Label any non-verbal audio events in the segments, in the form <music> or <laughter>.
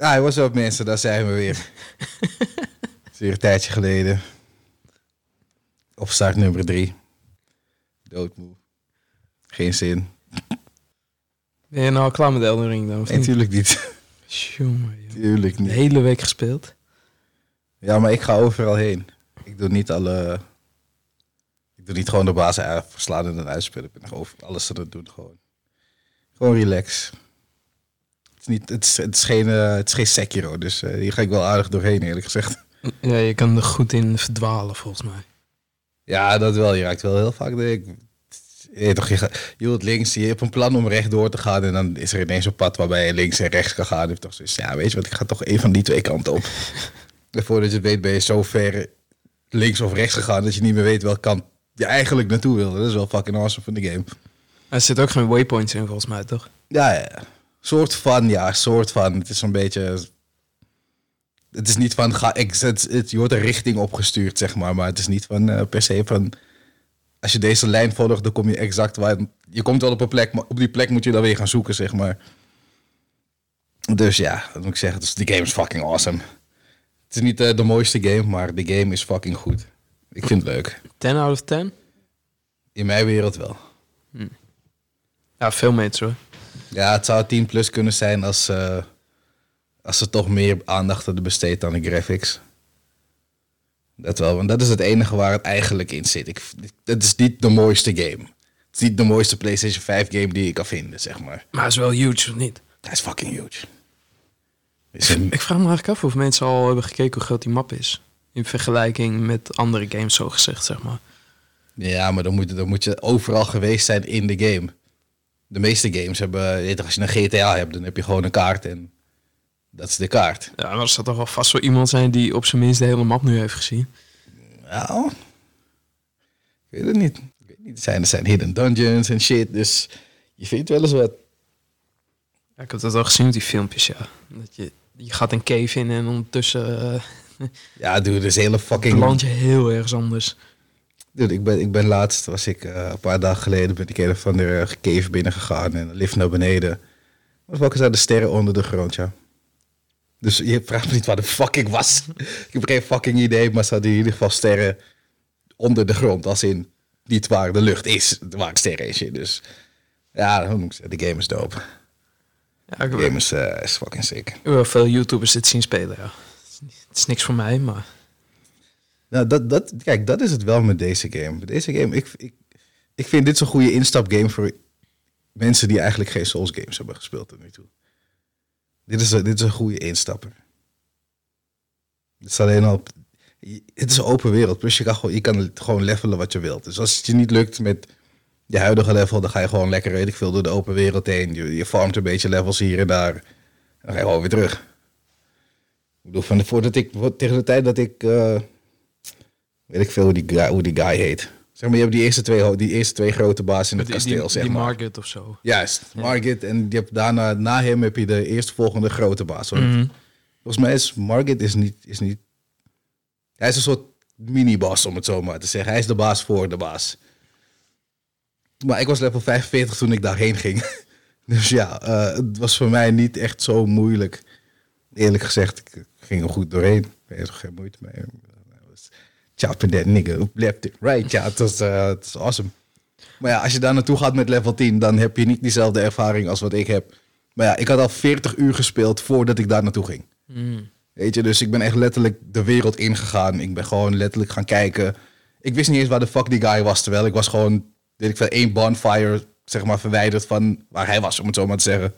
Ja, hij was op mensen, daar zijn we weer. <laughs> Het is weer een tijdje geleden. Opstart nummer drie. Doodmoe. Geen zin. Ben je nou al klaar met Elden Ring dan? Nee, niet? tuurlijk niet. Joh. tuurlijk De niet. hele week gespeeld. Ja, maar ik ga overal heen. Ik doe niet alle... Ik doe niet gewoon de baas uit- verslaan en dan uitspelen. Ik ben over alles aan het doen gewoon. Gewoon relax. Het is, niet, het is, het is, geen, eh, het is geen Sekiro, dus eh, hier ga ik wel aardig doorheen eerlijk gezegd. Ja, je kan er goed in verdwalen volgens mij. Ja, dat wel. Je raakt wel heel vaak de... Ik, je, toch, je, gaat- je wilt links, je hebt een plan om rechtdoor te gaan en dan is er ineens een pad waarbij je links en rechts kan gaan. Je hebt toch zoiets, ja, weet je wat, ik ga toch een van die twee kanten op. <laughs> en voordat je het weet ben je zo ver links of rechts gegaan dat je niet meer weet welke kant je eigenlijk naartoe wil. Dat is wel fucking awesome van de game. Er zit ook geen waypoints in volgens mij, toch? Ja, ja. Soort van, ja, soort van. Het is zo'n beetje... Het is niet van, ga, ik, het, het, je wordt een richting opgestuurd, zeg maar. Maar het is niet van, eh, per se van... Als je deze lijn volgt, dan kom je exact waar... Je komt wel op een plek, maar op die plek moet je dan weer gaan zoeken, zeg maar. Dus ja, dat moet ik zeggen. Dus die game is fucking awesome. Het is niet eh, de mooiste game, maar de game is fucking goed. Ik vind het leuk. 10 out of 10? In mijn wereld wel. Ja, veel meters hoor. Ja, het zou 10 plus kunnen zijn als, eh, als ze toch meer aandacht hadden besteed aan de graphics. Dat wel, want dat is het enige waar het eigenlijk in zit. Ik, het is niet de mooiste game. Het is niet de mooiste PlayStation 5 game die ik kan vinden, zeg maar. Maar het is wel huge, of niet? Dat is fucking huge. Is een- Ik vraag me eigenlijk af of mensen al hebben gekeken hoe groot die map is. In vergelijking met andere games, zo gezegd, zeg maar. ja, maar dan moet, dan moet je overal geweest zijn in de game. De meeste games hebben, weet je, als je een GTA hebt, dan heb je gewoon een kaart en dat is de kaart. Ja, maar er zal toch wel vast wel iemand zijn die op zijn minst de hele map nu heeft gezien. Nou, ik weet het niet. Ik weet niet. Er zijn, er zijn hidden dungeons en shit, dus je vindt wel eens wat. Ja, ik heb dat al gezien met die filmpjes, ja. Dat je, je gaat een cave in en ondertussen eh Ja, dude, dus hele <laughs> fucking... land je heel ergens anders. Dude, ik ben, ik ben laatst, was ik eh, een paar dagen geleden, ben ik een of andere cave binnen gegaan en een lift naar beneden. Wat welke zijn de sterren onder de grond, ja. Dus je vraagt me niet waar de fuck ik was. ik heb geen fucking idee, maar ze hadden in ieder geval sterren onder de grond. Als in, niet waar de lucht is, waar sterren is. Dus ja, hoe moet ik zeggen, de game is dope. Ja, ik De game is, eh, is fucking sick. ik wel veel YouTubers dit zien spelen, ja. Het is niks voor mij, maar... Nou, dat, dat, kijk, dat is het wel met deze game. Deze game, ik, ik, ik vind dit zo'n goede instapgame voor mensen die eigenlijk geen Souls games hebben gespeeld tot nu toe. Dit is, dit is een goede instapper. Het is alleen al... Het is een open wereld, plus je kan, gewoon, je kan gewoon levelen wat je wilt. Dus als het je niet lukt met je huidige level, dan ga je gewoon lekker, weet ik veel, door de open wereld heen. Je, je farmt een beetje levels hier en daar. Dan ga je gewoon weer terug. Ik bedoel, van voordat ik, tegen de tijd dat ik... eh, weet ik veel hoe die, guy, hoe die guy heet. Zeg maar, je hebt die eerste twee, die eerste twee grote bazen in het kasteel, die, zeg die maar. Margaret of zo. Juist, Margit. En je hebt daarna, na hem heb je de eerstvolgende grote baas. Mhm. Volgens mij is Margit is niet, is niet... Hij is een soort mini-baas, om het zo maar te zeggen. Hij is de baas voor de baas. Maar ik was level 45 toen ik daarheen ging. <laughs> Dus ja, eh, het was voor mij niet echt zo moeilijk. Eerlijk gezegd, ik ging er goed doorheen. Ik er geen moeite mee. I was Chopping that nigga left it right. Ja, eh, het was awesome. Maar ja, als je daar naartoe gaat met level 10, dan heb je niet diezelfde ervaring als wat ik heb. Maar ja, ik had al 40 uur gespeeld voordat ik daar naartoe ging. Weet je, dus ik ben echt letterlijk de wereld ingegaan. Ik ben gewoon letterlijk gaan kijken. Ik wist niet eens waar de fuck die guy was. Terwijl ik was gewoon, weet ik veel, één bonfire, zeg maar, verwijderd van waar hij was, om het zo maar te zeggen.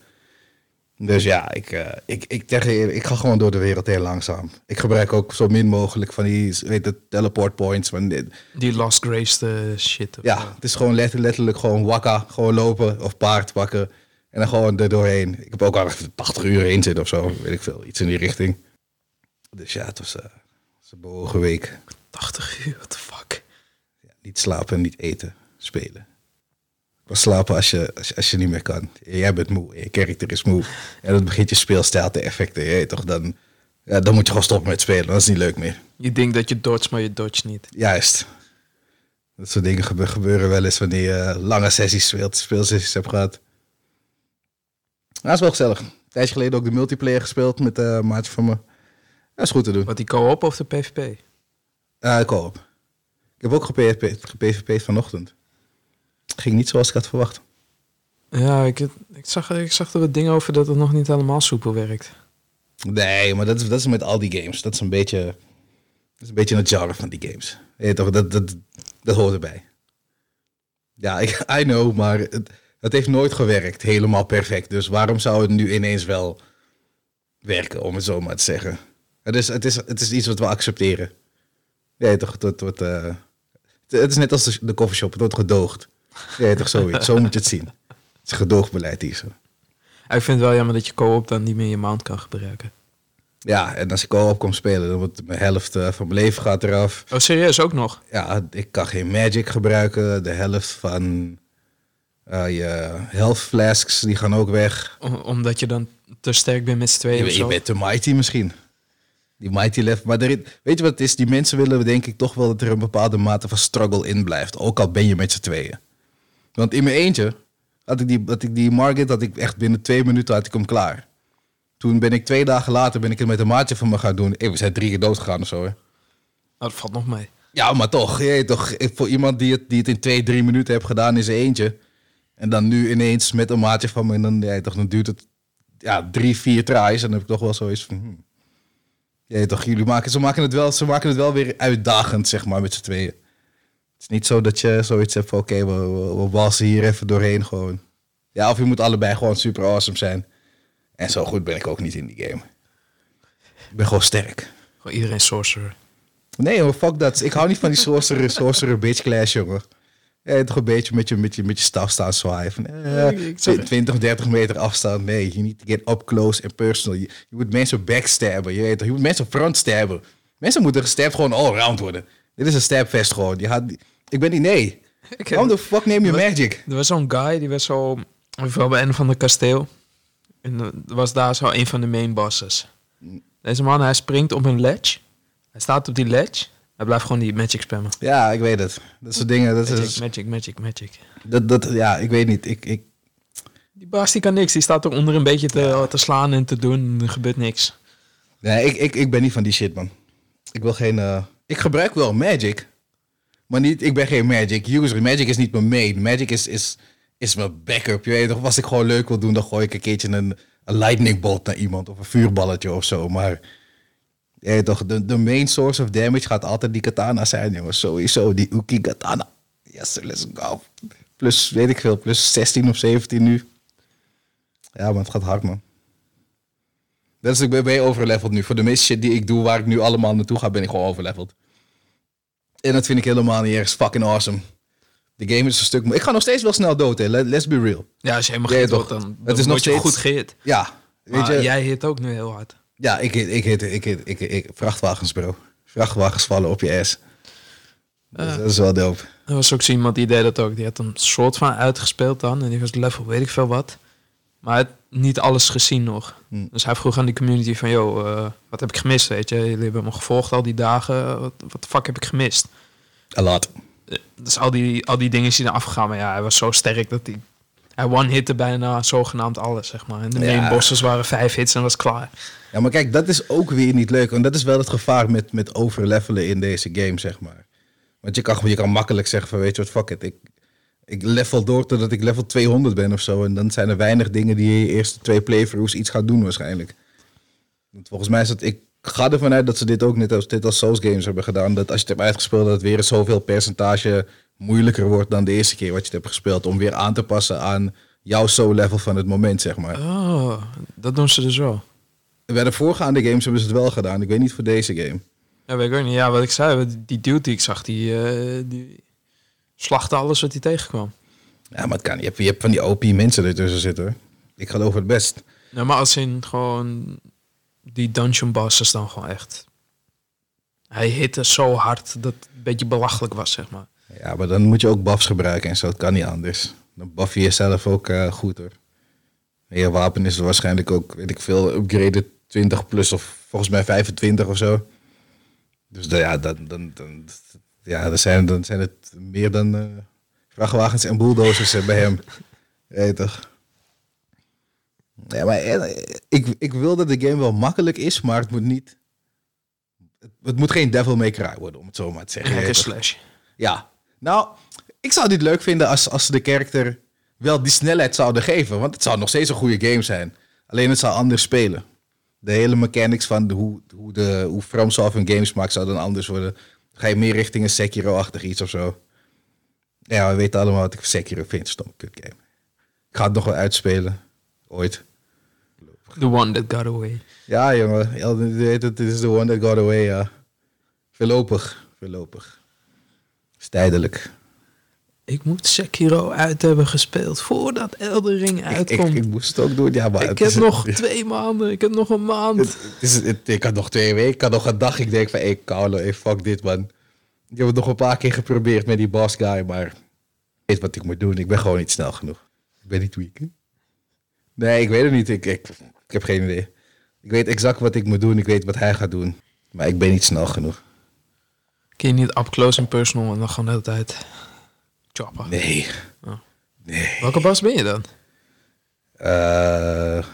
Dus ja, ik, eh, ik, ik, zeg je ik ga gewoon door de wereld heel langzaam. Ik gebruik ook zo min mogelijk van die, weet je, teleport points. Van dit. Die Lost Grace eh, shit. Ja, het is gewoon letter- letterlijk gewoon wakka, gewoon lopen of paard pakken. En dan gewoon er doorheen. Ik heb ook al <laughs> 80 uur in zitten of zo, weet ik veel. Iets in die richting. Dus ja, het was, eh, het was een bewogen week. 80 uur, what the fuck. Ja, niet slapen, niet eten, spelen. Pas slapen als je, als, je, als je niet meer kan. Jij bent moe, je karakter is moe. En dan begint je speelstijl te effecten. Je toch, dan, ja, dan moet je gewoon stoppen met spelen. Dat is niet leuk meer. Je denkt dat je dodge, maar je dodge niet. Juist. Dat soort dingen gebe- gebeuren wel eens wanneer je lange sessies speelt, speelsessies hebt gehad. Maar het is wel gezellig. tijdje geleden ook de multiplayer gespeeld met eh maatje van me. Dat is goed te doen. Wat die co-op of de PvP? Uh, co-op. Ik heb ook gepvp gepvp'd vanochtend. Ging niet zoals ik had verwacht. Ja, ik, ik, zag, ik zag er wat dingen over dat het nog niet helemaal soepel werkt. Nee, maar dat is, dat is met al die games. Dat is een beetje, dat is een beetje het genre van die games. Je toch, dat, dat, dat hoort erbij. Ja, <laughs> ik, I know, maar het, het heeft nooit gewerkt helemaal perfect. Dus waarom zou het nu ineens wel werken, om het zo maar te zeggen? Het is, het is, het is iets wat we accepteren. Ja, toch, het, wordt, eh, het, het is net als de, de coffeeshop, het wordt gedoogd. Ja, toch, zoiets. zo moet je het zien. Het is gedoogdbeleid hier zo. Ik vind het wel jammer dat je co-op dan niet meer je mount kan gebruiken. Ja, en als ik co-op kom spelen, dan wordt mijn helft eh, van mijn leven gaat eraf. Oh, serieus ook nog? Ja, ik kan geen magic gebruiken. De helft van eh, je health flasks, die gaan ook weg. Omdat je dan te sterk bent met z'n tweeën Je, of je zo? bent te mighty misschien. Die mighty level. Maar er, weet je wat het is? Die mensen willen denk ik toch wel dat er een bepaalde mate van struggle in blijft. Ook al ben je met z'n tweeën. Want in mijn eentje had ik die, had ik die Margit, had ik echt binnen twee minuten had ik hem klaar. Toen ben ik twee dagen later ben ik het met een maatje van me gaan doen. Hey, we zijn drie keer dood gegaan of zo. Hè. Oh, dat valt nog mee. Ja, maar toch, je toch, voor iemand die het, die het in twee, drie minuten heeft gedaan in zijn eentje. En dan nu ineens met een maatje van me, en dan, ja, toch, dan duurt het ja, drie, vier tries. En dan heb ik toch wel zoiets van, hmm. Toch, jullie maken, ze maken, het wel, ze maken het wel weer uitdagend, zeg maar, met z'n tweeën. Het is niet zo dat je zoiets hebt van, oké, we, we, we walsen hier even doorheen gewoon. Ja, of je moet allebei gewoon super awesome zijn. En zo goed ben ik ook niet in die game. Ik ben gewoon sterk. Gewoon iedereen sorcerer. Nee hoor, fuck dat. Ik hou niet van die sorcerer, sorcerer bitch clash, jongen. Ja, toch een beetje met je, met je, met je staf staan zwaaien. Van, eh, Ik- ik zag- 20, 30 meter afstand. Nee, need to get up close and personal. Je, je moet mensen backstabben. Je, weet toch, je moet mensen frontstabben. Mensen moeten gestabbed gewoon all round worden. Dit is een stabfest gewoon. Je gaat, ik ben niet, nee. <laughs> Waarom de fuck neem je magic? Er was zo'n guy, die was zo... Wel bij een van de kasteel. En er was daar zo een van de main bosses. Deze man, hij springt op een ledge. Hij staat op die ledge. Hij blijft gewoon die magic spammen. Ja, ik weet het. Dat soort dingen. Dat Magic, is, magic, magic, magic. dat, dat, ja, ik weet niet. Ik, ik, Die baas die kan niks. Die staat eronder een beetje te, te slaan en te doen. En er gebeurt niks. Nee, ik, ik, ik ben niet van die shit, man. Ik wil geen... eh, Ik gebruik wel Magic. Maar niet, ik ben geen Magic user. Magic is niet mijn main. Magic is, is, is mijn backup. Je weet toch, als ik gewoon leuk wil doen, dan gooi ik een keertje een, een lightning bolt naar iemand. Of een vuurballetje of zo. Maar je toch, de, de main source of damage gaat altijd die katana zijn, jongens. Sowieso, die Uki katana. Yes, let's go. Plus, weet ik veel, plus 16 of 17 nu. Ja, maar het gaat hard, man. Is, ik ben, ben overleveld nu. Voor de meeste shit die ik doe, waar ik nu allemaal naartoe ga, ben ik gewoon overleveld. En dat vind ik helemaal niet erg fucking awesome. De game is een stuk... Ik ga nog steeds wel snel dood, hè. Let- Let's be real. Ja, als je helemaal toch. dood, dan, Het is nog steeds- goed gehit. Ja, weet Maar je... jij hit ook nu heel hard. Ja, ik hit, ik hit, ik hit, ik, ik, vrachtwagens, bro. Vrachtwagens vallen op je ass. Dus dat is wel dope. Er was ook zo iemand die deed dat ook. Die had een soort van uitgespeeld dan. En die was level weet ik veel wat. Maar had niet alles gezien nog. Hm. Dus hij vroeg aan die community van... Yo, eh, wat heb ik gemist, weet je? Jullie hebben me gevolgd al die dagen. Wat, wat de fuck heb ik gemist? A lot. Eh, Dus al die, al die dingen zijn afgegaan. Maar ja, hij was zo sterk dat hij... Hij one-hitte bijna zogenaamd alles, zeg maar. En de Ja. bosses waren vijf hits en was klaar. Ja, maar kijk, dat is ook weer niet leuk. En dat is wel het gevaar met, met overlevelen in deze game, zeg maar. Want je kan, je kan makkelijk zeggen van, weet je wat, fuck it. Ik, ik level door totdat ik level 200 ben of zo. En dan zijn er weinig dingen die je eerste twee playthroughs iets gaat doen waarschijnlijk. Want volgens mij is het... Ik ga ervan uit dat ze dit ook net als, dit als Souls games hebben gedaan. Dat als je het hebt uitgespeeld, dat het weer zoveel percentage moeilijker wordt dan de eerste keer wat je het hebt gespeeld. Om weer aan te passen aan jouw soul level van het moment, zeg maar. Oh, dat doen ze dus wel. Bij de voorgaande games hebben ze het wel gedaan. Ik weet niet voor deze game. Ja, weet ik ook niet. Ja, wat ik zei, die dude die ik zag, die, eh, die slachtte alles wat hij tegenkwam. Ja, maar het kan niet. Je hebt, je hebt van die OP mensen ertussen zitten. Ik geloof het best. Nou, maar als in gewoon die dungeon bosses dan gewoon echt. Hij hitte zo hard dat het een beetje belachelijk was, zeg maar. Ja, maar dan moet je ook buffs gebruiken en zo. Het kan niet anders. Dan buff je jezelf ook eh, goed hoor. En je wapen is waarschijnlijk ook, weet ik veel, upgraded 20 plus of volgens mij 25 of zo. Dus dan, ja, dan, dan, dan, ja, dan, zijn, dan zijn het meer dan eh, vrachtwagens en bulldozers eh, bij hem. <laughs> Toch? Ja, maar eh, ik, ik wil dat de game wel makkelijk is, maar het moet niet... Het, het moet geen Devil May Cry worden, om het zo maar te zeggen. Weet toch? slash. Ja. Nou, ik zou dit leuk vinden als, als de karakter wel die snelheid zouden geven. Want het zou nog steeds een goede game zijn. Alleen het zou anders spelen. De hele mechanics van de, hoe, hoe, de, hoe FromSoft hun games maakt zou dan anders worden. Ga je meer richting een Sekiro-achtig iets of zo. Ja, we weten allemaal wat ik van Sekiro vind. Stom kut game. Ik ga het nog wel uitspelen. Ooit. The one that got away. Ja, jongen. Dit is the one that got away, ja. Voorlopig. Voorlopig. is tijdelijk. Ik moet Sekiro uit hebben gespeeld voordat Elden Ring Ik, uitkomt. ik, Ik, moest het ook doen, ja, maar het heb is- nog <laughs> twee maanden. Ik heb nog een maand. Het, is, het, ik had nog twee weken, ik had nog een dag. Ik denk van, hey, Carlo, hey, fuck dit, man. Ik heb het nog een paar keer geprobeerd met die boss guy, maar ik weet wat ik moet doen. Ik ben gewoon niet snel genoeg. Ik ben niet weak. hè? Nee, ik weet het niet. Ik, ik, ik heb geen idee. Ik weet exact wat ik moet doen. Ik weet wat hij gaat doen. Maar ik ben niet snel genoeg. Kun je niet up close en personal en dan gewoon de hele tijd choppen. Nee. Oh. Nee. Welke bas ben je dan? Eh,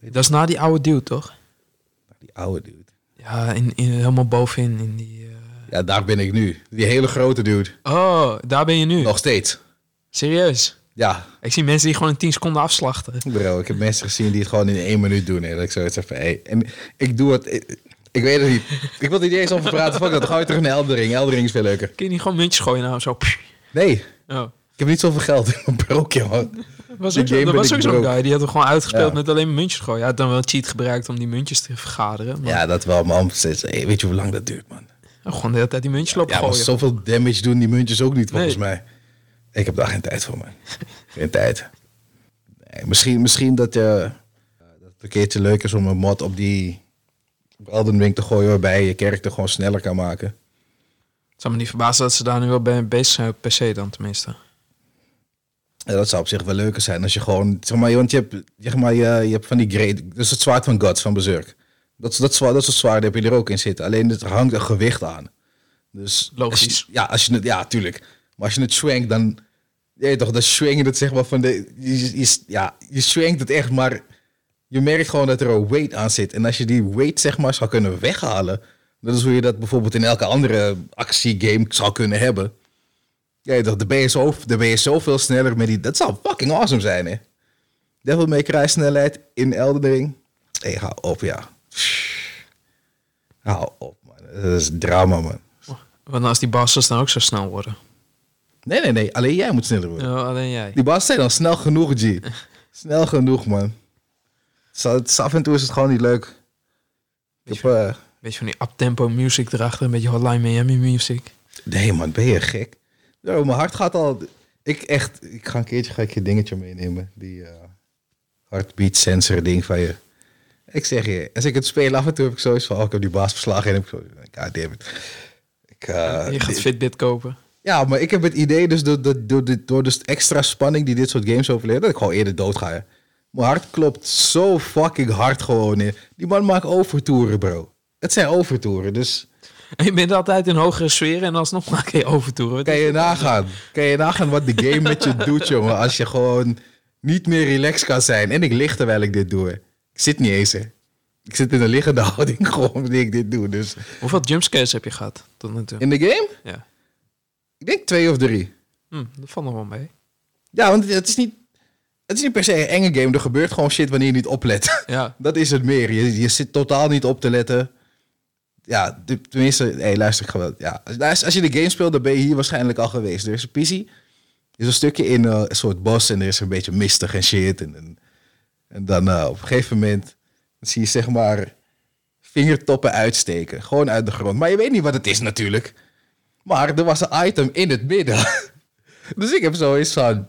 Dat is na die oude dude, toch? die oude dude. Ja, in, in, helemaal bovenin in die... eh, Ja, daar ben ik nu. Die hele grote dude. Oh, daar ben je nu. Nog steeds. Serieus? Ja, Ik zie mensen die gewoon in 10 seconden afslachten. Bro, ik heb mensen gezien die het gewoon in één minuut doen. En ik zoiets van, hey. En ik doe het... Ik, ik weet het niet. Ik wil er niet eens over praten. Fuck dat. Ga je terug naar Eldering. Eldering is veel leuker. Kun je niet gewoon muntjes gooien nou zo? Nee, Oh. ik heb niet zoveel geld. Ik ben broke, jongen. Was ook ben was ook zo'n guy, die had er gewoon uitgespeeld Ja. met alleen muntjes gooien. Hij had dan wel cheat gebruikt om die muntjes te vergaderen. Maar Ja, dat wel. Hey, weet je hoe lang dat duurt, man? gewoon de hele tijd die muntjes lopen Ja, gooien. zoveel damage doen die muntjes ook niet, volgens Nee. mij. Ik heb daar geen tijd voor, man. Geen tijd. Nee, misschien, misschien dat, je, dat het een keertje leuk is om een mod op die op Elden Ring te gooien... waarbij je je karakter gewoon sneller kan maken. Het zou me niet verbazen dat ze daar nu wel bij bezig zijn op PC dan tenminste. Ja, dat zou op zich wel leuker zijn als je gewoon, zeg maar, want je hebt, zeg maar, je, je hebt van die great, dus het zwaard van Gods van Berserk. Dat, dat, zwaard, dat soort zwaarden heb je er ook in zitten. Alleen het hangt een gewicht aan. Dus Logisch. als je- ja, als je het, ja, tuurlijk. Maar als je het schwenkt, dan, je toch, dan schwing je het zeg maar van de, je, je, ja, je schwenkt het echt, maar je merkt gewoon dat er een weight aan zit. En als je die weight zeg maar zou kunnen weghalen, dat is hoe je dat bijvoorbeeld in elke andere actiegame zou kunnen hebben. Ja, toch, dan ben, je zo, dan ben je zoveel sneller met die... Dat zou fucking awesome zijn, hè? Devil May Cry snelheid in Elden Ring. Hé, hey, hou op, ja. Hou op, man. Dat is drama, man. Want als die bosses dan ook zo snel worden. Nee, nee, nee. Alleen jij moet sneller worden. Ja, alleen jij. Die baas zijn dan snel genoeg, G. <laughs> Snel genoeg, man. Af en toe is het gewoon niet leuk. Ik heb, Beetje van die uptempo music erachter, een beetje Hotline Miami music. nee, man, ben je gek? Yo, mijn hart gaat al... Ik echt... Ik ga een keertje ga ik je dingetje meenemen. Die eh heartbeat sensor ding van je. Ik zeg je, als ik het speel af en toe heb ik zoiets van... Oh, ik heb die baas verslagen en heb ik zo... God damn it. Ik, eh, je gaat Fitbit kopen. Ja, maar ik heb het idee, dus door, door, door, door, dus extra spanning die dit soort games overleven, dat ik gewoon eerder dood ga. hè. Mijn hart klopt zo fucking hard gewoon. hè. Die man maakt overtoeren, bro. Het zijn overtoeren, dus En je bent altijd in hogere sferen en alsnog maak je overtoeren. Kan is je nagaan. Kan je nagaan wat de game met je <laughs> doet, jongen. Als je gewoon niet meer relaxed kan zijn. En ik lig terwijl ik dit doe. Ik zit niet eens, hè. Ik zit in een liggende <laughs> houding gewoon wanneer ik dit doe. Dus Hoeveel jumpscares heb je gehad tot nu toe? in de game, Ja. ik denk twee of drie. Hm, dat valt nog wel mee. Ja, want het is niet... Het is niet per se een enge game. Er gebeurt gewoon shit wanneer je niet oplet. Ja. <laughs> Dat is het meer. Je, je zit totaal niet op te letten. Ja, tenminste, hey, luister, wel. Ja, als, als je de game speelt, dan ben je hier waarschijnlijk al geweest. Er is een pissie. Er is een stukje in eh, een soort bos en er is een beetje mistig en shit. En, en, dan eh, op een gegeven moment zie je zeg maar vingertoppen uitsteken. Gewoon uit de grond. Maar je weet niet wat het is natuurlijk. Maar er was een item in het midden. <laughs> dus ik heb zoiets van...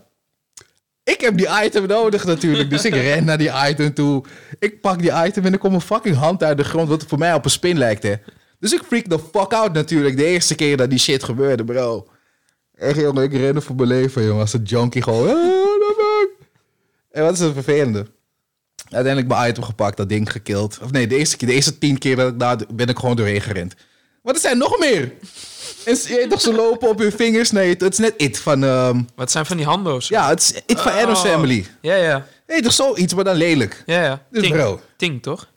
Ik heb die item nodig natuurlijk. Dus ik <laughs> ren naar die item toe. Ik pak die item en er komt een fucking hand uit de grond. Wat voor mij op een spin lijkt, hè. Dus ik freak the fuck out natuurlijk. De eerste keer dat die shit gebeurde, bro. Echt, jongen. Ik rende voor mijn leven, jongen. Als een junkie gewoon. "Ah, what the fuck?" En wat is het vervelende? Uiteindelijk mijn item gepakt, dat ding gekild. Of nee, de eerste, keer, de eerste tien keer dat ik daar ben ik gewoon doorheen gerend. Maar er zijn nog meer. En ze, je weet toch, ze lopen op hun vingers. Nee, het, het is net It van... ehm, Wat zijn van die hando's? ja, het is It van Adam's Oh. Family. Ja, ja. Nee, toch zoiets, maar dan lelijk. Ja, ja. Dus Ting. bro. Ting, toch?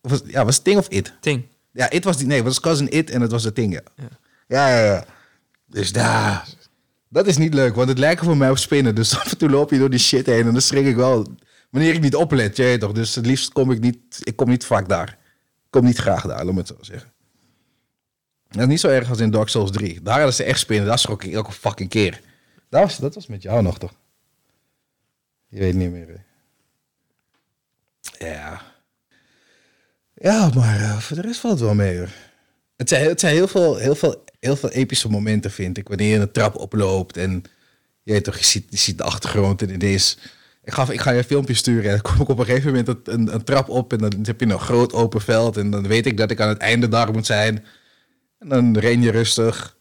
Was, ja, was het Ting of It? Ting. Ja, It was die... Nee, het was Cousin It en het was het Ting, ja. Ja, ja, ja. Dus daar... Dat is niet leuk, want het lijkt voor mij op spinnen. Dus <laughs> af en toe loop je door die shit heen en dan schrik ik wel... Wanneer ik niet oplet, je weet toch. Dus het liefst kom ik niet... Ik kom niet vaak daar. Ik kom niet graag daar, laat me het zo zeggen. Dat is niet zo erg als in Dark Souls 3. Daar hadden ze echt spinnen. Daar schrok ik elke fucking keer. Dat was, dat was met jou nog, toch? Je weet niet meer, hè? Ja. Ja, maar eh, voor de rest valt het wel mee, hoor. Het zijn, het zijn heel, veel, heel, veel, heel veel epische momenten, vind ik. Wanneer je een trap oploopt en je, toch, je, ziet, je ziet de achtergrond en ineens... Ik ga, ik ga je een filmpje sturen en dan kom ik op een gegeven moment een, een trap op... en dan heb je een groot open veld en dan weet ik dat ik aan het einde daar moet zijn. En dan ren je rustig.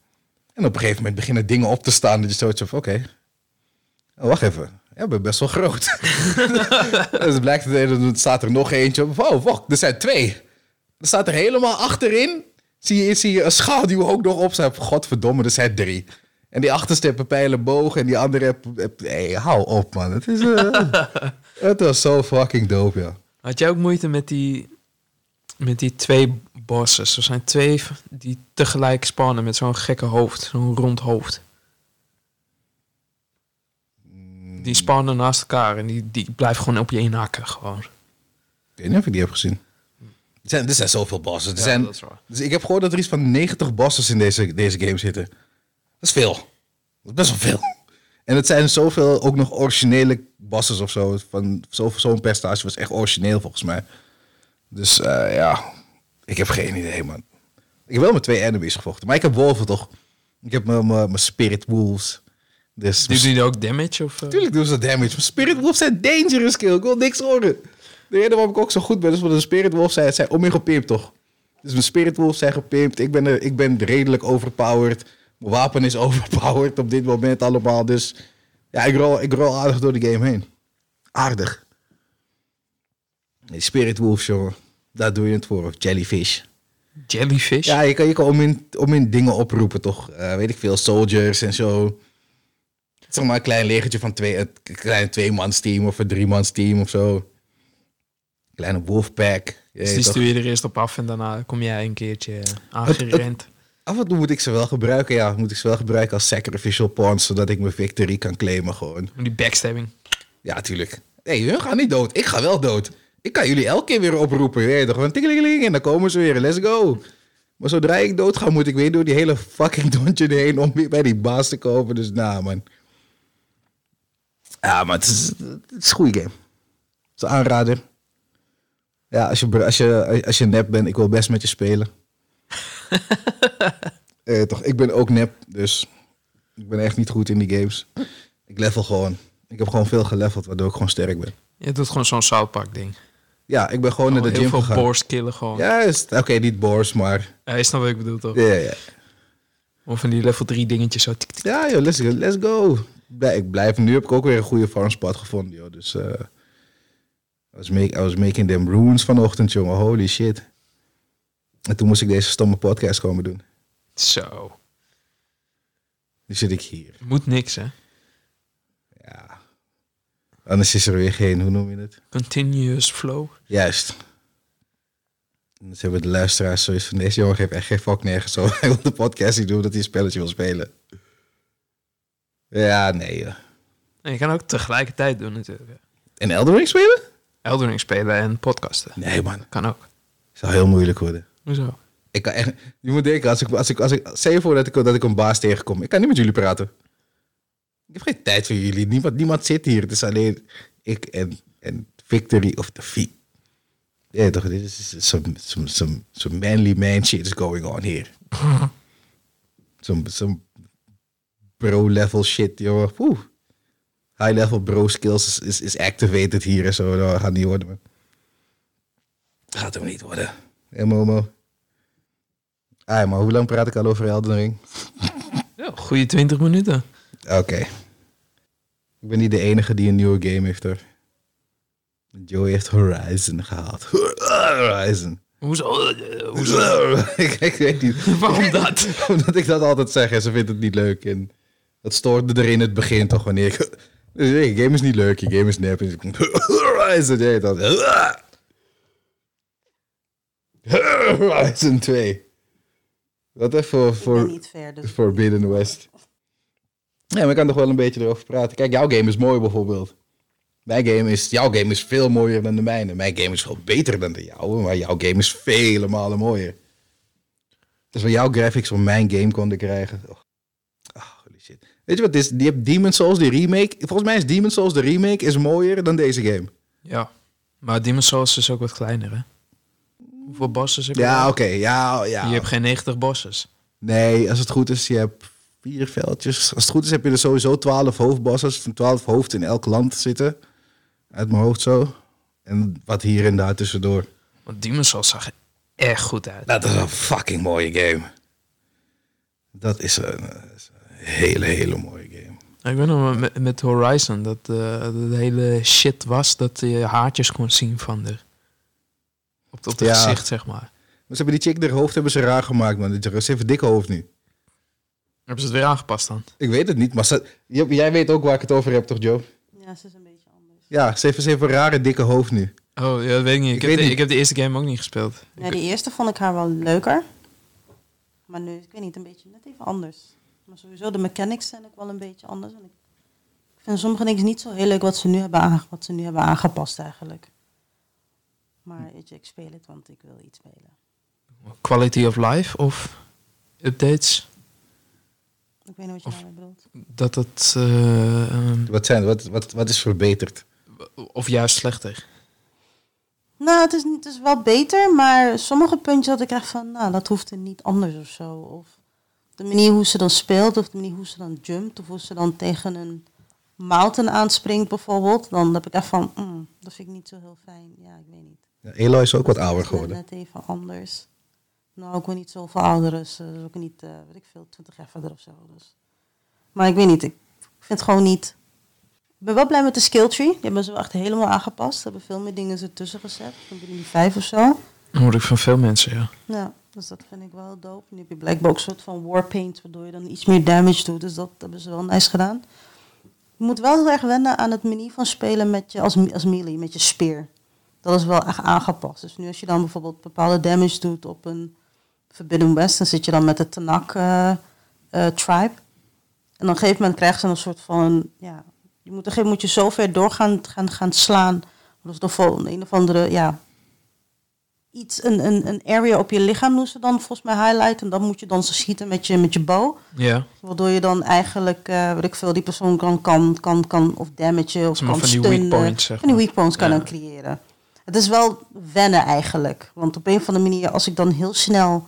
En op een gegeven moment beginnen dingen op te staan. Dat je zoiets van, oké, oh, wacht even. Ja, ik ben best wel groot. <laughs> dus blijkt het, er staat er nog eentje op. Oh, wacht, er zijn twee. Er staat er helemaal achterin. Zie je, zie je een schaduw ook nog op staan. Godverdomme, er zijn drie. En die achterste heeft een pijlenboog en die andere hey, hou op, man. Het, is, eh, <laughs> het was zo fucking dope, ja. Had jij ook moeite met die, met die twee bosses? Er zijn twee die tegelijk spannen met zo'n gekke hoofd. Zo'n rond hoofd. Die spannen naast elkaar en die, die blijven gewoon op je inhakken. Gewoon. Ik weet niet of ik die heb gezien. Er zijn, er zijn zoveel bossen. Er Ja, zijn, dus ik heb gehoord dat er iets van 90 bosses in deze, deze game zitten. Dat is veel. Dat is best wel veel. En het zijn zoveel ook nog originele bosses of zo. Van zo- Zo'n percentage was echt origineel volgens mij. Dus eh, ja, ik heb geen idee, man. Ik heb wel met twee enemies gevochten. Maar ik heb wolven toch? Ik heb mijn- spirit wolves. Dus Die doen ook damage? Of, eh? Tuurlijk doen ze damage. Maar Spirit Wolves zijn dangerous kill. Ik wil niks horen. De reden waarom ik ook zo goed ben, is omdat de Spirit Wolves zijn, zijn om gepimpt, toch? Dus mijn Spirit Wolves zijn gepimpt. Ik ben, er, ik ben redelijk overpowered. Mijn wapen is <laughs> overpowered op dit moment allemaal. Dus ja, ik rol, ik rol aardig door de game heen. Aardig. Die Spirit Wolves, jongen. Daar doe je het voor. Of Jellyfish. Jellyfish? Ja, je kan, je kan om, in, om in dingen oproepen, toch? Eh, weet ik veel, soldiers en zo. Zeg maar een klein legertje van twee, een klein tweemans team of een driemans team of zo. Kleine wolfpack. Dus die stuur je er eerst op af en daarna kom jij een keertje aangerend. Af en toe moet ik ze wel gebruiken, ja. Moet ik ze wel gebruiken als sacrificial pawns, zodat ik mijn victory kan claimen gewoon. Die backstabbing. Ja, tuurlijk. Nee, hun gaan niet dood. Ik ga wel dood. Ik kan jullie elke keer weer oproepen. Je toch? En dan komen ze weer. Let's go. Maar zodra ik dood ga, moet ik weer door die hele fucking dungeon heen om weer bij die baas te komen. Dus nou, man. Ja, maar het is, het is een goede game. Het is een aanrader. Ja, als je, als, je, als je nep bent, ik wil best met je spelen. <laughs> eh, toch, ik ben ook nep, dus ik ben echt niet goed in die games. Ik level gewoon. Ik heb gewoon veel geleveld, waardoor ik gewoon sterk ben. Je doet gewoon zo'n South Park ding. Ja, ik ben gewoon naar de heel gym veel gegaan. borst killen gewoon. Ja, is- oké, niet bors, maar... Ja, je snapt wat ik bedoel toch? Ja, ja. Of van die level 3 dingetjes zo. tik, tik. Ja, joh, let's go. Let's go. Ik blijf. Nu heb ik ook weer een goede farmspot gevonden, joh. Dus eh I, was make, I was making them runes vanochtend, jongen. Holy shit. En toen moest ik deze stomme podcast komen doen. Zo. Nu zit ik hier. Moet niks hè. Anders is er weer geen, hoe noem je het? Continuous flow. Juist. En dus hebben de luisteraars zoiets van... Deze jongen geeft echt geen fuck nergens zo. Hij wil de podcast niet doen dat hij een spelletje wil spelen. Ja, nee. joh. En je kan ook tegelijkertijd doen natuurlijk. En Elden Ring spelen? Elden Ring spelen en podcasten. Nee, man. Kan ook. zou heel moeilijk worden. Hoezo? Ik kan echt... Je moet denken, als ik... Als ik, als ik je voor dat ik, dat ik een baas tegenkom. Ik kan niet met jullie praten. Ik heb geen tijd voor jullie. Niemand, niemand zit hier. Het is alleen ik en, en Victory of the Fee. Ja, toch? Dit is some, some, some, some manly man shit is going on here. <laughs> some, some bro-level shit. Oeh. High-level bro skills is, is, is activated hier en zo. Dat gaat niet worden, man. Gaat hem niet worden. Hé, Momo. Ah, maar hoe lang praat ik al over Elden Ring? Ja, goede 20 minuten. Oké. Ik ben niet de enige die een nieuwe game heeft, hoor. Joey heeft Horizon gehaald. Horizon. Hoezo? hoezo? <laughs> ik, ik weet niet. <laughs> Waarom dat? Omdat ik dat altijd zeg en ze vindt het niet leuk. En dat stoorde er in het begin toch wanneer ik... Dus, je game is niet leuk, je game is nep. En is dat. Horizon 2. Wat even voor, Ik ben voor niet ver, dus... Forbidden West. Ja, maar ik kan toch wel een beetje erover praten. Kijk, jouw game is mooi bijvoorbeeld. Mijn game is, jouw game is veel mooier dan de mijne. Mijn game is veel beter dan de jouwe, maar jouw game is vele malen mooier. Dus van jouw graphics van mijn game konden krijgen. Oh. Holy shit. Weet je wat is? Die hebt Demon Souls, die remake. Volgens mij is Demon Souls, de remake, is mooier dan deze game. Ja. Maar Demon's Souls is ook wat kleiner, hè? Hoeveel bosses heb je? Ja, wel? oké. Ja, ja. Je hebt geen 90 bosses. Nee, als het goed is, je hebt vier veldjes. Als het goed is, heb je er sowieso twaalf hoofdbossen. Van twaalf hoofden in elk land zitten. Uit mijn hoofd zo. En wat hier en daar tussendoor. Want Demon's Souls zag er echt goed uit. Dat is een fucking mooie game. Dat is een, dat is een hele, hele mooie game. Ik weet nog met, met Horizon dat eh, de hele shit was dat je haartjes kon zien van de op, op het Ja. gezicht, zeg maar. Maar ze hebben die chick, haar hoofd hebben ze raar gemaakt, man. Ze heeft een dikke hoofd nu. Hebben ze het weer aangepast dan? Ik weet het niet, maar ze- jij weet ook waar ik het over heb, toch, Joe? Ja, ze is een beetje anders. Ja, ze heeft, ze heeft een rare dikke hoofd nu. Oh, ja, dat weet ik niet. Ik, Ik heb, weet de, niet. ik heb de eerste game ook niet gespeeld. Nee, de eerste vond ik haar wel leuker. Maar nu, ik weet niet, een beetje net even anders. Maar sowieso, de mechanics zijn ook wel een beetje anders. En ik ik vind sommige dingen niet zo heel leuk wat ze nu hebben, aange- wat ze nu hebben aangepast eigenlijk. Maar weet je, ik speel het, want ik wil iets spelen. Quality of life of updates? Ik weet niet wat je daarmee bedoelt. Dat het... eh, ehm, Wat, zijn, wat, wat, wat is verbeterd? of juist slechter? Nou, het is, het is wel beter, maar sommige puntjes had ik echt van, nou, dat hoeft er niet anders of zo. Of de manier hoe ze dan speelt, of de manier hoe ze dan jumpt, of hoe ze dan tegen een mountain aanspringt bijvoorbeeld. Dan heb ik echt van, mm, dat vind ik niet zo heel fijn. Ja, ik weet niet. Ja, Eloy is ook wat ouder geworden. Net even anders. Nou, ook weer niet zoveel ouder, dus eh, dus ook niet, eh weet ik veel, 20 jaar verder of zo. Dus. Maar ik weet niet, ik vind het gewoon niet... Ik ben wel blij met de skill tree. Die hebben ze wel echt helemaal aangepast. Ze hebben veel meer dingen ertussen gezet. Dan binnen die vijf of zo. Dat hoor ik van veel mensen, ja. Ja, dus dat vind ik wel dope. Nu heb je blijkbaar ook een soort van warpaint, waardoor je dan iets meer damage doet. Dus dat hebben ze wel nice gedaan. Je moet wel heel erg wennen aan het manier van spelen met je, als, als melee, met je speer. Dat is wel echt aangepast. Dus nu als je dan bijvoorbeeld bepaalde damage doet op een Forbidden West, dan zit je dan met de Tanak eh, eh, tribe. En op een gegeven moment krijgen ze een soort van, ja, je moet, op een gegeven moment moet je zo ver door gaan, gaan, gaan slaan. Dus de vol- een of andere, ja, iets, een, een, een area op je lichaam doen ze dan volgens mij highlighten. En dan moet je dan ze schieten met je, met je bow. Ja, Waardoor je dan eigenlijk, eh weet ik veel, die persoon kan, kan, kan, kan of damagen of maar kan van die weak stunnen. points, zeg Van die weak points kan Ja. dan creëren. Het is wel wennen eigenlijk. Want op een of andere manier, als ik dan heel snel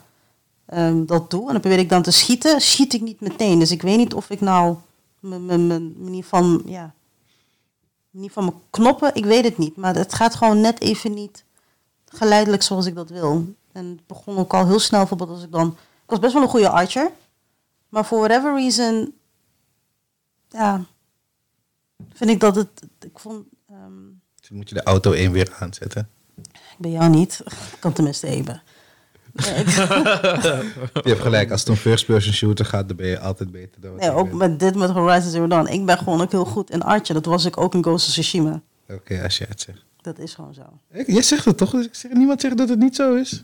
ehm, dat doe... en dan probeer ik dan te schieten, schiet ik niet meteen. Dus ik weet niet of ik nou mijn- manier van, ja... manier van mijn knoppen, ik weet het niet. Maar het gaat gewoon net even niet geleidelijk zoals ik dat wil. En het begon ook al heel snel, bijvoorbeeld als ik dan... Ik was best wel een goede archer. Maar for whatever reason... Ja... Vind ik dat het... Ik vond... ehm, Dus moet je de auto één weer aanzetten. bij jou niet. <laughs> Ik kan tenminste even. <laughs> Je hebt gelijk, als het een first-person shooter gaat, dan ben je altijd beter dan nee, ook met dit met Horizon Zero Dawn. Ik ben gewoon ook heel goed in artje. Dat was ik ook in Ghost of Tsushima. Oké, als je het zegt. Dat is gewoon zo. Ik- Jij zegt het toch? Dus niemand zegt dat het niet zo is.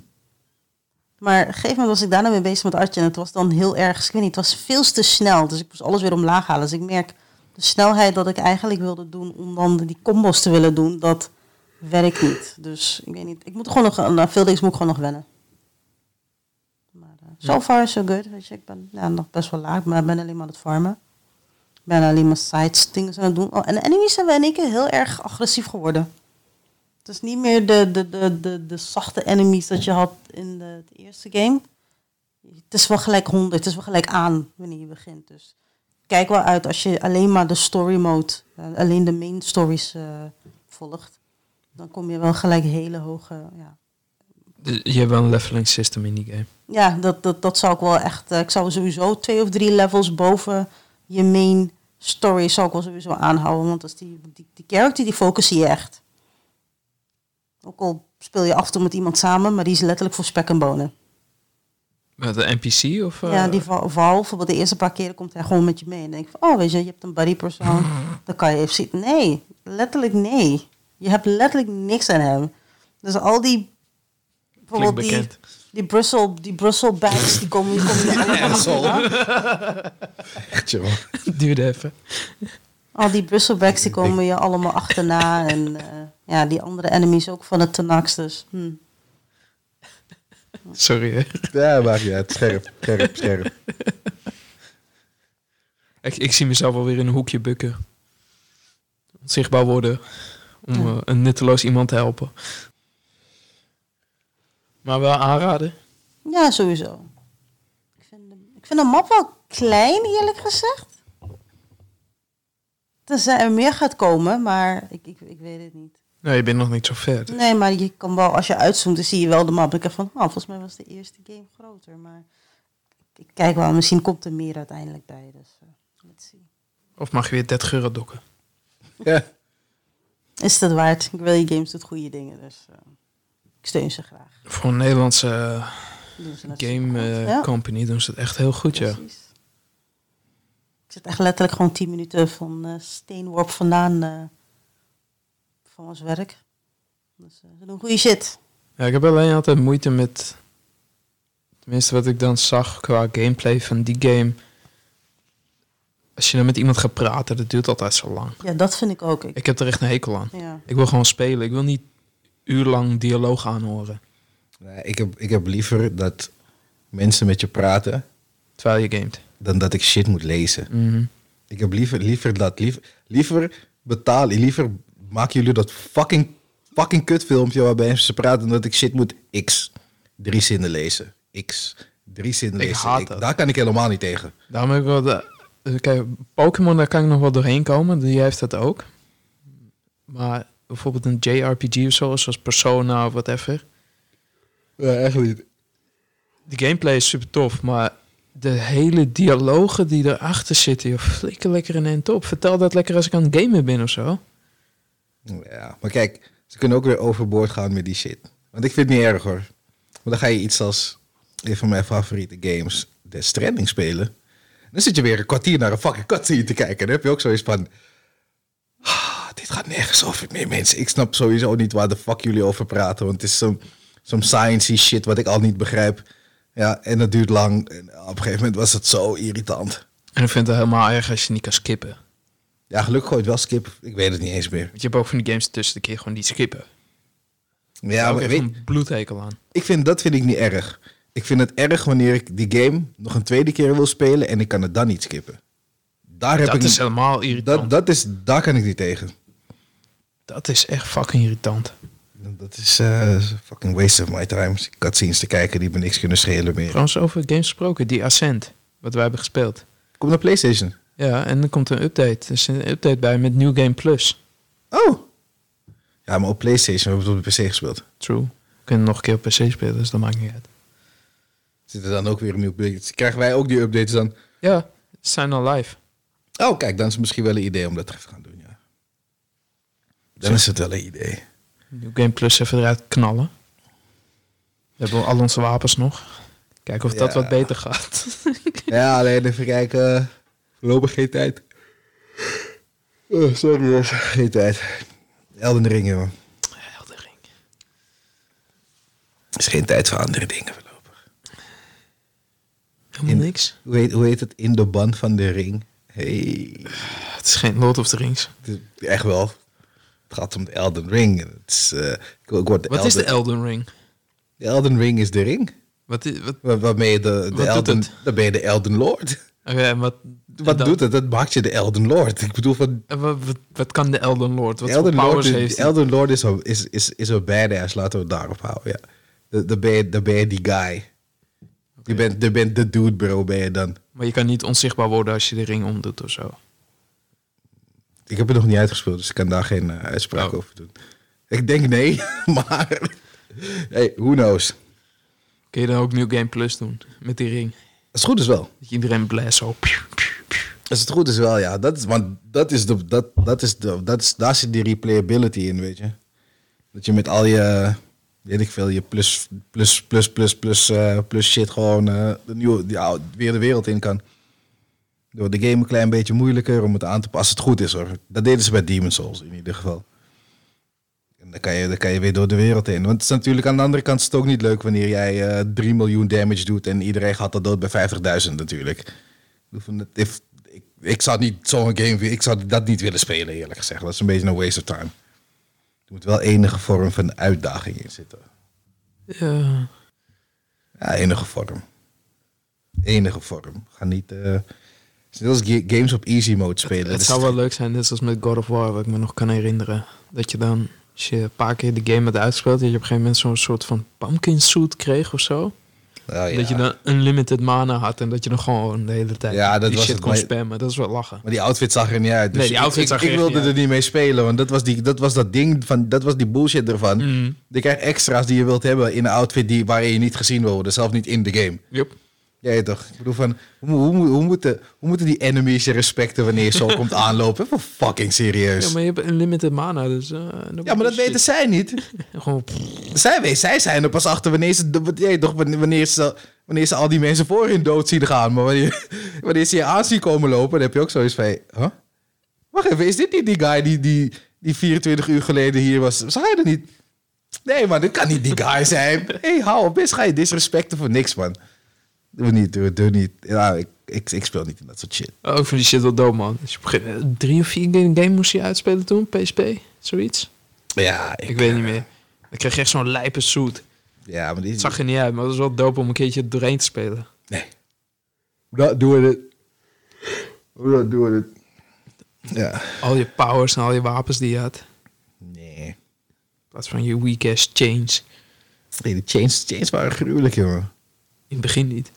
Maar op een gegeven moment was ik daarna mee bezig met artje. En het was dan heel erg, ik weet niet, het was veel te snel. Dus ik moest alles weer omlaag halen. Dus ik merk de snelheid dat ik eigenlijk wilde doen om dan die combos te willen doen, dat werkt niet. Dus ik weet niet, ik moet gewoon nog, na veel dingen moet ik gewoon nog wennen. So far so good. Weet je, ik ben ja, nog best wel laag, maar ik ben alleen maar aan het farmen. Ik ben alleen maar sides dingen aan het doen. Oh, en de enemies zijn wel in één keer heel erg agressief geworden. Het is niet meer de, de, de, de, de zachte enemies dat je had in de, de eerste game. Het is wel gelijk 100, het is wel gelijk aan wanneer je begint. Dus kijk wel uit als je alleen maar de story mode, eh, alleen de main stories eh, volgt. Dan kom je wel gelijk hele hoge. Ja, je hebt wel een leveling system in die game. ja dat, dat, dat zou ik wel echt. eh, ik zou sowieso twee of drie levels boven je main story zou ik wel sowieso aanhouden. Want als die, die, die character die focus je echt. Ook al speel je af en toe met iemand samen, maar die is letterlijk voor spek en bonen. Met een NPC of... eh, Ja, die Val, Val, bijvoorbeeld de eerste paar keren komt hij gewoon met je mee. En denk van, oh weet je, je hebt een buddy persoon. <laughs> Dan kan je even zien. Nee, letterlijk nee. Je hebt letterlijk niks aan hem. Dus al die, bijvoorbeeld die, bekend. die Brussel, die Brussel bags, die komen, komen je allemaal achterna. Echt, joh. Duurde even. Al die Brussel bags, die komen je allemaal achterna. En eh, ja, die andere enemies ook van het Tenax. Dus, hm. Sorry. hè. Ja, maakt niet uit. Scherp, scherp, scherp. Ik, ik zie mezelf alweer in een hoekje bukken. Zichtbaar worden. Om Ja. eh, een nutteloos iemand te helpen. Maar wel aanraden. Ja, sowieso. Ik vind, de, ik vind de map wel klein, eerlijk gezegd. Tenzij er meer gaat komen, maar ik, ik, ik weet het niet. Nee, je bent nog niet zo ver. dus- Nee, maar je kan wel, als je uitzoomt, dan zie je wel de map. Ik heb van, oh, volgens mij was de eerste game groter. Maar ik kijk wel, misschien komt er meer uiteindelijk bij. Dus eh, let's see. Of mag je weer 30 euro dokken? Ja. Is het waard? Ik wil je games doet goede dingen, dus eh, ik steun ze graag. Voor een Nederlandse Doen ze net game eh, Ja. company doen ze het echt heel goed, ja. Ik zit echt letterlijk gewoon 10 minuten van eh, steenworp vandaan eh, van ons werk. Dus ze doen goede shit. Ja, ik heb alleen altijd moeite met... Tenminste, wat ik dan zag qua gameplay van die game... Als je dan met iemand gaat praten, dat duurt altijd zo lang. Ja, dat vind ik ook. Ik, Ik heb er echt een hekel aan. ja. Ik wil gewoon spelen. Ik wil niet uurlang dialoog aanhoren. Nee, ik, heb, ik heb liever dat mensen met je praten Terwijl je gamet. dan dat ik shit moet lezen. Mhm. Ik heb liever, liever dat. Liever, liever betaal, liever maken jullie dat fucking, fucking kutfilmpje waarbij ze praten dat ik shit moet x. Drie zinnen lezen. X. Drie zinnen Ik lezen. haat dat. daar kan ik helemaal niet tegen. Daarom heb ik wel de... Kijk, Pokémon, daar kan ik nog wel doorheen komen. Die heeft dat ook. Maar bijvoorbeeld een JRPG of zo, zoals Persona of whatever. Ja, echt niet. De gameplay is super tof, maar de hele dialogen die erachter zitten, joh, flikker lekker in en top. Vertel dat lekker als ik aan het gamen ben of zo. Ja, maar kijk, ze kunnen ook weer overboord gaan met die shit. Want ik vind het niet erg hoor. Maar dan ga je iets als een van mijn favoriete games, Death Stranding spelen. Dan zit je weer een kwartier naar een fucking cutscene te kijken. Dan heb je ook zoiets van... "Ah, dit gaat nergens over meer mensen. Ik snap sowieso niet waar de fuck jullie over praten. Want het is zo'n zo'n sciencey shit wat ik al niet begrijp. Ja, en het duurt lang. En op een gegeven moment was het zo irritant. En ik vind het helemaal erg als je niet kan skippen. Ja, gelukkig gooit wel skip. Ik weet het niet eens meer. Want je hebt ook van die games tussen de keer gewoon niet skippen. Ja, maar echt weet, een bloedhekel aan. ik vind, dat vind ik niet erg. Ik vind het erg wanneer ik die game nog een tweede keer wil spelen en ik kan het dan niet skippen. Daar heb Dat ik is niet- helemaal irritant. dat, dat is, daar kan ik niet tegen. Dat is echt fucking irritant. Dat is eh, fucking waste of my time. Cutscenes te kijken die me niks kunnen schelen meer. Trouwens, over games gesproken, die Ascent, wat wij hebben gespeeld. Kom naar PlayStation. Ja, en dan komt een update. Er is een update bij met New Game Plus. Oh. Ja, maar op PlayStation hebben we het op de PC gespeeld. True. We kunnen nog een keer op PC spelen, dus dat maakt niet uit. Zit er dan ook weer een nieuw update? Krijgen wij ook die updates dan? Ja, ze zijn al live. Oh, kijk, dan is het misschien wel een idee om dat te gaan doen. Dan is het wel een idee. New Game Plus even eruit knallen. We hebben al onze wapens nog. Kijken of dat wat beter gaat. <laughs> Ja, alleen even kijken. Voorlopig geen tijd. Oh, sorry, jongens. Geen tijd. Elden Ring, jongen. Elden Ring. Is geen tijd voor andere dingen voorlopig. Helemaal In- niks. Hoe heet, hoe heet het? In de band van de ring. Hey. Het is geen Lord of the Rings. Echt wel. Het gaat om de Elden Ring. Het is, eh, ik, ik word de Wat is de Elden, Ring? de Elden Ring is de ring. Wat, is, wat, Waar- Waarmee je de, de Elden, dan ben je de Elden Lord. oké, wat, <laughs> Wat dan- doet het? Dat maakt je de Elden Lord. Ik bedoel van... wat, wat, wat kan de Elden Lord? Wat Elden voor Lord, is, heeft? Elden Lord is, een- is, is, is een badass. Laten we het daarop houden, ja. Dan- Dan ben je, dan ben je die guy. Je bent, je bent de dude, bro, ben je dan. Maar je kan niet onzichtbaar worden als je de ring omdoet of zo. Ik heb het nog niet uitgespeeld, dus ik kan daar geen eh, uitspraak Oh. over doen. Ik denk nee, <laughs> maar... hey, who knows? Kun je dan ook New Game Plus doen met die ring? Als het goed is wel. Dat je iedereen blast zo. Als het goed is wel, ja. Dat is, want dat is de, dat, dat is de, dat is, daar zit die replayability in, weet je. Dat je met al je weet ik veel, je plus, plus, plus, plus, plus, eh, plus shit gewoon eh, de nieuwe, die, oude- weer de wereld in kan. Door de game een klein beetje moeilijker om het aan te passen. Als het goed is hoor. Dat deden ze bij Demon's Souls in ieder geval. En dan kan, je, dan kan je weer door de wereld in. Want het is natuurlijk aan de andere kant is het ook niet leuk wanneer jij eh 3 miljoen damage doet en iedereen gaat dat dood bij 50.000 natuurlijk. Ik, if- ik, ik zou niet zo'n game, ik zou dat niet willen spelen eerlijk gezegd. Dat is een beetje een waste of time. Er moet wel enige vorm van uitdaging in zitten. Ja. Ja, enige vorm. Enige vorm. Ga niet. eh zelfs ga- games op easy mode spelen. Het Dat zou wel leuk zijn, net zoals met God of War, wat ik me nog kan herinneren. Dat je dan, als je een paar keer de game had uitgespeeld, dat je op een gegeven moment zo'n soort van pumpkin suit kreeg of zo. Ja. Dat je dan unlimited mana had en dat je nog gewoon de hele tijd Ja, dat die was shit het, kon maar- spammen. Dat is wel lachen. Maar die outfit zag er niet uit. Dus Nee, die outfit ik, zag ik, wilde er niet mee spelen, want dat was, die, dat was dat ding van, dat was die bullshit ervan. Mm. Je krijgt extra's die je wilt hebben in een outfit die, waarin je niet gezien wil worden, zelfs niet in de game. Yup. Ja, je toch? Ik bedoel van, hoe, hoe, moeten, hoe moeten die enemies je respecten wanneer je zo <laughs> komt aanlopen? Even fucking serieus. Ja, maar je hebt unlimited mana, dus... eh, Ja, maar dat weten zij niet. <laughs> Gewoon, Zij, weet- zij zijn er pas achter wanneer ze, ja, toch, wanneer, ze, wanneer ze al die mensen voor hun dood zien gaan. Maar wanneer, <laughs> wanneer ze je aan zien komen lopen, dan heb je ook zoiets van... Huh? Wacht even, is dit niet die guy die, die, die 24 uur geleden hier was? Zag hij er niet? Nee man, dit kan niet die guy zijn. Hé, hey, hou op, best ga je disrespecten voor niks man. Doe niet, doe, doe niet. Ja, ik, ik, ik speel niet in dat soort shit. oh, ik vind die shit wel dope, man. Dus je gegeven moment drie of vier game, game moest je uitspelen toen, PSP, zoiets. Ja, Ik, weet niet meer. Dan kreeg je echt zo'n lijpe suit. Ja, maar die zag er niet uit, maar het was wel dope om een keertje er doorheen te spelen. Nee. Dat doen we het. Hoe doen we het? Ja. Al je powers en al je wapens die je had. Nee. In plaats van je weak ass chains. Nee, de chains, chains waren gruwelijk, jongen. In het begin niet. In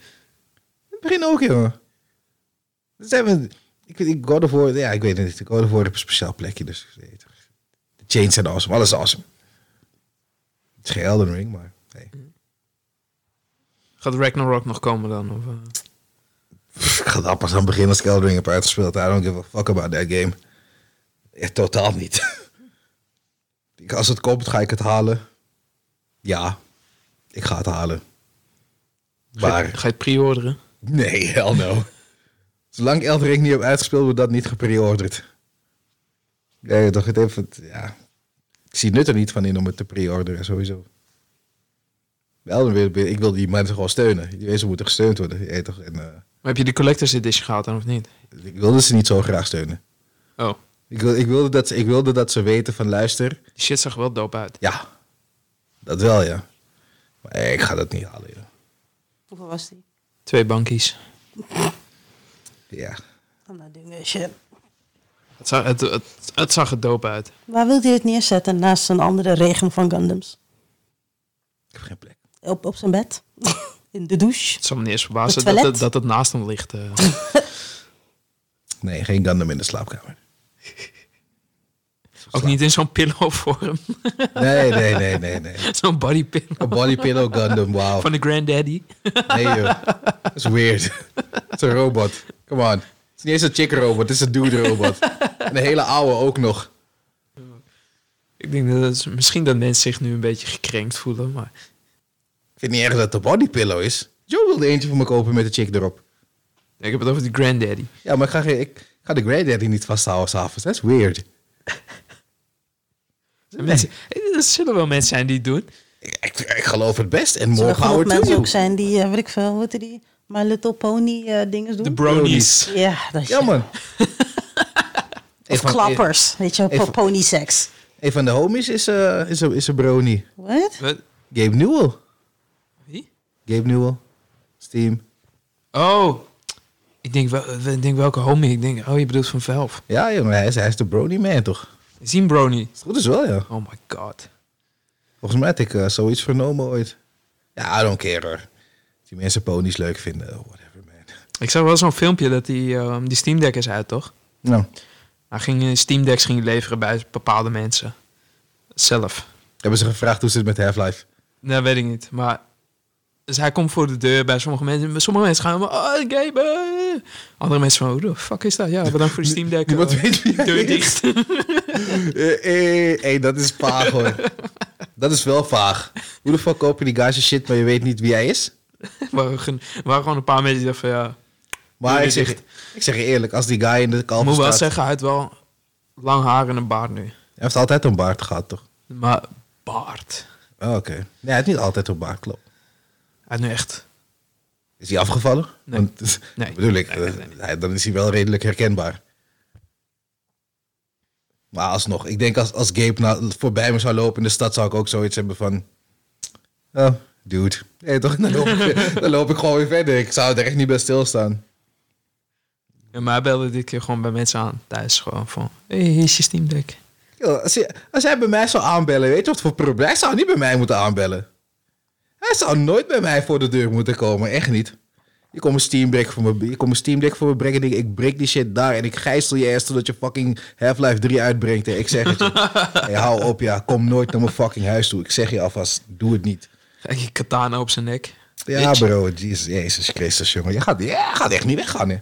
het begin ook, jongen. Dat zijn we, ik, weet- ik God of War, ja, ik weet het niet. God of War heb een speciaal plekje, dus. De chains zijn awesome, alles is awesome. Het is geen Elden Ring, maar hey. Gaat Ragnarok nog komen dan? Of, eh? Ik ga daar pas aan beginnen als ik Elden Ring heb uitgespeeld. I don't give a fuck about that game. Echt totaal niet. <laughs> Als het komt, ga ik het halen. Ja, ik ga het halen. Ga, je- Maar ga je het pre-orderen? Nee, hell no. Zolang Elden Ring niet heb uitgespeeld, wordt dat niet gepreorderd. Nee, toch het even, ja. Ik zie nut er niet van in om het te preorderen, sowieso. Ring, ik wil die mensen gewoon steunen. Die mensen moeten gesteund worden. Ja, toch? En, eh, Maar heb je de Collector's Edition gehad dan of niet? ik wilde ze niet zo graag steunen. Oh, Ik, wil, ik, wilde dat ze, ik wilde dat ze weten van luister. die shit zag wel dope uit. Ja, dat wel, ja. Maar ik ga dat niet halen, joh. Hoeveel was die? Twee bankies. Ja. Van dat ding, shit. Het zag, het, het, het zag er dope uit. Waar wilt hij het neerzetten naast een andere regen van Gundams? Ik heb geen plek. Op, op zijn bed? <laughs> In de douche? Het zal me niet eens verbazen dat het, dat het naast hem ligt. eh. <laughs> Nee, geen Gundam in de slaapkamer. Ook niet in zo'n pillow vorm. Nee, nee, nee, nee, nee. <laughs> zo'n body pillow. Een body pillow Gundam, wauw. Van de granddaddy. Nee joh, dat is weird. <laughs> Het is een robot. Come on. Het is niet eens een chick robot, het is een dude robot. En een hele oude ook nog. Ik denk dat het, misschien dat mensen zich nu een beetje gekrenkt voelen. Maar Ik vind niet erg dat het een body pillow is. Joe wilde eentje voor me kopen met een chick erop. ik heb het over die granddaddy. Ja, maar ik ga, ik ga de granddaddy niet vasthouden s'avonds. Dat is weird. En mensen, zullen wel mensen zijn die het doen. Ik, ik, ik geloof het best. En Er more zullen power to mensen you. ook zijn die, eh weet ik veel, heet die? My Little Pony eh dingen doen. De bronies. ja, dat is Ja man. <laughs> Of klappers, weet je, even- voor pony seks. Een van de homies is, eh is, een, is een brony. Wat? Wat? Gabe Newell. Wie? Gabe Newell. Steam. Oh, ik denk, wel, ik denk welke homie. Ik denk, oh, je bedoelt van Valve. Ja jongen, hij is, hij is de brony man toch? Het goed is wel ja. Oh my god. Volgens mij had ik eh, zoiets vernomen ooit. Ja, I don't care hoor. Die mensen ponies leuk vinden, whatever man. Ik zag wel zo'n filmpje dat die, ehm, die Steam Deck is uit, toch? Nou, Hij ging Steam Decks ging leveren bij bepaalde mensen. Zelf. hebben ze gevraagd hoe zit het met Half-Life? Nee, weet ik niet. Maar dus hij komt voor de deur bij sommige mensen. Sommige mensen gaan maar, oh, game. eh." Andere mensen van, hoe de fuck is dat? Ja, bedankt voor de <laughs> Steam Deck. Niemand eh, weet wie hij deur dicht. <laughs> Eh, eh, hey, dat is paag hoor. Dat is wel vaag. Hoe de fuck koop je die zijn shit, maar je weet niet wie hij is? <laughs> Er waren, waren gewoon een paar mensen die dachten van ja... Maar ik zeg, ik zeg je eerlijk, als die guy in de Ik kalf moet wel zeggen, hij heeft wel lang haar en een baard nu. Hij heeft altijd een baard gehad, toch? Maar baard. Oh, Oké. Nee, hij heeft niet altijd een baard, klopt. Hij is nu echt... Is hij afgevallen? Nee. Want, Nee. bedoel ik, Nee, eh, dan is hij wel redelijk herkenbaar. Maar alsnog, ik denk als, als Gabe nou voorbij me zou lopen in de stad, zou ik ook zoiets hebben van... Oh, dude. Nee, toch? Dan loop, ik, <laughs> dan loop ik gewoon weer verder. Ik zou er echt niet bij stilstaan. Ja, maar hij belde dit keer gewoon bij mensen aan thuis. Gewoon van, hé, hey, hier is je Steam Deck. Yo, als, hij, als hij bij mij zou aanbellen, weet je wat voor probleem? Hij zou niet bij mij moeten aanbellen. Hij zou nooit bij mij voor de deur moeten komen, echt niet. Je komt een Steam Deck voor me, je komt een Steam Deck voor me brengen. Ik, ik breek die shit daar en ik gijsel je eerst totdat je fucking Half-Life 3 uitbrengt. hè. Ik zeg het je. <laughs> hey, hou op, ja. Kom nooit naar mijn fucking huis toe. Ik zeg je alvast, doe het niet. Kijk, je katana op zijn nek. Ja, bro. Jezus, Jezus Christus, jongen. Je gaat, ja, gaat echt niet weggaan, hè.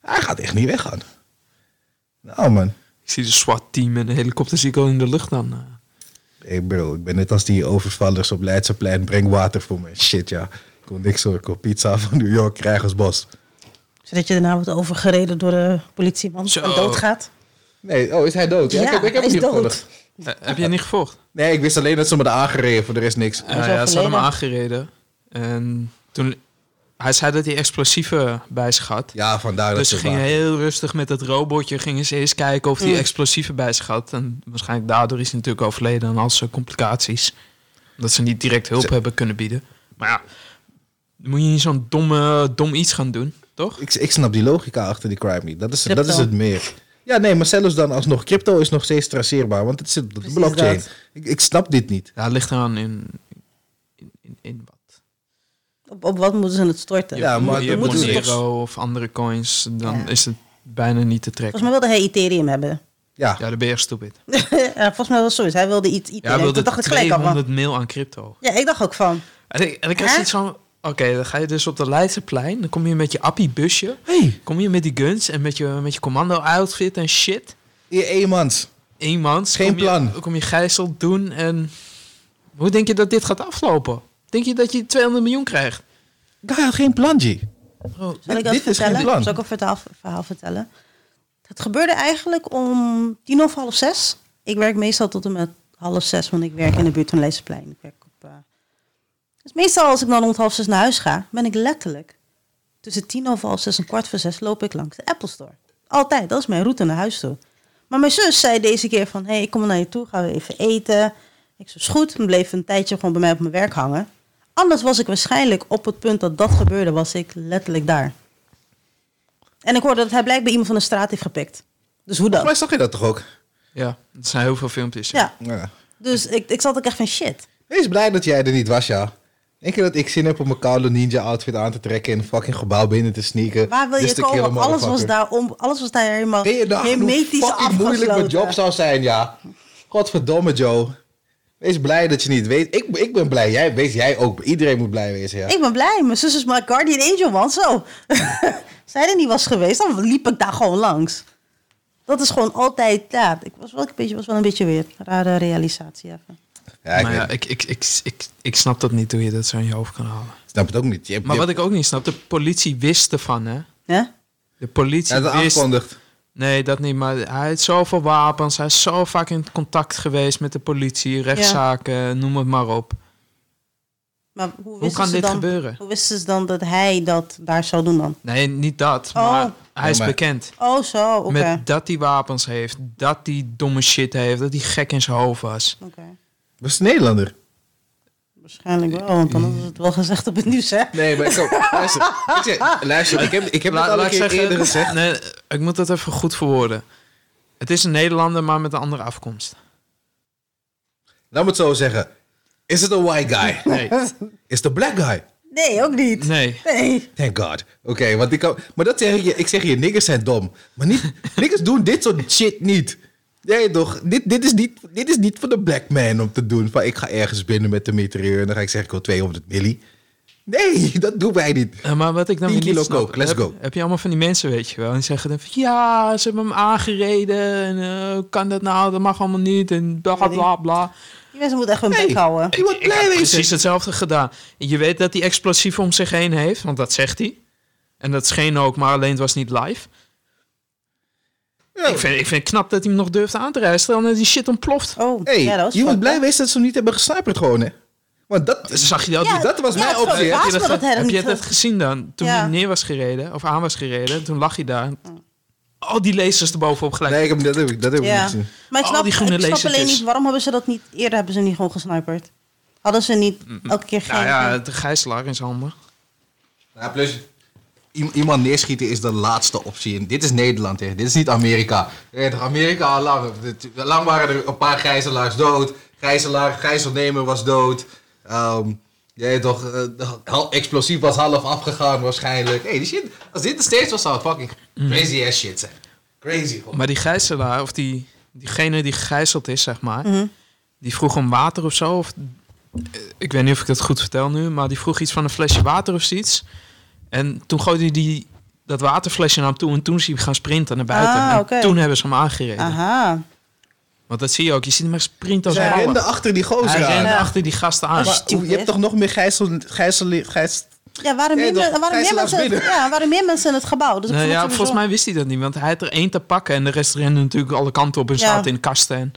Hij gaat echt niet weggaan. Nou, man. Ik zie de SWAT-team en de helikopter zie ik al in de lucht dan. Eh. Hey bro, ik ben net als die overvallers op Leidseplein. Breng water voor me. Shit, ja. Ik kon niks hoor. Ik kon pizza van New York krijgen als bos. Zodat je daarna wordt overgereden door de politieman Zo. en doodgaat. Nee, oh, is hij dood? Ja, Ja, ik heb, ik heb hij is niet dood. gevolgd. Eh, heb je niet gevolgd? Nee, ik wist alleen dat ze me hadden aangereden. Voor de rest niks. Is Ja, ze hadden hem overleden. aangereden. En toen... Hij zei dat hij explosieven bij zich had. Ja, vandaar dat Dus ze ze gingen waren. heel rustig met het robotje. Gingen ze eerst kijken of hij Mm. explosieven bij zich had. En waarschijnlijk daardoor is hij natuurlijk overleden aan al zijn complicaties. Dat ze niet direct hulp Ze- hebben kunnen bieden. Maar ja, dan moet je niet zo'n domme, dom iets gaan doen, toch? Ik, ik snap die logica achter die crime niet. Dat is, dat is het meer. Ja, nee, maar zelfs dan alsnog. Crypto is nog steeds traceerbaar. Want het zit op de blockchain. dat. Ik, ik snap dit niet. Ja, het ligt eraan in, in, in, in wat. Op, op wat moeten ze het storten? Ja, je, maar je ik. Monero of andere coins, dan Ja. is het bijna niet te trekken. Volgens mij wilde hij Ethereum hebben. Ja, Ja, dan ben je echt stupid. ja, volgens mij was zoiets. Hij wilde iets Ja, hij Ethereum. wilde Toen dacht ik gelijk al van... 200 mil aan crypto. Ja, ik dacht ook van... En ik, en ik had Hè? zoiets van... Oké, dan ga je dus op de Leidseplein. Dan kom je met je appie-busje. hey, Kom je met die guns en met je, met je commando-outfit en shit. je eenmans. Eenmans. Geen kom je- plan. kom je gijzel doen en... Hoe denk je dat dit gaat aflopen? Denk je dat je 200 miljoen krijgt? Guy had geen plan, G. Bro, Zal ik dat dit is geen vertellen? plan. Zal ik een verhaal, verhaal vertellen? Het gebeurde eigenlijk om tien of half zes. Ik werk meestal tot en met half zes, want ik werk in de buurt van Leeseplein. Ik werk op, eh, Dus meestal als ik dan rond half zes naar huis ga, ben ik letterlijk tussen tien of half zes en kwart voor zes loop ik langs de Apple Store. Altijd, dat is mijn route naar huis toe. Maar mijn zus zei deze keer van, hé, hey, ik kom naar je toe, gaan we even eten. Ik zei, is goed. En bleef een tijdje gewoon bij mij op mijn werk hangen. Anders was ik waarschijnlijk op het punt dat dat gebeurde, was ik letterlijk daar. En ik hoorde dat hij blijkbaar iemand van de straat heeft gepikt. Dus hoe Volgens mij dan? zag je dat toch ook? Ja, er zijn heel veel filmpjes. Ja, Ja. dus ik, ik zat ook echt van shit. Wees blij dat jij er niet was, ja. Denk je dat ik zin heb om mijn koude ninja outfit aan te trekken en een fucking gebouw binnen te sneaken? Waar wil je komen? Alles was daar, om, alles was daar helemaal Ben je dacht hoe hermetisch fucking moeilijk mijn afgesloten. job zou zijn, ja. Godverdomme, Joe. Wees blij dat je niet weet. Ik, ik ben blij. Jij, wees jij ook. Iedereen moet blij wezen, ja. Ik ben blij. Mijn zus is mijn guardian angel, man. Zo. <laughs> Zij er niet was geweest, dan liep ik daar gewoon langs. Dat is gewoon altijd, ja, ik was wel een beetje, was wel een beetje weer rare realisatie even. Ja, ik maar ja, ik, ik, ik, ik, ik snap dat niet hoe je dat zo in je hoofd kan halen. snap het ook niet. Je hebt, Maar je wat ik ook niet snap, de politie wist ervan, hè? Ja? De politie ja, dat wist... aangekondigd. Nee, dat niet. Maar hij heeft zoveel wapens. Hij is zo vaak in contact geweest met de politie, rechtszaken, noem het maar op. Maar hoe, Hoe wisten kan ze dit dan, gebeuren? Hoe wisten ze dan dat hij dat daar zou doen dan? Nee, niet dat. Oh. Maar hij is maar- bekend. Oh, zo, oké. Met dat hij wapens heeft, dat hij domme shit heeft, dat hij gek in zijn hoofd was. Oké. Was het Nederlander? Waarschijnlijk wel, want dan is het wel gezegd op het nieuws, hè? Nee, maar kom, luister. Ik, zeg, luister, ik heb, ik heb het al een keer eerder gezegd. Nee, ik moet dat even goed verwoorden. Het is een Nederlander, maar met een andere afkomst. Laat me het zo zeggen. Is het een white guy? Nee. Is het een black guy? Nee, ook niet. Nee. Nee. Thank God. Oké, want ik kan, maar dat zeg ik je. Ik zeg je, niggers zijn dom. Maar niet, niggers doen dit soort shit niet. Nee, toch? Dit, dit, is niet, dit is niet voor de black man om te doen. Van ik ga ergens binnen met de mitrailleur en dan ga ik zeggen, ik wil 200 milli. Nee, <laughs> dat doen wij niet. Eh, maar wat ik dan 10 weer niet snap, coke, let's heb, go. Heb je allemaal van die mensen, weet je wel. En die zeggen dan van, ja, ze hebben hem aangereden. En eh, kan dat nou? Dat mag allemaal niet. En bla bla bla. Die mensen moeten echt hun bek houden. Ik blij heb wezen. precies hetzelfde gedaan. Je weet dat hij explosief om zich heen heeft, want dat zegt hij. En dat scheen ook, maar alleen het was niet live. Ja. Ik, vind, ik vind het knap dat hij hem nog durft aan te rijden. Stel dat die shit ontploft. Oh, Hey, ja, dat was je moet blij wezen dat ze hem niet hebben gesniperd gewoon, hè. Want dat, Zag je dat? Ja, dat was ja, mijn optie, heb je dat, dat heb je gezien dan? Toen Ja. hij neer was gereden, of aan was gereden, toen lag hij daar. Al die lasers erbovenop gelijk. Nee, ik heb, dat heb ik, dat heb ik niet gezien. Maar ik Al snap, die groene ik snap alleen niet, waarom hebben ze dat niet... Eerder hebben ze niet gewoon gesniperd. Hadden ze niet elke keer geen... nou ja, de gijzelaar in zijn handen. Ja, plus, iemand neerschieten is de laatste optie. En dit is Nederland, hè. Dit is niet Amerika. Amerika al lang. Lang waren er een paar gijzelaars dood. Gijzelaar, gijzelnemer was dood. Ehm je weet toch, eh, explosief was half afgegaan waarschijnlijk. Hey, die shit, als dit de steeds was, zou het fucking crazy ass shit zijn. Crazy. Maar die gijzelaar, of die, diegene die gegijzeld is, zeg maar, Mhm. die vroeg om water of zo. Of, eh, ik weet niet of ik dat goed vertel nu, maar die vroeg iets van een flesje water of zoiets. En toen gooide hij die, dat waterflesje naar hem toe en toen is hij gaan sprinten naar buiten. Ah, en oké. toen hebben ze hem aangereden. Aha. Want dat zie je ook, je ziet hem echt sprinten als Zij een achter die gozer Hij aan. rende Ja. achter die gasten aan. Maar- je hebt toch nog meer gijzel... gijzel, gijs, Ja, waren Ja, meer, men- waren meer mensen, ja, waren meer mensen in het gebouw. Dus ik Nou ja, volgens mij wist hij dat niet, want hij had er één te pakken en de rest rende natuurlijk alle kanten op en Ja. zaten in kasten. En,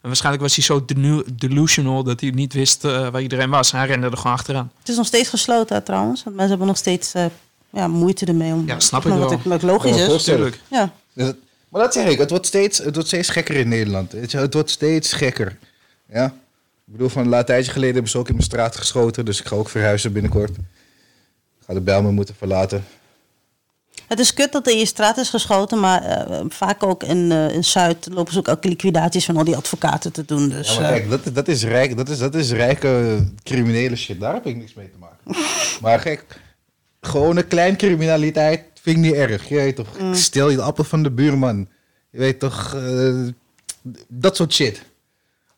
en waarschijnlijk was hij zo delu- delusional dat hij niet wist eh, waar iedereen was. Hij rende er gewoon achteraan. Het is nog steeds gesloten trouwens. Want mensen hebben nog steeds eh, ja, moeite ermee om... Ja, snap ik wat wel. ik- Wat logisch Ja, is. volgens- Tuurlijk. Ja. Maar dat zeg ik, het wordt steeds, het wordt steeds gekker in Nederland. Het wordt steeds gekker. Ja? Ik bedoel, van een tijdje geleden hebben ze ook in mijn straat geschoten. Dus ik ga ook verhuizen binnenkort. Ik ga de Bijlmer moeten verlaten. Het is kut dat er in je straat is geschoten, maar eh, vaak ook in, in Zuid lopen ze ook elke liquidaties van al die advocaten te doen. Dus, Ja, maar eh, kijk, dat, dat, is rijk, dat, is, dat is rijke criminele shit. Daar heb ik niks mee te maken. <laughs> Maar gek, gewone klein criminaliteit vind ik niet erg. Je weet toch, stel je de appel van de buurman. Je weet toch, dat soort shit.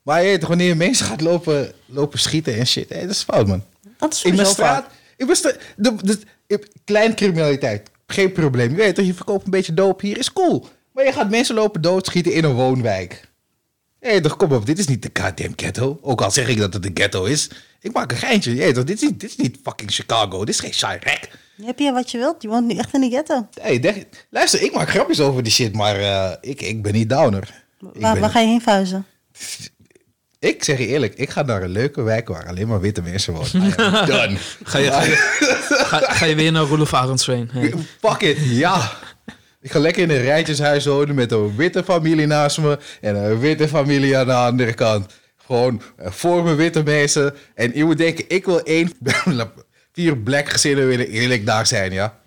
Maar je weet toch, wanneer je mensen gaat lopen, lopen schieten en shit, dat is fout, man. dat is In mijn straat, mijn straat, de, de, de- klein criminaliteit, geen probleem. Je weet toch, je verkoopt een beetje doop hier, is cool. Maar je gaat mensen lopen doodschieten in een woonwijk. Hé, toch, kom op, dit is niet de goddamn ghetto. Ook al zeg ik dat het een ghetto is. Ik maak een geintje. Hé, toch, dit is, niet, dit is niet fucking Chicago. Dit is geen Chirac. Heb je wat je wilt? Je woont nu echt in de ghetto. Hey, denk- luister, ik maak grapjes over die shit, maar eh, ik, ik ben niet downer. Waar, ben- waar ga je heen vuizen? ik zeg je eerlijk, ik ga naar een leuke wijk waar alleen maar witte mensen wonen. Am <laughs> done. Ga je, ga, <laughs> je, ga, ga je weer naar Roelof Arendsveen? Hey. Fuck it, ja. Ik ga lekker in een rijtjeshuis wonen met een witte familie naast me en een witte familie aan de andere kant. Gewoon eh, voor mijn witte mensen. En je moet denken, ik wil één, <laughs> vier black gezinnen willen eerlijk daar zijn, ja.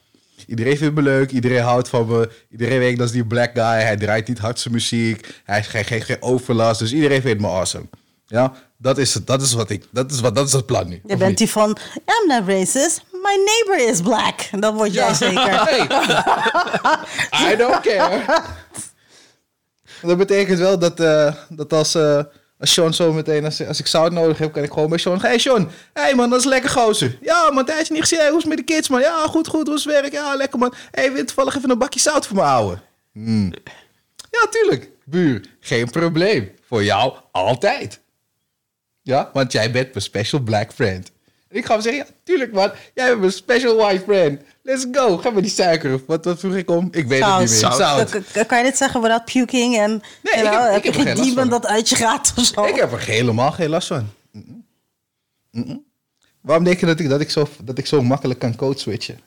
Iedereen vindt me leuk, iedereen houdt van me. Iedereen weet dat is die black guy, hij draait niet hardste muziek, hij geeft geen, geen overlast, dus iedereen vindt me awesome. Ja, dat is het, dat is wat ik, dat is wat, dat is het plan nu. Je bent niet? die van, I'm not racist, my neighbor is black. Dat word jij zeker. <laughs> Hey, <laughs> I don't care. Dat betekent wel dat, eh, dat als, eh als Sean zo meteen, als, als ik zout nodig heb, kan ik gewoon bij Sean. Hey Sean, hey man, dat is lekker gozer. Ja man, tijdje niet gezien. Hey, hoe is het met de kids man? Ja, goed, goed, hoe is het werk? Ja, lekker man. Hey, wil je toevallig even een bakje zout voor me houden? Hmm. Ja, tuurlijk. Buur, geen probleem. Voor jou altijd. Ja, want jij bent mijn special black friend. En ik ga hem zeggen, ja, tuurlijk man. Jij bent mijn special white friend. Let's go. Ga maar die suiker. of Wat, wat vroeg ik om? Ik weet het niet meer. Zout. Zout. Kan je dit zeggen without puking? En, Nee, en ik heb- ik heb er geen dat uit je gaat of zo? Ik heb er helemaal geen last van. Waarom denk je dat ik, dat, ik zo, dat ik zo makkelijk kan code switchen?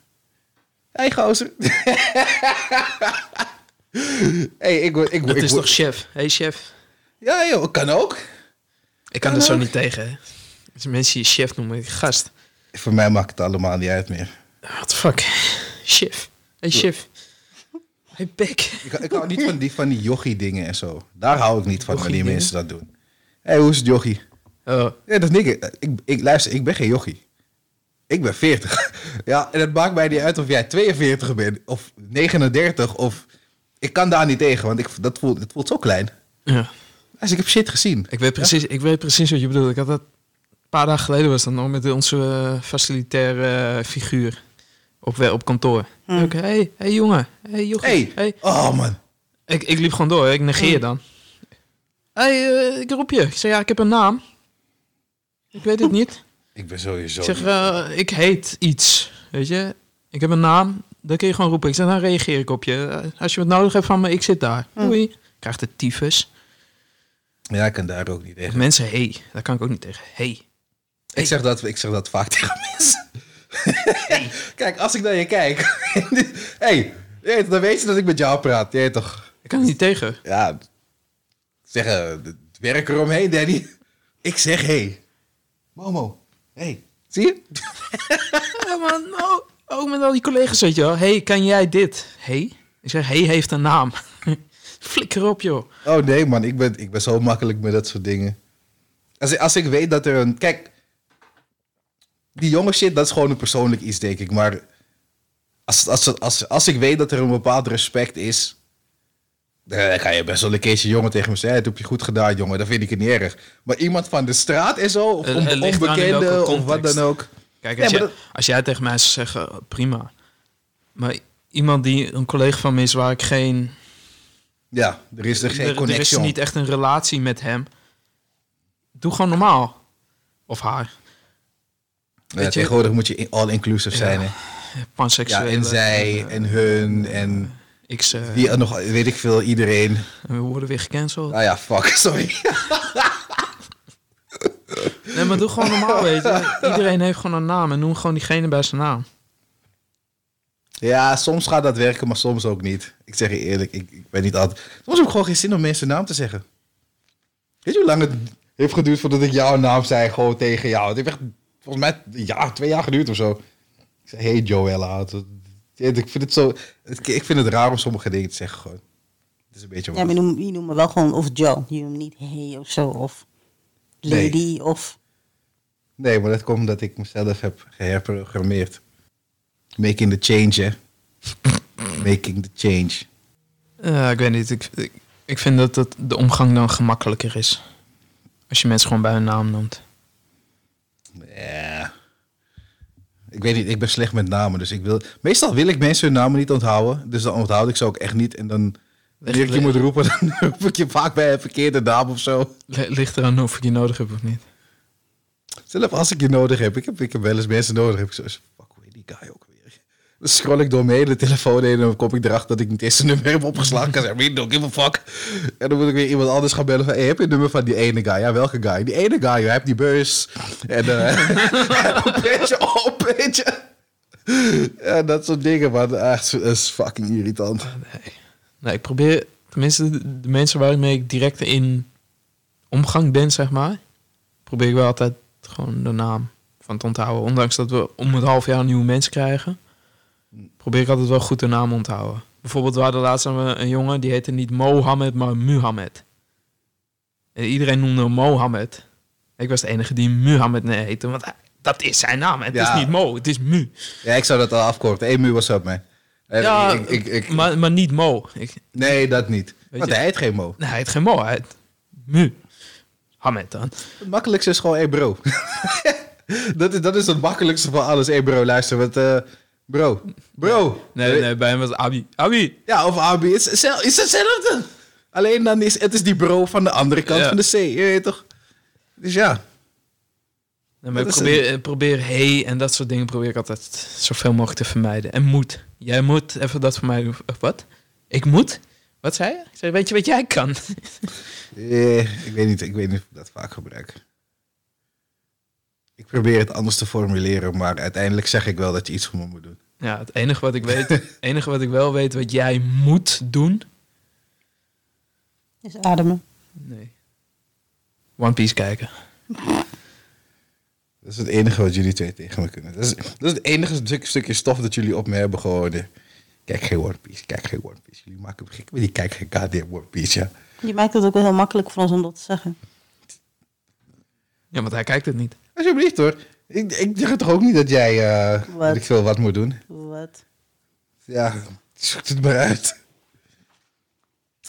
Hey gozer. <laughs> hey, ik, word- ik, Dat ik, is toch chef? Hey chef. Ja joh, kan ook. Ik kan Kan er zo niet tegen. hè. Als mensen die chef noemen, gast. Voor mij maakt het allemaal niet uit meer. What the fuck? Chef. Hey chef. Hey pik. Ik, ik hou niet van die, van die jochie dingen en zo. Daar hou ik niet van wanneer mensen dat doen. Hé, hey, hoe is het jochie? Oh. Ja, dat is niks. Ik, ik, luister, ik ben geen jochie. Ik ben 40. <laughs> ja, en het maakt mij niet uit of jij 42 bent of 39 of... Ik kan daar niet tegen, want ik, dat, voelt, het voelt zo klein. Ja. Dus ik heb shit gezien. Ik weet, precies, ik weet precies wat je bedoelt. Ik had dat paar dagen geleden was dat nog met onze facilitaire figuur op, op kantoor. Oké, hey, hey jongen, hey jochie, Hey. hey. Oh man. Ik, ik liep gewoon door, ik negeer dan. hey, eh, ik roep je. Ik zei ja, ik heb een naam. Ik weet het niet. Ik ben sowieso... Ik zeg, eh, ik heet iets, weet je. Ik heb een naam, dan kun je gewoon roepen. Ik zeg, dan reageer ik op je. Eh, Als je wat nodig hebt van me, ik zit daar. Hm. Doei. Krijgt de tyfus. Ja, ik kan daar ook niet tegen. Mensen, hey, daar kan ik ook niet tegen. Hey. Ik zeg dat, ik zeg dat vaak <laughs> tegen mensen. Kijk, als ik naar je kijk... <laughs> hey, dan weet je dat ik met jou praat. Je toch... Ik kan er niet tegen. Ja, zeggen, het werk eromheen, Danny. Ik zeg hey. Momo, hey. Zie je? Ja, man, nou, ook met al die collega's, weet je wel. Hey, kan jij dit? Hey? Ik zeg, hey heeft een naam. <laughs> Flikker op, joh. Oh nee, man, ik ben, ik ben zo makkelijk met dat soort dingen. Als, ik- als ik weet dat er een. Kijk, die jonge shit, dat is gewoon een persoonlijk iets, denk ik. Maar als, als, als, als ik weet dat er een bepaald respect is. Dan kan je best wel een keertje jongen tegen me zeggen: Het heb je goed gedaan, jongen. Dan vind ik het niet erg. Maar iemand van de straat en zo, of on- onbekende, of wat dan ook. Kijk, als, jij, dat- als jij tegen mij zou zeggen, prima. Maar iemand die een collega van me is waar ik geen... Ja, er is er geen er, er is niet echt een relatie met hem. Doe gewoon normaal. Of haar. Ja, weet je- tegenwoordig moet je all-inclusive zijn. Hè? Ja, Panseksuele. en zij, en hun, en Ik ze, wie nog, weet ik veel, iedereen. we worden weer gecanceld. Ah ja, fuck, <laughs> sorry. Nee, maar doe gewoon normaal, weet je. <laughs> Iedereen heeft gewoon een naam en noem gewoon diegene bij zijn naam. Ja, soms gaat dat werken, maar soms ook niet. Ik zeg je eerlijk, ik, ik ben niet altijd... Soms heb ik gewoon geen zin om mensen naam te zeggen. Weet je hoe lang het heeft geduurd voordat ik jouw naam zei, gewoon tegen jou? Het heeft echt, volgens mij, een jaar, twee jaar geduurd of zo. Ik zei, hey Joella. Ik vind het zo... Ik vind het raar om sommige dingen te zeggen gewoon. Het is een beetje... Ja, maar je noemt, je noemt me wel gewoon of Joe. Je noemt niet hey of zo. Of Nee. lady of... Nee, maar dat komt omdat ik mezelf heb geherprogrammeerd. Making the change, hè. Making the change. Ja, ik weet niet. Ik, ik, ik vind dat het, de omgang dan gemakkelijker is. Als je mensen gewoon bij hun naam noemt. Ja. Ik weet niet, ik ben slecht met namen, dus ik wil... Meestal wil ik mensen hun namen niet onthouden, dus dan onthoud ik ze ook echt niet. En dan, wanneer ik je moet roepen, <laughs> dan roep ik je vaak bij een verkeerde naam of zo. Ligt eraan of ik je nodig heb of niet. Zelf als ik je nodig heb, ik heb, ik heb wel eens mensen nodig, heb ik zo fuck, hoe heet die guy ook? Dan scroll ik door mijn hele telefoon heen en dan kom ik erachter dat ik niet eens zijn nummer heb opgeslagen. Ik kan zeggen, don't give fuck. En dan moet ik weer iemand anders gaan bellen van, heb je het nummer van die ene guy? Ja, welke guy? Die ene guy, je hebt die bus. En een beetje op, weet je. Ja, dat soort dingen, maar echt, dat is fucking irritant. Nee. nee, ik probeer... Tenminste, de, de mensen waarmee ik direct in omgang ben, zeg maar... probeer ik wel altijd gewoon de naam van te onthouden. Ondanks dat we om het half jaar nieuwe mensen krijgen... probeer ik altijd wel goed de naam onthouden. Bijvoorbeeld, we hadden laatst een, een jongen... die heette niet Mohammed, maar Muhammad. En iedereen noemde hem Mohammed. Ik was de enige die Muhammad heette, want dat is zijn naam. Het Ja. is niet Mo, het is Mu. Ja, ik zou dat al afkorten. Hey, Mu, what's up, man? En Ja, ik, ik, ik- maar, maar niet Mo. Ik, nee, dat niet. Want je- hij heet geen Mo. nee, hij heet geen Mo, hij heet Mu. Hamed dan. Het makkelijkste is gewoon, hey bro. <laughs> dat, is, dat is het makkelijkste van alles. Hey bro, luister, wat, eh, bro, bro. Nee, nee, bij hem was Abi. Abi. Ja, of Abi, is, is hetzelfde. Alleen dan is het is die bro van de andere kant Ja. van de C, je weet toch? Dus ja, Nee, maar ik Dat is probeer, probeer hey en dat soort dingen probeer ik altijd zoveel mogelijk te vermijden. En moet. Jij moet even dat voor mij doen. Of Wat? Ik moet? Wat zei je? Ik zei, weet je wat jij kan? eh, ik, weet niet, ik weet niet of ik dat vaak gebruik. Ik probeer het anders te formuleren, maar uiteindelijk zeg ik wel dat je iets voor me moet doen. Ja, het enige wat ik weet, het enige wat ik wel weet wat jij moet doen. Is ademen. Nee. One Piece kijken. Dat is het enige wat jullie twee tegen me kunnen. Dat is, dat is het enige stuk, stukje stof dat jullie op me hebben gehouden. Kijk geen One Piece, kijk geen One Piece. Jullie maken me gek, maar die kijken geen goddamn One Piece, ja. Je maakt het ook wel heel makkelijk voor ons om dat te zeggen. Ja, want hij kijkt het niet. Alsjeblieft hoor. Ik, ik zeg toch ook niet dat jij, eh Wat? dat ik veel wat moet doen. Wat? Ja, zoek het maar uit.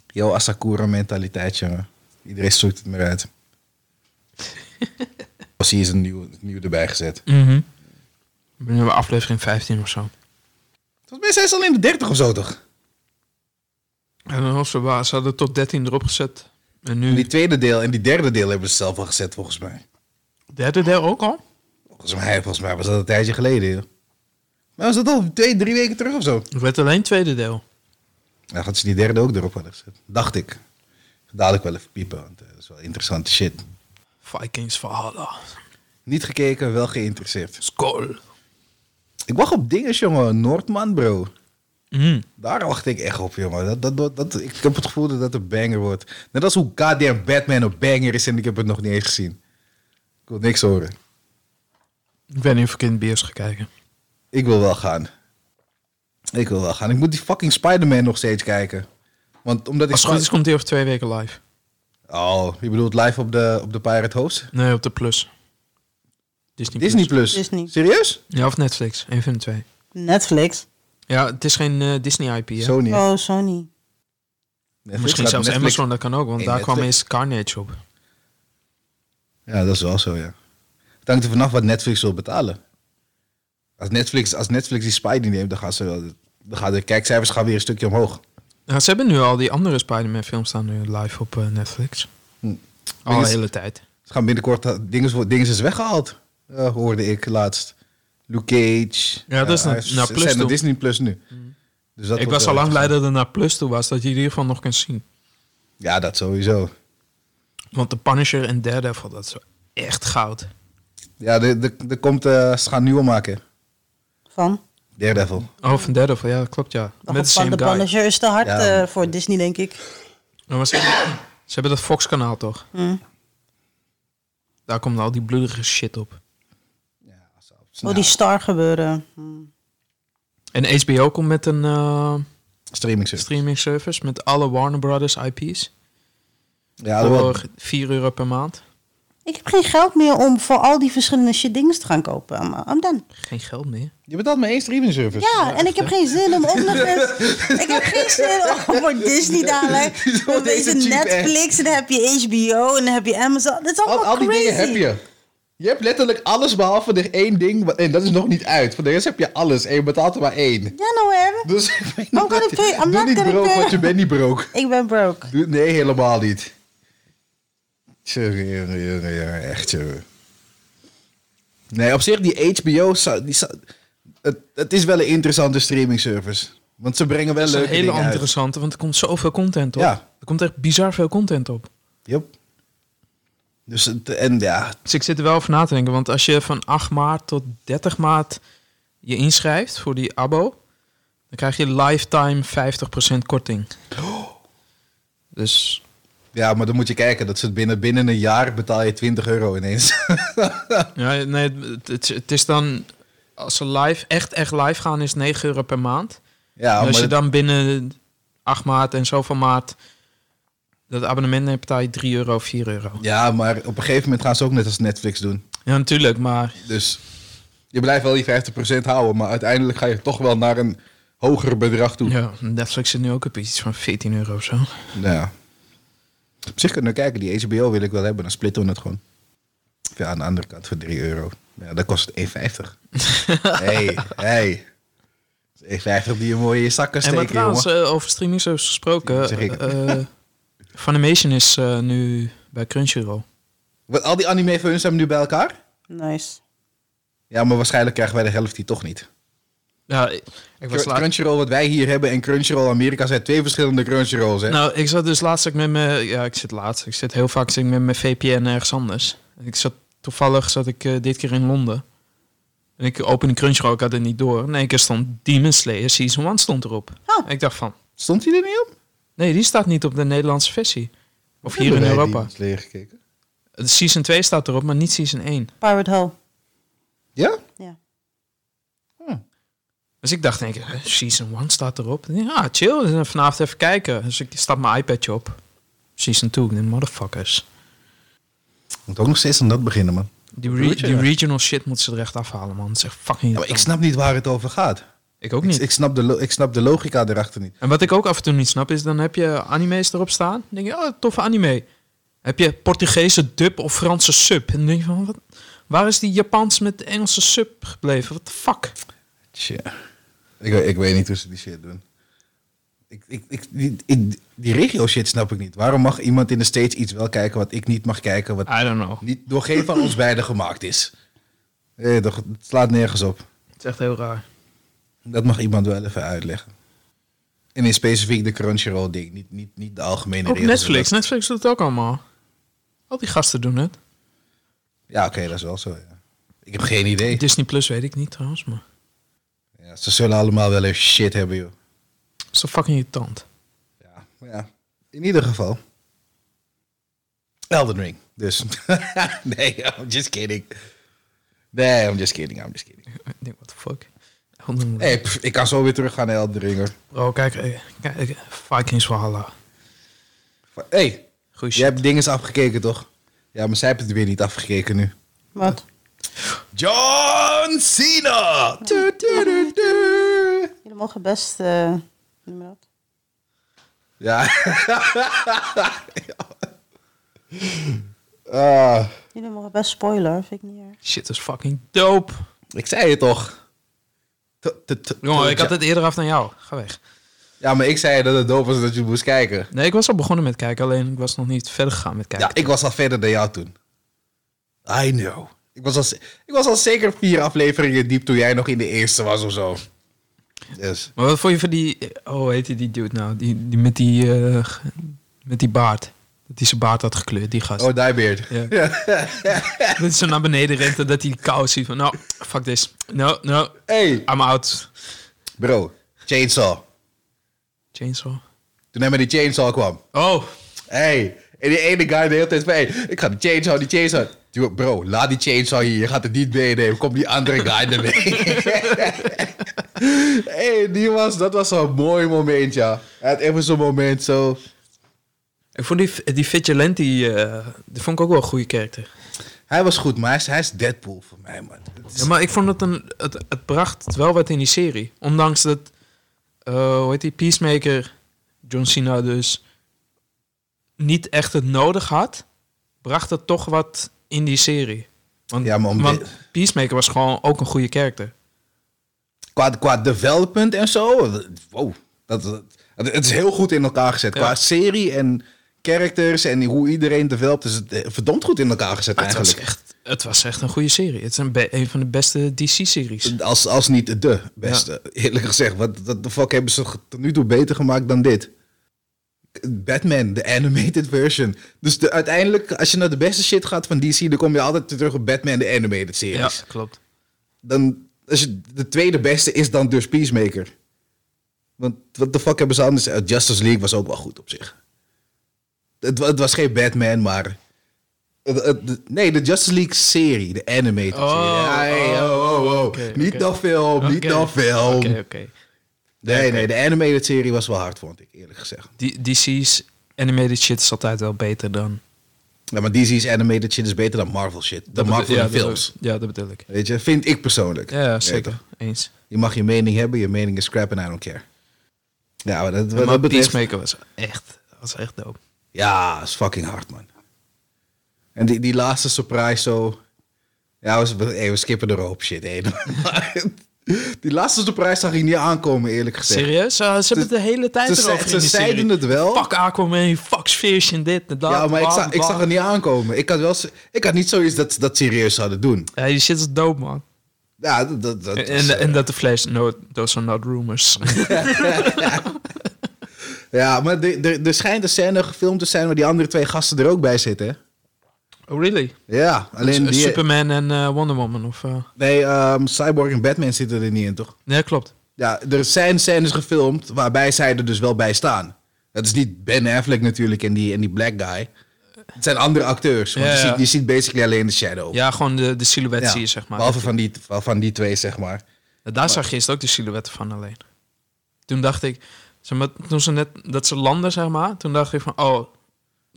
Yo, Asakura mentaliteit, jongen. Iedereen zoekt het maar uit. <laughs> Als hier is een nieuw, nieuw erbij gezet. Mhm. Ik ben nu bij aflevering 15 of zo. Volgens mij zijn ze al in de 30 of zo, toch? En dan was ze, waar, ze hadden tot 13 erop gezet. En En nu... die tweede deel en die derde deel hebben ze zelf al gezet, volgens mij. Derde deel ook al? Volgens mij, volgens mij was dat een tijdje geleden. joh. Maar was dat al twee, drie weken terug of zo? Het werd alleen tweede deel. Ja, gaat ze die derde ook erop hadden gezet. Dacht ik. Dadelijk wel even piepen, want eh, dat is wel interessante shit. Vikings Valhalla. Niet gekeken, wel geïnteresseerd. Skol. Ik wacht op dingen, jongen. Noordman, bro. Mm. Daar wacht ik echt op, jongen. Dat, dat, dat, dat- ik heb het gevoel dat dat een banger wordt. Net als hoe goddamn Batman een banger is en ik heb het nog niet eens gezien. Ik wil niks horen. Ik ben ik in de bios ga kijken. Ik wil wel gaan. Ik wil wel gaan. Ik moet die fucking Spider-Man nog steeds kijken. Want omdat ik... Als het goed is, komt hij over twee weken live. Oh, je bedoelt live op de, op de Pirate Host? Nee, op de Plus. Disney, Disney Plus. Disney. Serieus? Ja, of Netflix. Een van de twee. Netflix. Ja, het is geen eh, Disney IP, hè? Sony. Oh, Sony. Netflix Misschien zelfs Netflix- Amazon, dat kan ook. Want daar kwam eens Carnage op. Ja, dat is wel zo, ja. Het hangt er vanaf wat Netflix wil betalen. Als Netflix, als Netflix die Spidey neemt, dan gaan, ze, wel- dan gaan de kijkcijfers gaan weer een stukje omhoog. Ja, ze hebben nu al die andere Spider-Man films staan nu live op eh, Netflix. Hm. Al Ding de is- hele tijd. Ze gaan binnenkort, eh, dingen, dingen is weggehaald. eh, hoorde ik laatst. Luke Cage. Ja, dat is naar- Plus toe. Hm. Disney Plus nu. Dus dat ik was al lang blij dat het naar Plus toe was. Dat je in ieder geval nog kunt zien. Ja, dat sowieso. Want de Punisher en Daredevil, dat is echt goud. Ja, er, komt, eh, ze gaan nieuwe maken. Van? Daredevil. Oh, van Daredevil, ja, dat klopt, ja. Met de van same de. Punisher is te hard Ja. eh, voor Disney, denk ik. Maar Nou, ze, hebben, ze hebben dat Fox-kanaal, toch? Hm. Daar komt al die bloedige shit op. Ja, zo. Oh, die Star gebeuren. Hm. En HBO komt met een eh, streaming service. streaming service met alle Warner Brothers IP's. Ja, voor 4 euro per maand. Ik heb geen geld meer om voor al die verschillende shit dingen te gaan kopen. I'm, I'm done. Geen geld meer. je betaalt maar één streaming service. Ja, en ik heb geen zin om ook nog eens... ik heb geen zin om <laughs> voor Disney dadelijk... Dan is Netflix en dan heb je HBO en dan heb je Amazon. Dat is Al, allemaal al die crazy. dingen heb je. Je hebt letterlijk alles behalve er één ding. En dat is nog niet uit. Voor de rest heb je alles. En je betaalt er maar één. Ja, nou hè. Dus I'm niet gonna wat je- pay- I'm Doe not niet broke, want je bent niet broke. Ik ben broke. Doe- Nee, helemaal niet. Tjonge, jonge, jonge, jonge, echt jongen. Nee, op zich, die HBO, die, het, het is wel een interessante streaming service. Want ze brengen wel Dat is een leuke hele dingen uit. interessante, want er komt zoveel content op. Ja. Er komt echt bizar veel content op. Yep. Dus, het- en ja, Dus ik zit er wel over na te denken, want als je van 8 maart tot 30 maart je inschrijft voor die abo, dan krijg je lifetime 50% korting. Dus ja, maar dan moet je kijken. Dat ze binnen, binnen een jaar betaal je 20 euro ineens. <laughs> ja, nee, het, is dan, als ze live, echt, echt live gaan, is het 9 euro per maand. ja, En als je dan binnen 8 maart en zoveel maart dat abonnement neemt, betaal je 3 euro, 4 euro. Ja, maar op een gegeven moment gaan ze ook net als Netflix doen. Ja, natuurlijk, maar Dus je blijft wel die 50% houden, maar uiteindelijk ga je toch wel naar een hoger bedrag toe. ja, Netflix zit nu ook op iets van 14 euro of zo. Ja. Op zich kunnen we kijken, die HBO wil ik wel hebben, dan splitten we het gewoon. Ja, aan de andere kant voor 3 euro. Ja, dan kost het <laughs> 1,50. hey, hey. 1,50 die je mooi in je zak kan En maar steken, trouwens, eh, over gesproken. Zeg ik. eh, Funimation is eh, nu bij Crunchyroll. Want al die anime van hun zijn nu bij elkaar? Nice. Ja, maar waarschijnlijk krijgen wij de helft die toch niet. Ja, ik, ik was Cr- laat, Crunchyroll wat wij hier hebben en Crunchyroll Amerika zijn twee verschillende Crunchyrolls, hè? nou, ik zat dus laatst ook met mijn... Ja, ik zit laatst. Ik zit heel vaak zit ik met mijn VPN ergens anders. Ik zat, toevallig zat ik eh, dit keer in Londen. En ik opende Crunchyroll, ik had het niet door. Één keer stond Demon Slayer Season 1 stond erop. Oh. En ik dacht van... Stond hij er niet op? Nee, die staat niet op de Nederlandse versie. Of hier in Europa. die Slayer gekeken? De Season 2 staat erop, maar niet Season 1. Pirate Hole. Ja? Dus ik dacht, denk, ik, Season 1 staat erop. Ja, chill. Vanavond even kijken. Dus ik stap mijn iPadje op. Season 2. Ik denk, motherfuckers. Moet ook nog steeds aan dat beginnen, man. Die, re- die regional shit moeten ze er echt afhalen, man. Echt fucking Ja, maar ik snap niet waar het over gaat. Ik ook niet. ik, snap de ik snap de logica erachter niet. En wat ik ook af en toe niet snap, is dan heb je anime's erop staan. Dan denk je, oh, toffe anime. Heb je Portugese dub of Franse sub. En dan denk je van, wat, waar is die Japans met Engelse sub gebleven? What the fuck? Tja. Ik, weet- ik weet niet hoe ze die shit doen. Ik, ik, ik, die, ik- die regio shit snap ik niet. Waarom mag iemand in de States iets wel kijken wat ik niet mag kijken, wat I don't know. niet door geen van ons beiden gemaakt is? Eh, toch, het slaat nergens op. Het is echt heel raar. Dat mag iemand wel even uitleggen. En in specifiek de Crunchyroll ding, niet, niet, niet de algemene Ook regels. Netflix. Netflix doet het ook allemaal. Al die gasten doen het. Ja, oké, dat is wel zo. Ja. Ik heb geen idee. Disney Plus weet ik niet trouwens, maar... Ja, ze zullen allemaal wel even shit hebben, joh. Zo fucking irritant. Ja, maar ja. In ieder geval. Elden Ring. Dus. <laughs> nee, I'm just kidding. Nee, I'm just kidding, I'm just kidding. Ik denk, what the fuck? Elden Ring. Hey, pff, ik kan zo weer terug gaan naar Elden Ring, hoor. Bro, kijk, eh, kijk, Vikings Valhalla. hey, Goeie jij shit. hebt dingen afgekeken, toch? Ja, maar zij hebben het weer niet afgekeken nu. Wat? John Cena! Du, du, du, du. Jullie mogen best... noem je dat? <laughs> Ja. Ah, Jullie mogen best spoiler, vind ik niet erg. Shit is fucking dope. ik zei het toch. Jongen, ik had het eerder af dan jou. Ga weg. Ja, maar ik zei dat het dope was dat je moest kijken. Nee, ik was al begonnen met kijken, alleen ik was nog niet verder gegaan met kijken. Ja, ik was al verder dan jou toen. I know. Ik was al, ik was al zeker vier afleveringen diep toen jij nog in de eerste was of zo. Dus. Maar wat vond je van die... Oh, hoe heet die, dude nou? Die, die met die... eh, met die baard. Dat hij zijn baard had gekleurd, die gast. Oh, Diebeard. Ja. <laughs> dat hij zo naar beneden rent en dat hij die kou ziet van... Nou, fuck this. No, no, Hey, I'm out. bro. Chainsaw. Chainsaw. Toen hij met die chainsaw kwam. Oh, Hey, en die ene guy de hele tijd van, hey, ik ga die chainsaw, die chainsaw. Bro, laat die chainsaw hier, je gaat het niet meenemen. Kom die andere guy ermee. <laughs> hey, die was, dat was zo'n mooi moment, ja. Had even zo'n moment zo. ik vond die, die Vigilante... eh die vond ik ook wel een goede karakter. Hij was goed, maar hij is, hij is Deadpool voor mij, man. Het is- Ja, maar ik vond het een... Het, het bracht wel wat in die serie. Ondanks dat... eh hoe heet die? Peacemaker... John Cena dus... Niet echt het nodig had... Bracht het toch wat in die serie. Want, Ja, maar want Peacemaker was gewoon ook een goede karakter. qua, qua development en zo, wow. Dat, dat- het is heel goed in elkaar gezet. Ja. Qua serie en characters en hoe iedereen developt, is het eh, verdomd goed in elkaar gezet het, was eigenlijk. echt, het was echt een goede serie. Het is een, een van de beste DC-series. Als, als niet de beste, eerlijk gezegd. Wat de fuck hebben ze tot nu toe beter gemaakt dan dit? Batman, de animated version. Dus de, uiteindelijk, als je naar de beste shit gaat van DC, dan kom je altijd terug op Batman, de animated series. Ja, klopt. Dan, als je, de tweede beste is dan dus Peacemaker. Want wat de fuck hebben ze anders? Eh, Justice League was ook wel goed op zich. Het, wa- het was geen Batman, maar... het- het- nee, de Justice League serie, de animated Oh, serie. Oh, oh, oh, oh. niet oké. naar film, niet Oké. naar film. Oké, oké. Nee, nee, de animated serie was wel hard, vond ik, eerlijk gezegd. Die DC's animated shit is altijd wel beter dan... Ja, maar DC's animated shit is beter dan Marvel shit. Dan Marvel ja, en dat- films. Ja, dat bedoel ik. Weet je, vind ik persoonlijk. Ja, zeker. Eens. Je mag je mening hebben, je mening is crap en I don't care. Ja, maar dat, wat maar dat betreft... Peacemaker was echt, was echt dope. Ja, is fucking hard, man. En die, die laatste surprise zo... Ja, we, hey, we skippen de roop shit heen. <laughs> Die laatste surprise zag ik niet aankomen, eerlijk gezegd. Serieus? Uh, ze hebben het de hele tijd erover ze, ze zeiden het wel. Fuck Aquaman, fuck Fish en dit en dat. ja, maar ik zag, ik zag het niet aankomen. Ik had, wel, ik had niet zoiets dat dat serieus zouden doen. Ja, die shit is dope, man. Ja, dat, dat, En, eh, en dat de Flash, no, those are not rumors. <laughs> Ja, maar er schijnt een scène gefilmd te zijn waar die andere twee gasten er ook bij zitten. Oh, really? Ja, alleen Dus, die... Superman en eh, Wonder Woman? Of, eh? Nee, ehm, Cyborg en Batman zitten er niet in, toch? Nee, klopt. Ja, er zijn scènes gefilmd waarbij zij er dus wel bij staan. Dat is niet Ben Affleck natuurlijk en die, en die black guy. Het zijn andere acteurs. Want Ja, je, ja. ziet, je ziet basically alleen de shadow. Ja, gewoon de, de silhouet Ja, zie je, zeg maar. Behalve van die, van die twee, zeg maar. Daar zag je eerst ook de silhouetten van alleen. Toen dacht ik, zeg maar, toen ze net, dat ze landen, zeg maar, toen dacht ik van, oh,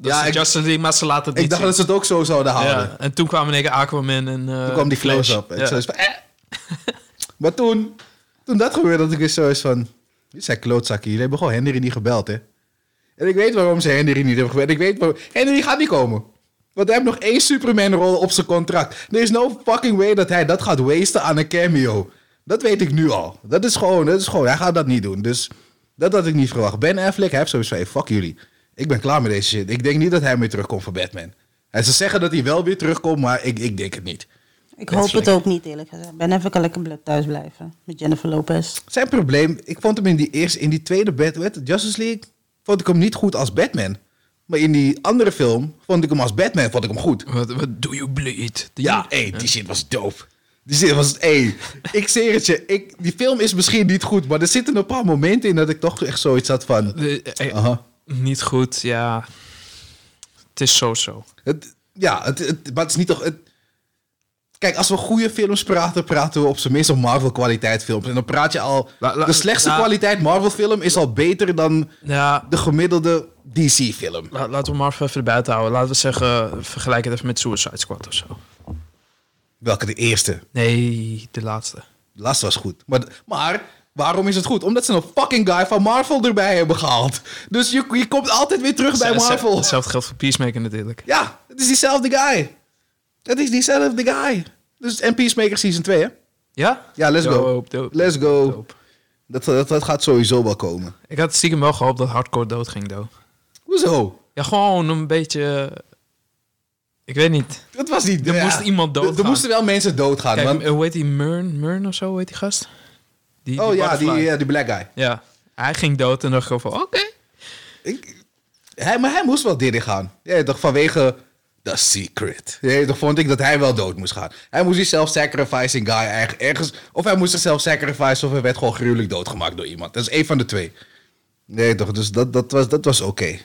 dat Ja, ik- League, maar ze laten Ik dacht dat ze het ook zo zouden houden. ja, en toen kwamen in één keer Aquaman en eh, Toen kwam die close-up. En Ja. eh. maar toen, toen dat gebeurde, dat ik weer zo is van... Dit zijn klootzakken. Jullie hebben gewoon Henry niet gebeld, hè? En ik weet waarom ze Henry niet hebben gebeld. Ik weet waarom... Henry gaat niet komen. Want hij heeft nog één Superman-rol op zijn contract. Er is no fucking way dat hij dat gaat wasten aan een cameo. Dat weet ik nu al. Dat is gewoon... Dat is gewoon hij gaat dat niet doen. Dus Dat had ik niet verwacht. Ben Affleck, hij heeft zoiets van, hey, fuck jullie. Ik ben klaar met deze shit. Ik denk niet dat hij meer terugkomt voor Batman. En ze zeggen dat hij wel weer terugkomt, maar ik, ik denk het niet. Ik hoop het ook niet, eerlijk gezegd. Ben even kan lekker thuis blijven. Met Jennifer Lopez. Zijn probleem, ik vond hem in die, eerste, in die tweede Batman, Justice League, vond ik hem niet goed als Batman. Maar in die andere film vond ik hem als Batman vond ik hem goed. Wat, wat do you bleed? Do Ja, hé, die shit was dope. Die shit was, hé, ik zeg het je, ik, die film is misschien niet goed, maar er zitten een paar momenten in dat ik toch echt zoiets had van, aha. Niet goed, ja. Het is zo-zo. Ja, het, het, maar het is niet toch, het, kijk, als we goede films praten, praten we op zijn minst op Marvel kwaliteit films. En dan praat je al, La- la- de slechtste la- kwaliteit Marvel film is al beter dan Ja, de gemiddelde DC film. la- laten we Marvel even buiten houden. Laten we zeggen, vergelijk het even met Suicide Squad of zo. Welke de eerste? Nee, de laatste. De laatste was goed. Maar, maar waarom is het goed? Omdat ze een fucking guy van Marvel erbij hebben gehaald. Dus je, je komt altijd weer terug bij Marvel. Hetzelfde geldt voor Peacemaker natuurlijk. Ja, het is diezelfde guy. Het is diezelfde guy. Dus en Peacemaker Season 2, hè? Ja? Ja, let's go. Dope, Let's go. dope. Dat, dat, dat gaat sowieso wel komen. Ik had stiekem wel gehoopt dat Hardcore dood ging, though. Hoezo? Ja, gewoon een beetje... Ik weet niet. Dat was niet... Er ja. moest iemand Er- Er doodgaan. moesten wel mensen doodgaan. Kijk, want, eh, hoe heet die? Mern? Mern of zo, hoe heet die gast? Die, oh ja, die, ja, die black guy. Ja, hij ging dood en dacht ik van, oké. Ik, hij, maar hij moest wel dit gaan. Ja, toch vanwege The Secret. Ja, toch vond ik dat hij wel dood moest gaan. Hij moest die self-sacrificing guy erg- ergens... Of hij moest zichzelf sacrificen of hij werd gewoon gruwelijk doodgemaakt door iemand. Dat is één van de twee. Nee toch, dus dat, dat was, dat was oké.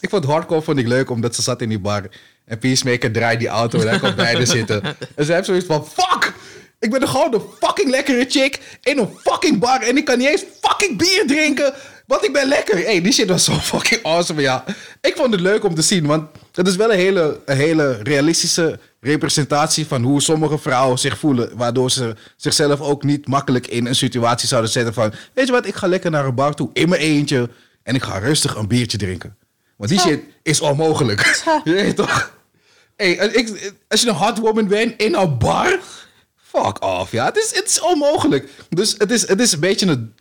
Ik vond Hardcore vond ik leuk, omdat ze zat in die bar. En Peacemaker draait die auto en hij komt bij zitten. <laughs> En ze heeft zoiets van, fuck! Ik ben gewoon een fucking lekkere chick in een fucking bar. En ik kan niet eens fucking bier drinken, want ik ben lekker. Hey, die shit was zo fucking awesome, ja. Ik vond het leuk om te zien, want het is wel een hele, een hele realistische representatie van hoe sommige vrouwen zich voelen. Waardoor ze zichzelf ook niet makkelijk in een situatie zouden zetten van... Weet je wat, ik ga lekker naar een bar toe in mijn eentje en ik ga rustig een biertje drinken. Want die shit is onmogelijk. <laughs> Je weet toch? Hey, als je een hot woman bent in een bar, fuck off, ja. Het is, het is onmogelijk. Dus het is, het is een beetje een...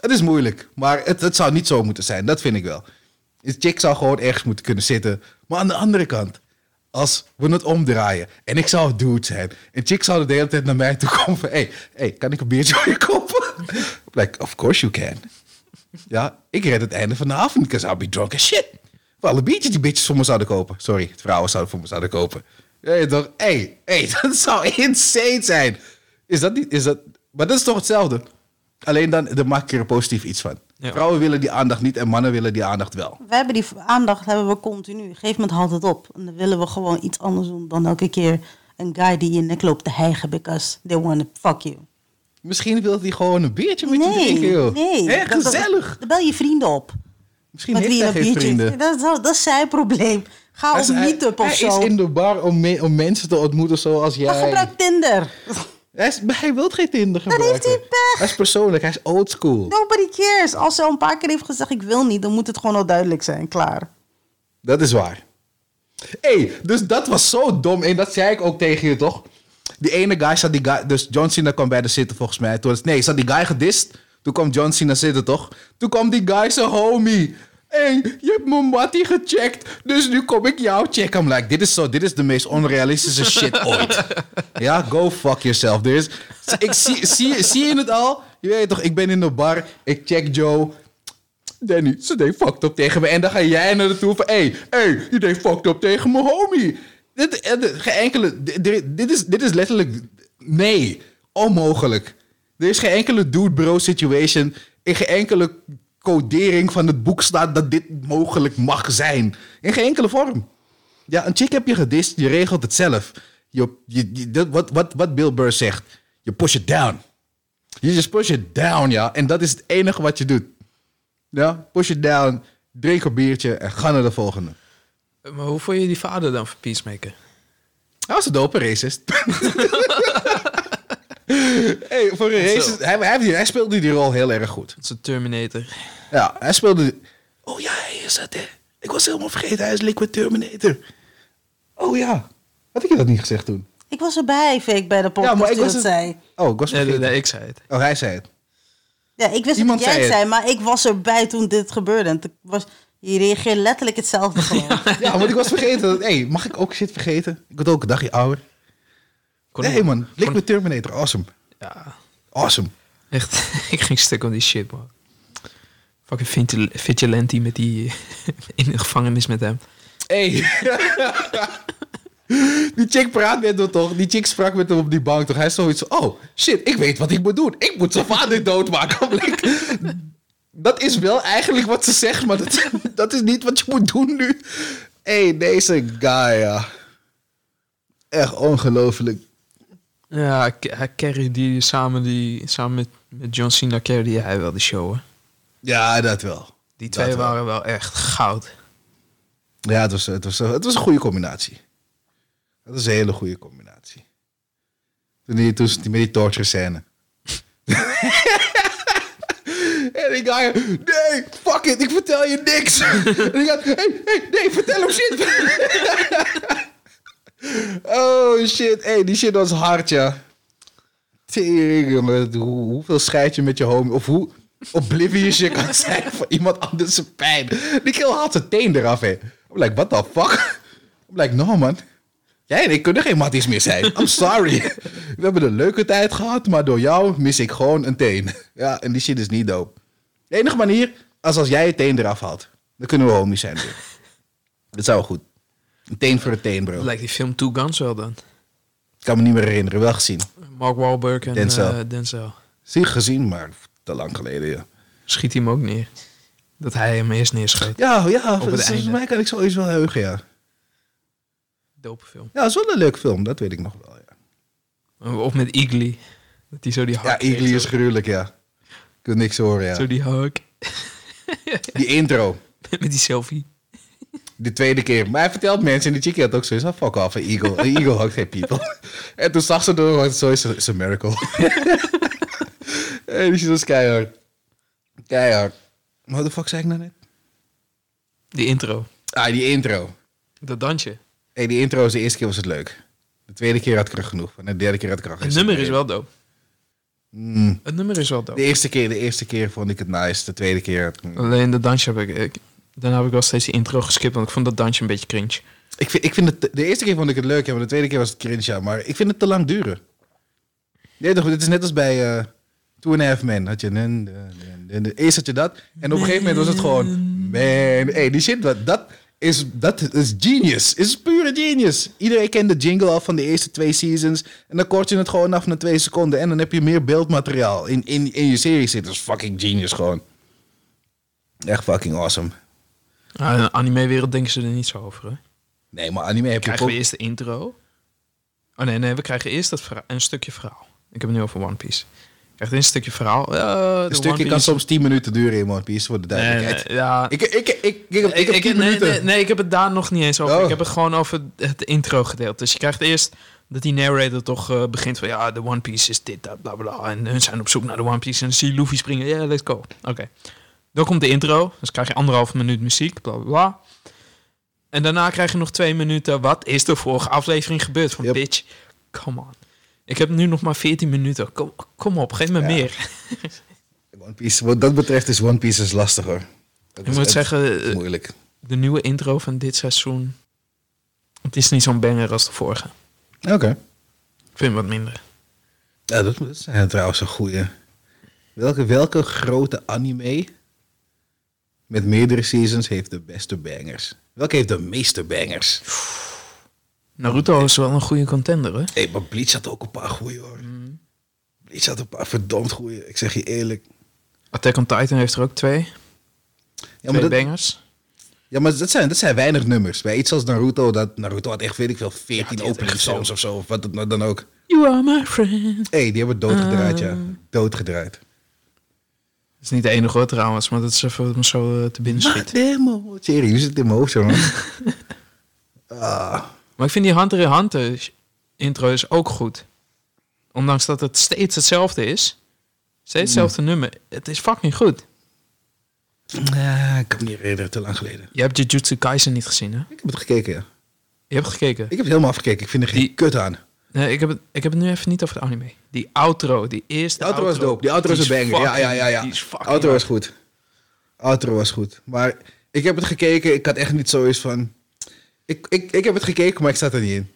Het is moeilijk, maar het, het zou niet zo moeten zijn. Dat vind ik wel. Die chick zou gewoon ergens moeten kunnen zitten. Maar aan de andere kant, als we het omdraaien en ik zou dude zijn... en chick zou de hele tijd naar mij toe komen van... Hey, hey, kan ik een biertje voor je kopen? <laughs> like, of course you can. Ja, ik red het einde van de avond, because I'll be drunk as shit. Voor alle biertjes die bitches voor me zouden kopen. Sorry, vrouwen zouden voor me zouden kopen. Ja, je toch? Hé, hey, <laughs> dat zou insane zijn. Is dat niet, is dat... Maar dat is toch hetzelfde? Alleen dan, dan maak ik er positief iets van. Ja. Vrouwen willen die aandacht niet en mannen willen die aandacht wel. We hebben die aandacht hebben we continu. Op een gegeven moment haalt het op. En dan willen we gewoon iets anders doen dan elke keer een guy die in je nek loopt te hijgen because they want to fuck you. Misschien wil hij gewoon een biertje met je Nee, drinken, joh. nee. Dat- gezellig. Dan bel je vrienden op. Misschien met heeft wie hij je een geen vrienden. Dat, is- dat is zijn probleem. Ga Hij op is- hij- meetup of hij zo. is in de bar om, me- om mensen te ontmoeten zoals jij. gebruik Tinder. Hij, is, hij wil geen Tinder Dan gebruiken. heeft hij pech. Hij is persoonlijk, hij is old school. Nobody cares. Als ze al een paar keer heeft gezegd ik wil niet, dan moet het gewoon al duidelijk zijn. Klaar. Dat is waar. hey, dus dat was zo dom. En dat zei ik ook tegen je, toch? Die ene guy zat die guy... Dus John Cena kwam bij de zitten, volgens mij. Toen, nee, zat die guy gedist. Toen kwam John Cena zitten, toch? Toen kwam die guy zijn homie. Hey, je hebt mijn mattie gecheckt. Dus nu kom ik jou checken. I'm like, dit is, zo, dit is de meest onrealistische shit <laughs> ooit. Ja, go fuck yourself. Is, ik zie, zie, zie je het al? Je weet toch, ik ben in de bar. Ik check Joe. Danny, ze deed fucked up tegen me. En dan ga jij naar de toe van... Hey, hey, je deed fucked up tegen mijn homie. Dit, eh, geen enkele... Dit is, dit is letterlijk... Nee, onmogelijk. Er is geen enkele dude bro situation... In geen enkele codering van het boek staat... dat dit mogelijk mag zijn. In geen enkele vorm. Ja, een chick heb je gedist. Je regelt het zelf. Je, je, wat, wat, wat Bill Burr zegt. Je push it down. Je just push it down, ja. En dat is het enige wat je doet. Ja, push it down, drink een biertje en ga naar de volgende. Maar hoe vond je die vader dan voor Peacemaker? Hij was een dope racist. <laughs> hey, voor een racist... Hij, hij, speelde die rol heel erg goed. Dat is een Terminator. Ja, hij speelde... Oh ja, hij is dat, hè. Ik was helemaal vergeten, hij is Liquid Terminator. Oh ja. Had ik je dat niet gezegd toen? Ik was erbij, Fake, bij de podcast Ja, maar ik was het- zei. Oh, ik was Nee, vergeten. nee, nee, ik zei het. Oh, hij zei het. Ja, ik wist Iemand wat jij zei het. zei, maar ik was erbij toen dit gebeurde. En was, je reageert letterlijk hetzelfde <laughs> gewoon. Ja, want ik was vergeten. hey, mag ik ook shit vergeten? Ik word ook een dagje ouder. Kon Nee man, met Terminator. Awesome. Ja, Awesome. echt. <laughs> ik ging stuk op die shit, man. Fucking vigil- vigilante met die... <laughs> in de gevangenis met hem. Hey. <laughs> die chick praat met hem toch? Die chick sprak met hem op die bank toch? Hij is zoiets van, oh shit, ik weet wat ik moet doen. Ik moet zijn vader doodmaken. Dat is wel eigenlijk wat ze zegt, maar dat, dat is niet wat je moet doen nu. hey, deze guy, ja. Echt ongelooflijk. Ja, hij carry die samen, die, samen met, met John Cena carry hij wel de show, hè. Ja, dat wel. Die twee waren wel echt goud. Ja, het was, het, was, het was een goede combinatie. Het was een hele goede combinatie. Toen, die, toen met die torture scène. <laughs> en die guy, nee, fuck it, ik vertel je niks. <laughs> en die gaat, hey, hey, nee, vertel hem shit. <laughs> oh shit, hey, die shit was hard, ja. Tering, hoe, hoeveel scheid je met je homie, of hoe oblivious je kan zijn voor iemand anders zijn pijn. Die kill haalt zijn teen eraf, hè. I'm like, what the fuck? I'm like, no man. Jij en ik kunnen geen matties meer zijn. I'm sorry. We hebben een leuke tijd gehad, maar door jou mis ik gewoon een teen. Ja, en die shit is niet dope. De enige manier, als als jij je teen eraf haalt, dan kunnen we homies zijn weer. Dat zou goed. Een teen voor een teen, bro. Lijkt die film Two Guns wel dan. Ik kan me niet meer herinneren, wel gezien. Mark Wahlberg en Denzel. Denzel. Denzel. Zie gezien, maar te lang geleden, ja. Schiet hij hem ook neer. Dat hij hem eerst neerschoot. Ja, ja, volgens mij kan ik zoiets wel heugen, ja. Dope film. Ja, wel een leuk film, dat weet ik nog wel, ja. Of met Igly. Dat hij zo die hak Ja, Igly is gruwelijk, ja. Ik wil niks horen, ja. Zo die hak. Die intro. <laughs> met die selfie. De tweede keer. Maar hij vertelt mensen en die chickie had ook zoiets van... Fuck off, een eagle. Een eagle <laughs> hugt geen people. en toen zag ze door, was zo is it's a miracle. <laughs> en die shit was keihard. Keihard. Maar Wat de fuck zei ik nou net? Die intro. Ah, die intro. Dat dansje. Hey, die intro is de eerste keer was het leuk. De tweede keer had ik er genoeg van. De derde keer had ik er Het nummer is in. wel dope. Mm. Het nummer is wel De dope. eerste keer, de eerste keer vond ik het nice. De tweede keer... mm. Alleen dat dansje heb ik... ik daarna heb ik wel steeds die intro geskipt, want ik vond dat dansje een beetje cringe. Ik vind, ik vind het... De eerste keer vond ik het leuk, ja, maar de tweede keer was het cringe, ja. Maar ik vind het te lang duren. Nee, toch, dit is net als bij eh Two and a Half Men. Had je... Eerst had je dat. En op een gegeven moment was het gewoon... Man, hey, die shit, dat is, dat is genius. Is pure genius. Iedereen kent de jingle al van de eerste twee seasons. En dan kort je het gewoon af na twee seconden. En dan heb je meer beeldmateriaal in, in, in je serie zitten. Dat is fucking genius gewoon. Echt fucking awesome. Ah, in de anime-wereld denken ze er niet zo over, hè? Nee, maar anime heb je Krijgen we eerst de intro? Oh nee, nee, we krijgen eerst het verha- een stukje verhaal. Ik heb het nu over One Piece. Je krijgt eerst een stukje verhaal. De Een stukje kan soms 10 minuten duren in One Piece, voor de Nee, duidelijkheid. nee, ja. Ik, ik, ik, ik, ik, heb- ik heb 10 nee, minuten. nee, nee, ik heb het daar nog niet eens over. Oh. Ik heb het gewoon over het intro gedeelte. Dus je krijgt eerst dat die narrator toch eh, begint van... Ja, de One Piece is dit, dat, bla, bla. En hun zijn op zoek naar de One Piece. En dan zie je Luffy springen. Ja, let's go. Oké. Dan komt de intro. Dus krijg je anderhalf minuut muziek, bla, bla, bla. En daarna krijg je nog twee minuten. Wat is de vorige aflevering gebeurd? Van Yep. bitch, come on. Ik heb nu nog maar 14 minuten. Kom, kom op, geef me Ja. meer. <laughs> One Piece, wat dat betreft is One Piece is lastig hoor. Dat Ik moet zeggen, eh, moeilijk. de nieuwe intro van dit seizoen... Het is niet zo'n banger als de vorige. Oké. Ik vind hem wat minder. Ja, dat, dat is eh, trouwens een goeie. Welke, welke grote anime met meerdere seasons heeft de beste bangers? Welke heeft de meeste bangers? Naruto is wel een goede contender, hè? Hey, maar Bleach had ook een paar goeie hoor. Mm. Bleach had een paar verdomd goeie. Ik zeg je eerlijk. Attack on Titan heeft er ook twee. Ja, twee maar dat, bangers. ja, maar dat zijn, dat zijn weinig nummers. Bij iets als Naruto, dat, Naruto had echt, weet ik veel, 14 die had opening songs of zo. Of wat nou dan ook. You are my friend. Hé, hey, die hebben doodgedraaid, ja. Ah. Doodgedraaid. Is niet de enige hoor trouwens, maar dat is even wat me zo eh, te binnen schiet. Demo. Serieus, zit in mijn hoofd zo, man. <laughs> ah. Maar ik vind die Hunter x Hunter intro is ook goed. Ondanks dat het steeds hetzelfde is. Steeds hetzelfde nummer. Het is fucking goed. Ja, ik me niet herinneren, te lang geleden. Je hebt Jujutsu Kaisen niet gezien, hè? Ik heb het gekeken, ja. Je hebt gekeken. Ik heb het helemaal afgekeken. Ik vind er geen Die- kut aan. Nee, ik heb, het, ik heb het nu even niet over de anime. Die outro, die eerste De outro was dope. Die outro is een banger. Ja, ja, ja. ja. Die is fucking Outro was goed. Outro was goed. Maar ik heb het gekeken. Ik had echt niet zoiets van... Ik, ik, ik heb het gekeken, maar ik zat er niet in.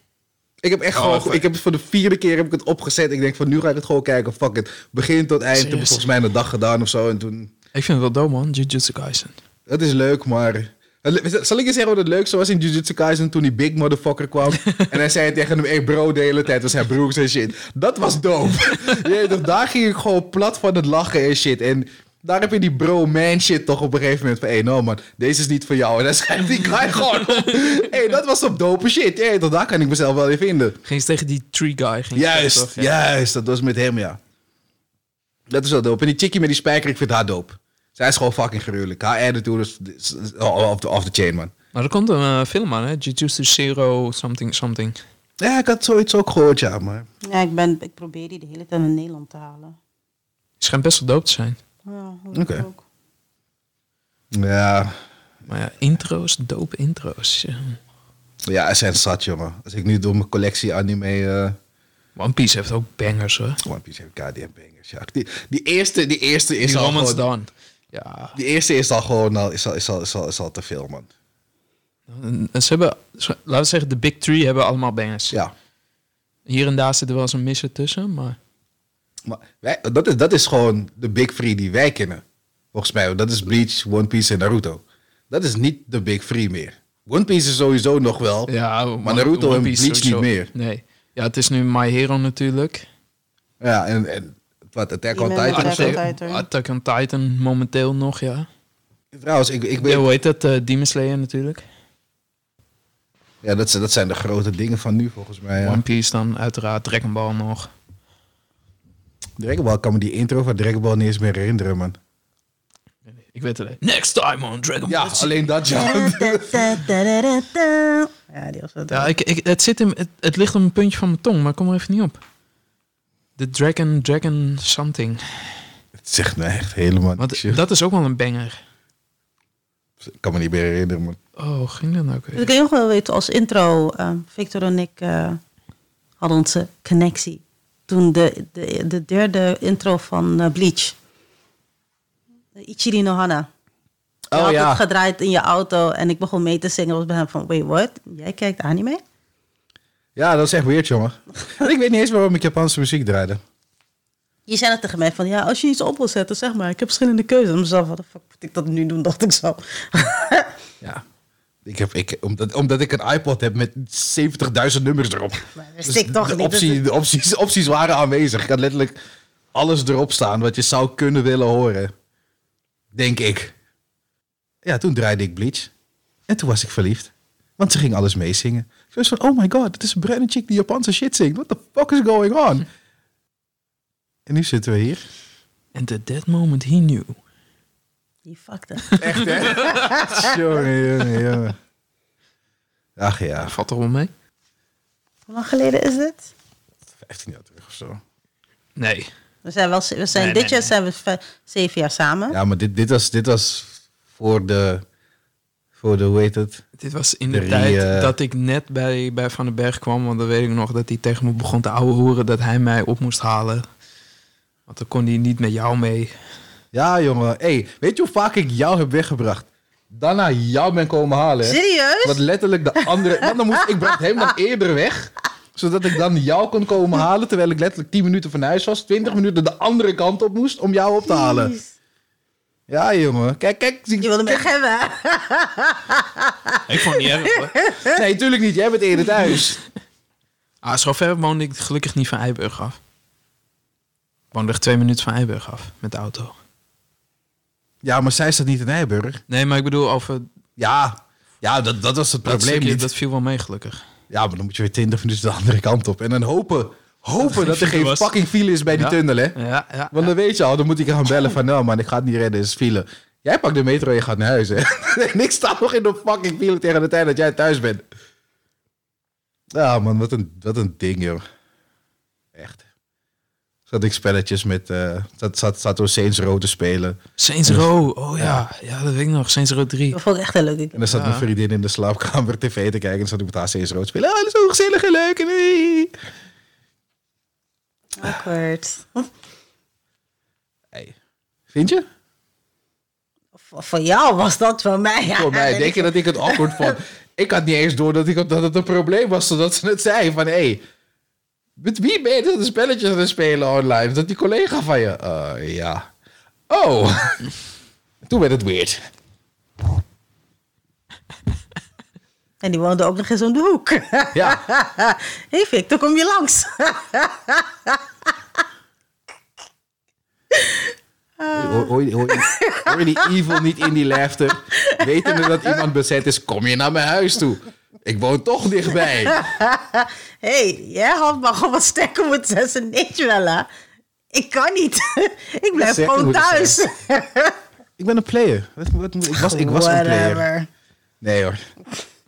Ik heb echt Oh, gewoon... Ik heb het voor de vierde keer heb ik het opgezet. Ik denk van, nu ga ik het gewoon kijken. Fuck it. Begin tot eind. Ik heb Serieus? volgens mij een dag gedaan of zo. En toen... Ik vind het wel dope, man. Jujutsu Kaisen. Het is leuk, maar... Zal ik je zeggen wat het leukste was in Jujutsu Kaisen toen die big motherfucker kwam? <laughs> en hij zei tegen hem, hey bro, de hele tijd was hij broers en shit. Dat was dope. <laughs> Je toch, daar ging ik gewoon plat van het lachen en shit. En daar heb je die bro man shit toch op een gegeven moment van, hé, hey, no man, deze is niet voor jou. <laughs> En dan schrijft die guy gewoon op. hey, dat was op dope shit. Weet toch, daar kan ik mezelf wel in vinden. Ging ze tegen die tree guy. Ging Juist, toch? Ja. juist, dat was met hem, ja. Dat is wel dope. En die chickie met die spijker, ik vind haar dope. Zij is gewoon fucking gruwelijk. Haar attitude is, is, is off, the, off the chain, man. Maar er komt een eh, film aan, hè? Jujutsu Zero something something. Ja, ik had zoiets ook gehoord, ja, maar... Ja, ik, ben, ik probeer die de hele tijd in Nederland te halen. Die schijnt best wel dope te zijn. Ja, Oké. Ja, Maar ja, intro's, dope intro's. Ja. ja, er zijn zat, jongen. Als ik nu door mijn collectie anime... eh One Piece heeft ook bangers, hoor. One Piece heeft goddamn bangers, ja. Die, die eerste, die eerste is Die al Romance gewoon... Ja. Die eerste is al gewoon al, is al, is al, is al, is al te veel, man. En- Ze hebben, laten we zeggen, de Big Three hebben allemaal bangers. Ja. Hier en daar zit er wel eens een misser tussen, maar... Maar wij, dat, is, dat is gewoon de big three die wij kennen. Volgens mij. Dat is Bleach, One Piece en Naruto. Dat is niet de big three meer. One Piece is sowieso nog wel. Ja, maar Naruto en Bleach niet meer. Nee. Ja, het is nu My Hero natuurlijk. Ja, en, en wat, Attack on Titan Attack on Titan. Attack on Titan momenteel nog, ja. Trouwens, ik, ik ja weet... hoe heet dat? eh Demon Slayer natuurlijk. Ja, dat, zijn- dat zijn de grote dingen van nu, volgens mij. Ja. One Piece dan uiteraard. Dragon Ball nog. Dragon Ball kan me die intro van Dragon Ball niet eens meer herinneren, man. Ik weet het alleen. Next time on Dragon Ja, Ball Z. alleen dat, ja. Ja, die was wel Ja, ik, ik, het, zit in, het, het ligt op een puntje van mijn tong, maar ik kom er even niet op. De Dragon, Dragon something. Het zegt me echt helemaal Want dat is ook wel een banger. Ik kan me niet meer herinneren, man. Oh, ging dat nou weer? ik weet nog wel weten, als intro, eh, Victor en ik eh, hadden onze connectie. Toen de, de, de derde intro van eh, Bleach. Ichiri no Hana. Je Oh had ja. het gedraaid in je auto en ik begon mee te zingen. was bij hem van, wait, what? Jij kijkt anime? Ja, dat is echt weird, jongen. En ik weet niet eens waarom ik Japanse muziek draaide. Je zei het tegen mij van, ja, als je iets op wil zetten, zeg maar. Ik heb verschillende keuzes. En mezelf, wat de fuck moet ik dat nu doen, dacht ik zo. <laughs> Ja. Ik heb, ik, omdat, omdat ik een iPod heb met 70.000 nummers erop. Maar dat wist ik toch de, niet. optie, de opties, opties waren aanwezig. Ik had letterlijk alles erop staan wat je zou kunnen willen horen. Denk ik. Ja, toen draaide ik Bleach. En toen was ik verliefd. Want ze ging alles meezingen. Was van, oh my god, het is een bruine chick die Japanse shit zingt. What the fuck is going on? En nu zitten we hier. And at that moment he knew. Die fucked up. <laughs> Echt, hè? jongen, jongen, jongen. Ach ja, Valt toch wel mee? Hoe lang geleden is dit? 15 jaar terug of zo. Nee. We zijn, wel, we zijn Nee, dit nee, jaar nee. zijn we zeven jaar samen. Ja, maar dit, dit, was, dit was voor de, voor de, hoe heet het? Dit was in de tijd eh, dat ik net bij, bij Van den Berg kwam. Want dan weet ik nog dat hij tegen me begon te ouwe horen dat hij mij op moest halen. Want dan kon hij niet met jou mee. Ja, jongen. Hey, weet je hoe vaak ik jou heb weggebracht? Daarna jou ben komen halen. hè? Serieus? Wat letterlijk de andere... <laughs> Want dan moest, ik bracht hem dan eerder weg. Zodat ik dan jou kon komen halen. Terwijl ik letterlijk 10 minuten van huis was. 20 minuten de andere kant op moest om jou op te halen. Jeez. Ja, jongen. Kijk, kijk. zie- Je wilde me weg hebben. <laughs> Ik vond het niet erg hoor. Nee, tuurlijk niet. Jij bent eerder thuis. <laughs> Ah, zo ver woonde ik gelukkig niet van Eiburg af. Ik woonde echt twee minuten van Eiburg af met de auto. Ja, maar zij staat niet in Nijburg. Nee, maar ik bedoel over Ja, ja dat, dat was het dat probleem stukje, niet. dat viel wel mee gelukkig. Ja, maar dan moet je weer 20 minuten de andere kant op. En dan hopen, hopen dat er geen was. fucking file is bij die tunnel, hè? Ja, ja. Want dan weet je al, dan moet ik gaan bellen van... Nou man, ik ga het niet redden, is file. Jij pakt de metro en je gaat naar huis, hè? <laughs> en ik sta nog in de fucking file tegen de tijd dat jij thuis bent. Ja man, wat een, wat een ding, joh. Echt. Zat ik spelletjes met... eh zat, zat, zat door Saints Row te spelen. Saints Row, oh ja. ja, dat weet ik nog. Saints Row 3. Dat vond ik echt heel leuk. En dan zat Ja. mijn vriendin in de slaapkamer <laughs> tv te kijken. En dan zat ik met haar Saints Row te spelen. Ah, dat is zo gezellig en leuk. En, eh. Awkward. Hey. Vind je? Voor jou was dat voor mij. Voor mij denk je dat ik het awkward vond. <laughs> Ik had niet eens door dat, ik, dat het een probleem was, zodat ze het zei van... hé, hey, met wie ben je dit een spelletje aan het spelen online? Dat die collega van je? Eh, ja. Oh. <laughs> Toen werd het weird. En die woonde ook nog eens om de hoek. Ja. Hé <laughs> hey Victor, kom je langs? <laughs> Hoor, hoor, je- hoor, je- hoor je die evil niet in die laughter? Wetende dat iemand bezet is, kom je naar mijn huis toe. Ik woon toch dichtbij. Hé, <laughs> hey, jij had maar gewoon wat sterker moeten zetten. Nee, Joella. Ik kan niet. ik blijf gewoon thuis. Ik ben een player. Wat, wat, moet- ik, was, ik was een player. Nee hoor.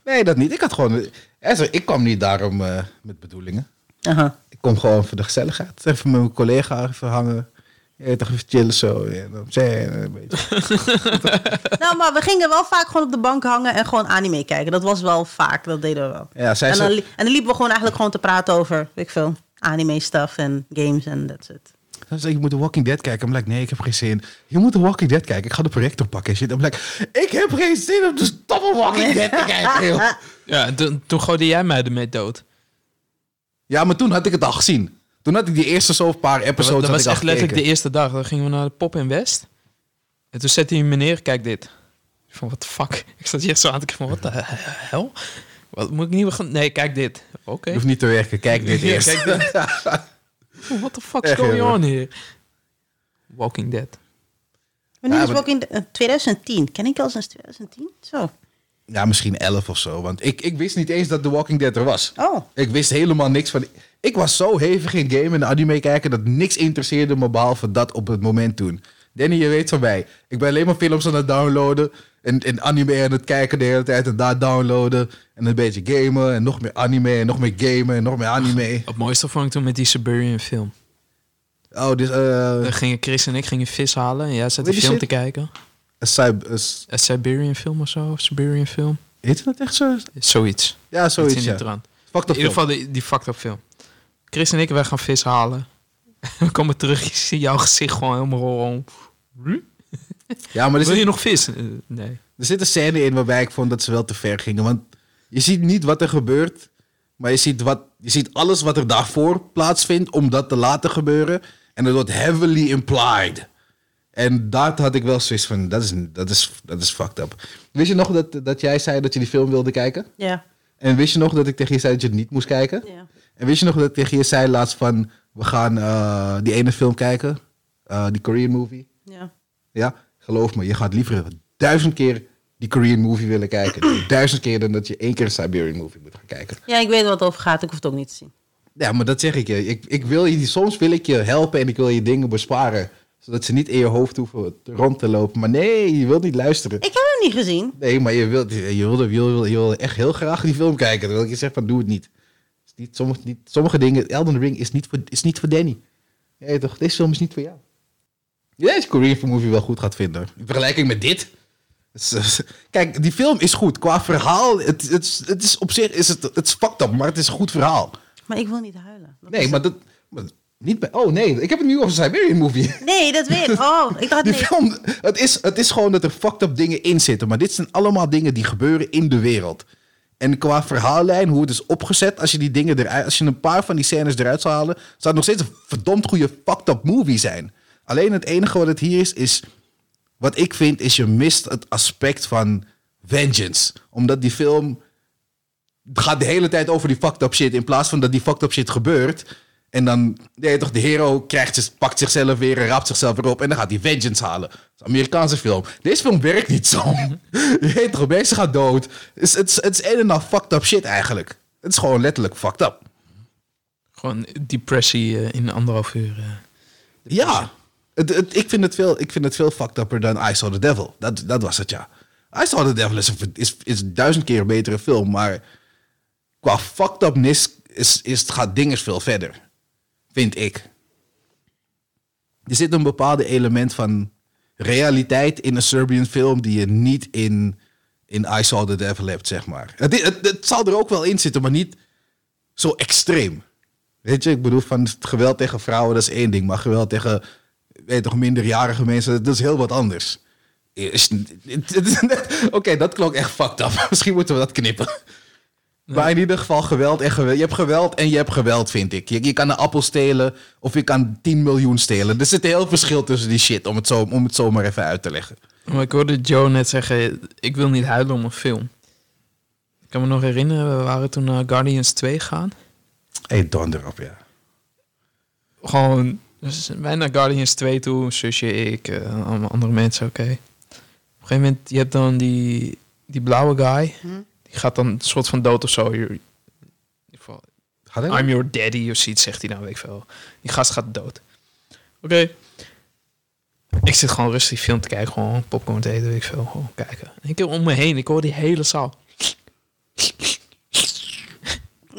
Nee, dat niet. Ik had gewoon... Esther, Ik kwam niet daarom eh, met bedoelingen. Aha. Ik kom gewoon voor de gezelligheid. Even met mijn collega even hangen. Ja, toch even chillen zo. Ja, dan zijn een beetje. <laughs> Nou, maar we gingen wel vaak gewoon op de bank hangen en gewoon anime kijken. Dat was wel vaak, dat deden we wel. Ja, zij en, dan, en dan liepen we gewoon eigenlijk gewoon te praten over, weet ik veel, anime stuff en games en that's it. Dan zei ik, je moet The Walking Dead kijken. I'm like, nee, ik heb geen zin. Je moet The Walking Dead kijken. Ik ga de projector pakken en shit. I'm like, ik heb geen zin om de stomme Walking Dead te kijken, joh. <laughs> Ja, en toen, toen gooide jij mij ermee dood. Ja, maar toen had ik het al gezien. Toen had ik die eerste zo'n paar episodes dat was echt letterlijk de eerste dag. Dan gingen we naar de Pop in West. En toen zette hij me neer, kijk dit. Ik van, the fuck? <laughs> Ik zat hier zo aan te kijken van, what the hell? Wat moet ik niet? Nee, kijk dit. Oké. Je hoeft niet te werken. Kijk dit <laughs> Ja, eerst. kijk dit. <laughs> What the fuck is Echt, going jongen. on here? Walking Dead. Wanneer Ja, is maar- Walking Dead? Eh, 2010. Ken ik al sinds 2010? Zo. Ja, misschien elf of zo. Want ik, ik wist niet eens dat The Walking Dead er was. Oh. Ik wist helemaal niks van... Ik was zo hevig in game en anime kijken... dat niks interesseerde me behalve dat op het moment toen. Danny, je weet van mij. Ik ben alleen maar films aan het downloaden... en, en anime aan het kijken de hele tijd... en daar downloaden en een beetje gamen... en nog meer anime en nog meer gamen en nog meer anime. <laughs> Het mooiste vond ik toen met die Siberian film. Oh, dus... eh Dan gingen Chris en ik gingen vis halen. En jij zat die film te kijken. Een Siberian film of zo? Of Siberian film? heet het echt zo? Zoiets. Ja, Iets zoiets, in ja. In ieder geval die, die fucked up film. Chris en ik, wij gaan vis halen. <laughs> We komen terug, je ziet jouw gezicht gewoon helemaal rond. Ja, maar er Wil zit, je nog vis? Eh, nee. er zit een scène in waarbij ik vond dat ze wel te ver gingen. Want je ziet niet wat er gebeurt... maar je ziet, wat, je ziet alles wat er daarvoor plaatsvindt... om dat te laten gebeuren. En dat wordt heavily implied. En daar had ik wel zoiets van... dat is, dat is, dat is fucked up. Wist je nog dat, dat jij zei dat je die film wilde kijken? Ja. En wist je nog dat ik tegen je zei dat je het niet moest kijken? Ja. En wist je nog dat ik tegen je zei laatst van... we gaan eh, die ene film kijken? Eh, die Korean movie? Ja. Ja, geloof me, je gaat liever duizend keer die Korean movie willen kijken. <clears throat> duizend keer dan dat je één keer een Siberian movie moet gaan kijken. Ja, ik weet wat het over gaat. Ik hoef het ook niet te zien. Ja, maar dat zeg ik je. Ik, ik wil je. Soms wil ik je helpen en ik wil je dingen besparen. Zodat ze niet in je hoofd hoeven te- rond te lopen. Maar nee, je wilt niet luisteren. Ik heb hem niet gezien. Nee, maar je wilt, je wilde, je wilde, je wilde echt heel graag die film kijken. Terwijl ik je zeg van doe het niet. Is niet, sommige, niet. Sommige dingen, Elden Ring is niet voor, is niet voor Danny. Ja, toch, deze film is niet voor jou. Je Korean movie wel goed gaat vinden. In vergelijking met dit. Is, eh, Kijk, die film is goed. Qua verhaal, het, het, is- het is op zich is het, het is fucked up, maar het is een goed verhaal. Maar ik wil niet huilen. Dat Nee, maar dat... maar niet bij, oh nee, ik heb het nu over een Siberian movie. Nee, dat weet ik. <laughs> Oh, ik dacht Die nee. film, het, is, het is gewoon dat er fucked up dingen in zitten. Maar dit zijn allemaal dingen die gebeuren in de wereld. En qua verhaallijn, hoe het is opgezet, als je die dingen eruit, als je een paar van die scènes eruit zou halen, zou het nog steeds een verdomd goede fucked up movie zijn. Alleen het enige wat het hier is, is wat ik vind, is je mist het aspect van vengeance. Omdat die film gaat de hele tijd over die fucked up shit in plaats van dat die fucked up shit gebeurt. En dan, nee, toch, de hero krijgt, pakt zichzelf weer en raapt zichzelf weer op en dan gaat hij vengeance halen. Dat is een Amerikaanse film. Deze film werkt niet zo. <laughs> Je weet toch, mensen gaan dood. Is, het is een en al fucked up shit eigenlijk. Het is gewoon letterlijk fucked up. Gewoon depressie eh, in anderhalf uur. eh. Ja, ik, vind het veel, ik vind het veel fucked upper dan I Saw the Devil. Dat, dat was het, ja. I Saw the Devil is, een- is, is duizend keer een betere film, maar qua fucked upness is, is, gaat dingen veel verder. Vind ik. Er zit een bepaalde element van realiteit in een Serbian film die je niet in, in I Saw the Devil hebt, zeg maar. Het, het, zal er ook wel in zitten, maar niet zo extreem. Weet je, ik bedoel, van geweld tegen vrouwen, dat is één ding. Maar geweld tegen, weet toch, minderjarige mensen, dat is heel wat anders. <laughs> Oké, dat klonk echt fucked up. <laughs> Misschien moeten we dat knippen. Maar in ieder geval geweld en geweld. Je hebt geweld en je hebt geweld, vind ik. Je, je kan een appel stelen of je kan 10 miljoen stelen. Er zit een heel verschil tussen die shit, om het, zo, om het zo maar even uit te leggen. Maar ik hoorde Joe net zeggen, ik wil niet huilen om een film. Ik kan me nog herinneren, we waren toen naar Guardians 2 gaan. Hé, hey, donder op, ja. Gewoon, dus wij naar Guardians 2 toe, zusje, ik, eh, allemaal andere mensen, oké. Op een gegeven moment, je hebt dan die, die blauwe guy. Die gaat dan een soort van dood of zo. Je- in ieder geval, Had hij I'm your daddy of zoiets, zegt hij nou, weet ik veel. Die gast gaat dood. Oké. Ik zit gewoon rustig film te kijken, gewoon popcorn te eten, weet ik veel. Gewoon kijken. En ik keer om me heen, ik hoor die hele zaal. <laughs>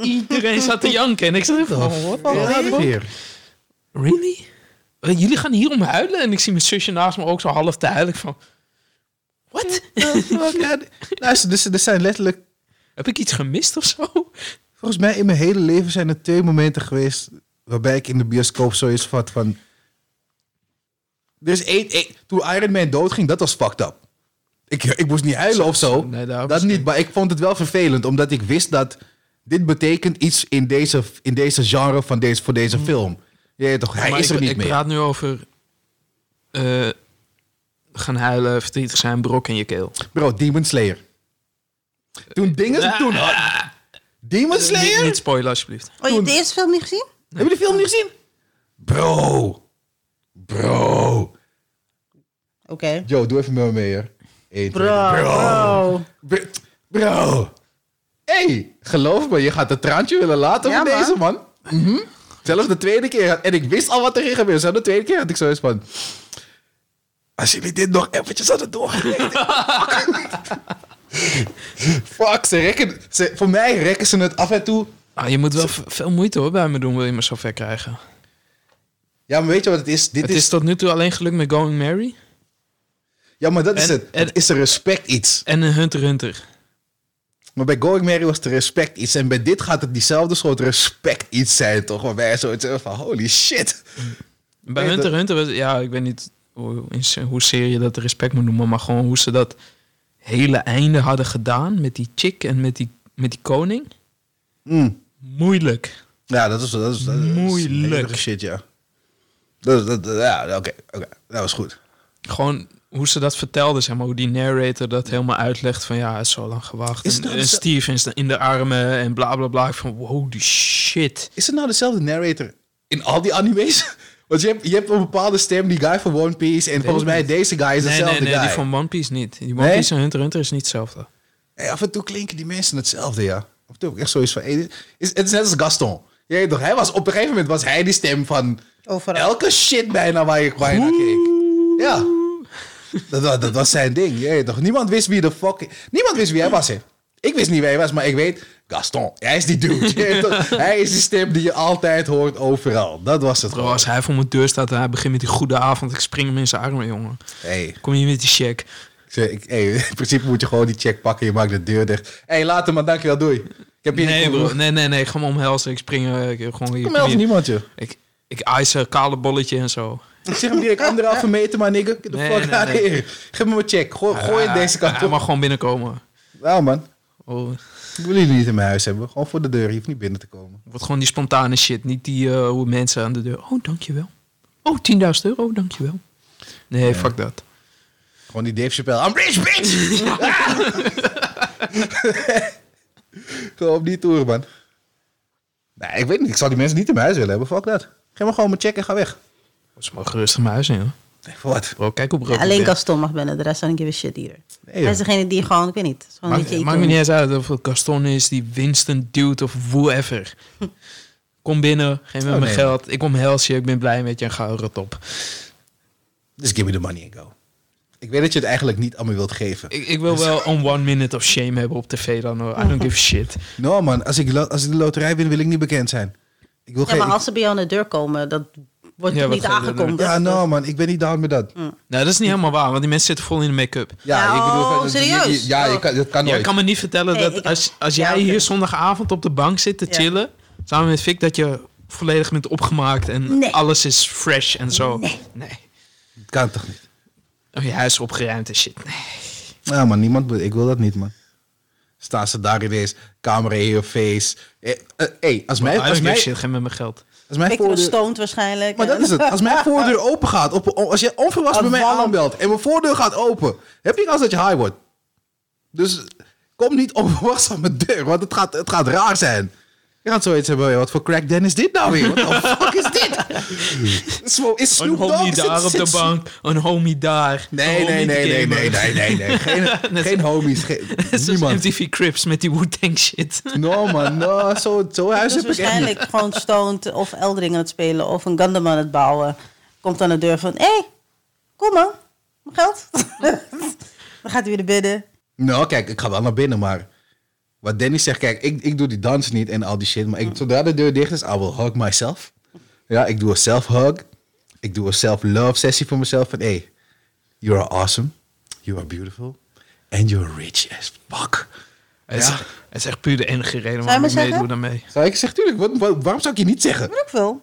Iedereen staat te janken en ik zat van, wat hier? Really? Jullie gaan hier om huilen? En ik zie mijn zusje naast me ook zo half te huilen. Van, wat? Ja, luister, dus er zijn letterlijk... Heb ik iets gemist of zo? Volgens mij in mijn hele leven zijn er twee momenten geweest... waarbij ik in de bioscoop zoiets had van... Is één, één- toen Iron Man doodging, dat was fucked up. Ik, ik moest niet huilen of zo. Nee, dat niet, maar ik vond het wel vervelend, omdat ik wist dat dit betekent iets in deze, in deze genre van deze, voor deze film. Je weet toch, hij Maar is ik, er niet ik meer. praat nu over eh, gaan huilen, verdrietig zijn, brok in je keel. Bro, Demon Slayer. Toen dingen toen had. Demon Niet, Slayer? niet spoilen alsjeblieft. Oh, je hebt de eerste film niet gezien? Heb je de film niet gezien? Bro. Bro. Oké. Yo, doe even met me mee, hè. Eén, twee, Bro, drie. bro. Bro. Bro. hey, geloof me, je gaat een traantje willen laten Ja, van man. deze man. Mhm. Zelfs de tweede keer. En ik wist al wat er ging gebeuren. Zelfs de tweede keer had ik zoiets van... Als jullie dit nog eventjes hadden doorgerekend. <laughs> Fuck, ze rekken... Ze, voor mij rekken ze het af en toe... Ah, je moet wel veel moeite hoor bij me doen, wil je me zo ver krijgen. Ja, maar weet je wat het is? Dit het is... is tot nu toe alleen gelukt met Going Mary Ja, maar dat is het. en- Het is een respect iets. en een Hunter Hunter. Maar bij Going Mary was het respect iets. En bij dit gaat het diezelfde soort respect iets zijn, toch? Waarbij je zoiets van, holy shit. Bij Hunter dat- Hunter, was, ja, ik weet niet hoe, in- hoe serie je dat respect moet noemen, maar gewoon hoe ze dat hele einde hadden gedaan met die chick en met die, met die koning. Mm. Moeilijk. Ja, dat is, dat is, dat is Moeilijk. shit, ja. Dat, dat, dat- ja, oké, oké. Dat was goed. Gewoon hoe ze dat vertelde, zeg maar, hoe die narrator dat helemaal uitlegt van ja, het is zo lang gewacht. Is en, nou en Steve is in de armen en bla bla bla. Ik van holy shit. Is het nou dezelfde narrator in al die anime's? <laughs> Want je hebt, je hebt een bepaalde stem, die guy van One Piece. En volgens mij deze guy is Nee, dezelfde nee, nee, guy. die van One Piece niet. Die One Nee? Piece en Hunter x Hunter is niet hetzelfde. Hey, af en toe klinken die mensen hetzelfde, ja. Af en toe heb ik echt zoiets van... hey, is, het is net als Gaston. Je weet toch, hij was, op een gegeven moment was hij die stem van... Overal. Elke shit bijna waar je, waar je naar keek. Ja. Dat, dat was zijn ding. Je weet toch, niemand wist wie de fuck... Niemand wist wie hij was, hè. Ik wist niet wie hij was, maar ik weet... Gaston, hij is die dude. <laughs> Je hij is die stem die je altijd hoort overal. Dat was het Bro, gewoon. als hij voor mijn deur staat en hij begint met die goede avond, ik spring hem in zijn armen, jongen. Hey, Kom je met die check. ik zeg, ik, hey, <laughs> in principe moet je gewoon die check pakken. Je maakt de deur dicht. Hé, hey, later man, dankjewel, doei. Ik heb hier Nee, niet bro. Nee, nee, nee. Gewoon omhelzen. Ik spring eh, ik- gewoon hier. Hier. niemand, joh. Ik, ik een kale bolletje en zo. Ik zeg hem direct anderhalve meter, maar nigga. Get the Nee, fuck nee, out nee. here. Geef me een check. Gooi, gooi het deze kant Hij op. mag gewoon binnenkomen. Nou man, Oh, ik wil jullie niet in mijn huis hebben. Gewoon voor de deur. Je hoeft niet binnen te komen. wordt gewoon die spontane shit. Niet die eh, hoe mensen aan de deur. Oh, dankjewel. Oh, 10.000 euro. Dankjewel. Nee, fuck dat. Gewoon die Dave Chappelle. I'm rich, bitch! <laughs> <laughs> gewoon op die tour, man. Nee, ik weet niet. Ik zal die mensen niet in mijn huis willen hebben. Fuck dat. Geef me gewoon mijn check en ga weg. Ze mogen rustig mijn huis in, hoor. <laughs> Wat? Bro, kijk hoe brood Alleen. Gaston mag binnen, de rest don't give a shit hier. Nee, Hij is degene die gewoon, ik weet niet. gewoon een Maakt, beetje maakt me niet eens uit of het Gaston is, die Winston dude of whoever. <laughs> Kom binnen, geef me Oh, mijn nee. geld. Ik omhels je, ik ben blij met je en ga rot op. Just give me the money and go. Ik weet dat je het eigenlijk niet allemaal wilt geven. Ik, ik wil wel een one minute of shame hebben op tv dan hoor. I don't give a <laughs> shit. No man, als ik, als ik de loterij win, wil ik niet bekend zijn. Ik wil Ja, maar als ze bij jou aan de deur komen, dat wordt Ja, niet je aangekondigd. Ja, no man, ik ben niet down met dat. Nou, dat is niet helemaal waar, want die mensen zitten vol in de make-up. Ja, Nou, ik bedoel... van- serieus? Ja, je Oh. kan, dat kan nooit. Jij kan me niet vertellen dat als, als Ja, jij hier zondagavond op de bank zit te Ja. chillen, samen met Vic, dat je volledig bent opgemaakt en Nee. alles is fresh en zo. Nee. nee. Dat kan toch niet? Oh, je huis is opgeruimd en shit. Nee. Ja, man, niemand, ik wil dat niet, man. Staan ze daar ineens, camera in je face. Eh, eh, hey, als mij, als mij, geen met mijn geld. Als mijn voordeur, stoned waarschijnlijk. maar dat is het. Als mijn <laughs> voordeur open gaat, op, als je onverwachts bij mij aanbelt en mijn voordeur gaat open, heb je kans dat je high wordt. Dus kom niet <laughs> onverwachts aan mijn deur, want het gaat, het gaat raar zijn. Je gaat zoiets hebben, wat voor crack den is dit nou weer? Wat de <laughs> fuck is dit? Is Een Snoop Dogg homie zit- daar op de bank, een homie daar. Nee, een nee, homie nee, nee, nee, nee, nee, nee. <laughs> Geen, geen homies, geen, <laughs> niemand. MTV Crips met die Wu-Tang shit. No man, no, zo, zo huis Dus heb ik echt niet. waarschijnlijk gewoon stoned of Eldering aan het spelen of een Gundam aan het bouwen. Komt aan de deur van, hé, hey, kom man, mijn geld. Dan gaat hij weer naar binnen. Nou, kijk, ik ga wel naar binnen, maar... Wat Dennis zegt, kijk, ik, ik doe die dans niet en al die shit. Maar ik, zodra de deur dicht is, I will hug myself. Ja, ik doe een self-hug. Ik doe een self-love sessie voor mezelf. Van, hey, you are awesome. You are beautiful. And you're rich as fuck. Het, is, Ja. het is echt puur de enige reden waarom maar ik meedoe daarmee. Zou ik zeggen, tuurlijk, wat, wat- waarom zou ik je niet zeggen? Wat ook veel.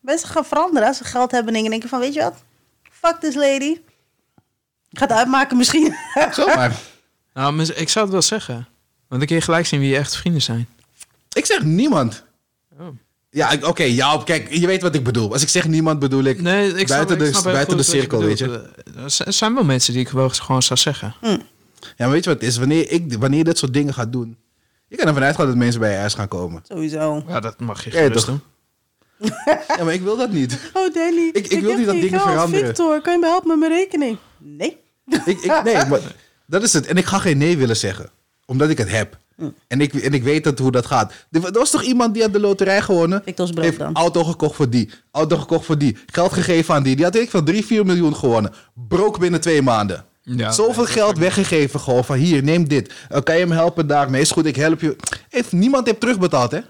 Mensen gaan veranderen als ze geld hebben en denken van, weet je wat? Fuck this lady. Ik ga het uitmaken misschien. Zomaar. Nou, ik zou het wel zeggen. Want dan kun je gelijk zien wie je echt vrienden zijn. ik zeg niemand. Oh. Ja, oké, ja, kijk, je weet wat ik bedoel. Als ik zeg niemand, bedoel ik... Nee, ik snap, buiten ik de, buiten de cirkel, weet je. bedoelt. Er zijn- wel mensen die ik wel gewoon zou zeggen. Ja, maar weet je wat het is? Wanneer, ik, wanneer je dit soort dingen gaat doen... Je kan ervan uitgaan dat mensen bij je huis gaan komen. Sowieso. Ja, dat mag je Ja, gerust toch? doen. <laughs> Ja, maar ik wil dat niet. Oh Danny, Ik- ik wil niet dat dingen geld. veranderen. Victor, kan je me helpen met mijn rekening? Nee. Ik, ik, nee, maar <laughs> dat is het. En ik ga geen nee willen zeggen. Omdat ik het heb. En, ik, en ik weet dat, hoe dat gaat. Er was toch iemand die had de loterij gewonnen? Victor's brood Heeft dan. auto gekocht voor die. Auto gekocht voor die. Geld gegeven aan die. Die had ik van 3, 4 miljoen gewonnen. Broke binnen twee maanden. Ja, Zoveel geld weggegeven gewoon van hier, neem dit. Eh, kan je me helpen daarmee? Is goed, ik help je. Heeft, niemand heeft terugbetaald, hè?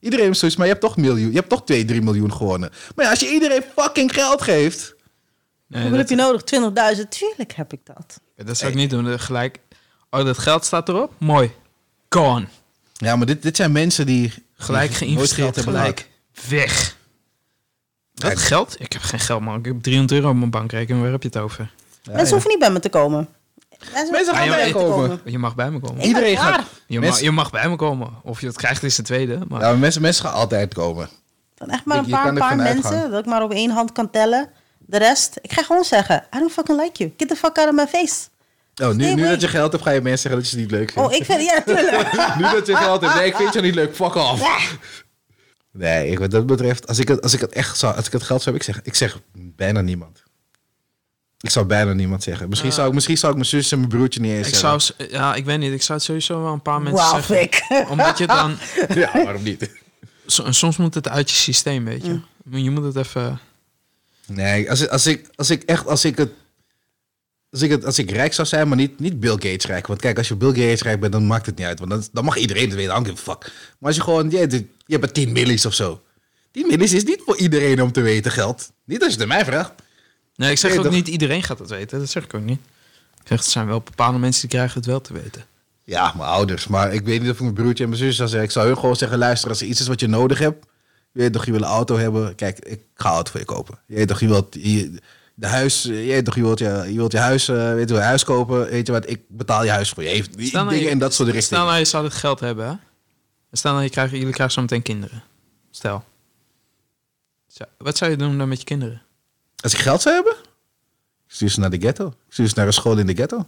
Iedereen heeft zoiets, maar je hebt toch miljoen. Je hebt toch 2, 3 miljoen gewonnen. Maar ja, als je iedereen fucking geld geeft. Nee, Hoeveel heb je nodig? 20.000? Tuurlijk heb ik dat. dat zou ik niet doen. Gelijk, oh, dat geld staat erop? Mooi. Gone. Ja, maar dit, dit zijn mensen die... Gelijk geïnvesteerd, hebben gelijk. Weg. Dat Kijk. geld? Ik heb geen geld, man. Ik heb 300 euro op mijn bankrekening. Waar heb je het over? Mensen Ja, hoeven niet bij me te komen. Mensen gaan Ah, bij je komen. Je mag bij me komen. Ik Iedereen gaat... Je, Mensen- mag, je mag bij me komen. Of je het krijgt is de tweede. Maar Ja, maar mensen, mensen gaan altijd komen. Dan echt maar een je paar, paar mensen uitgaan. dat ik maar op één hand kan tellen. De rest, ik ga gewoon zeggen, I don't fucking like you. Get the fuck out of my face. Oh, nu, Nee, nu dat je geld hebt, ga je mensen zeggen dat je het niet leuk vindt. Oh, ik vind, ja, tuurlijk. <laughs> nu dat je geld hebt, nee, ik vind je niet leuk, fuck off. Nee, ik, wat dat betreft, als ik het, als ik het echt zou, als ik het geld zou hebben, ik zeg, ik zeg bijna niemand. Ik zou bijna niemand zeggen. Misschien, zou, ik, misschien zou ik mijn zus en mijn broertje niet eens ik zeggen. zou, ja, ik weet niet. Ik zou het sowieso wel een paar mensen Wauw, zeggen. Omdat je dan, <laughs> Ja, waarom niet? so- soms moet het uit je systeem, weet je. Je moet het even, Nee, als, ik- als, ik, als ik echt, als ik het, als ik, als ik rijk zou zijn, maar niet, niet Bill Gates rijk. Want kijk, als je Bill Gates rijk bent, dan maakt het niet uit. Want dan, dan mag iedereen het weten, a fuck. Maar als je gewoon, je, je hebt er 10 millies of zo. 10 millies is niet voor iedereen om te weten geld. Niet als je het aan mij vraagt. Nee, ik zeg ook toch? niet iedereen gaat het weten. Dat zeg ik ook niet. Ik zeg, er zijn wel bepaalde mensen die krijgen het wel te weten. Ja, mijn ouders. Maar ik weet niet of ik mijn broertje en mijn zus zou zeggen. Ik zou hun gewoon zeggen, luister, als er iets is wat je nodig hebt. Je weet toch, je wil een auto hebben. Kijk, ik ga een auto voor je kopen. Je weet toch, je wilt je, de huis, je weet toch, je wilt je, je, wilt je huis, eh, weet je, een huis kopen. Weet je wat, ik betaal je huis voor je. Heeft, die Stel nou, dingen je- in dat soort Stel richtingen. nou, je zou dit geld hebben, hè? Stel nou, je krijgt, jullie krijgen zo meteen kinderen. Stel. Zo, wat zou je doen dan met je kinderen? Als ik geld zou hebben, ik stuur ze naar de ghetto. Ik stuur ze naar een school in de ghetto.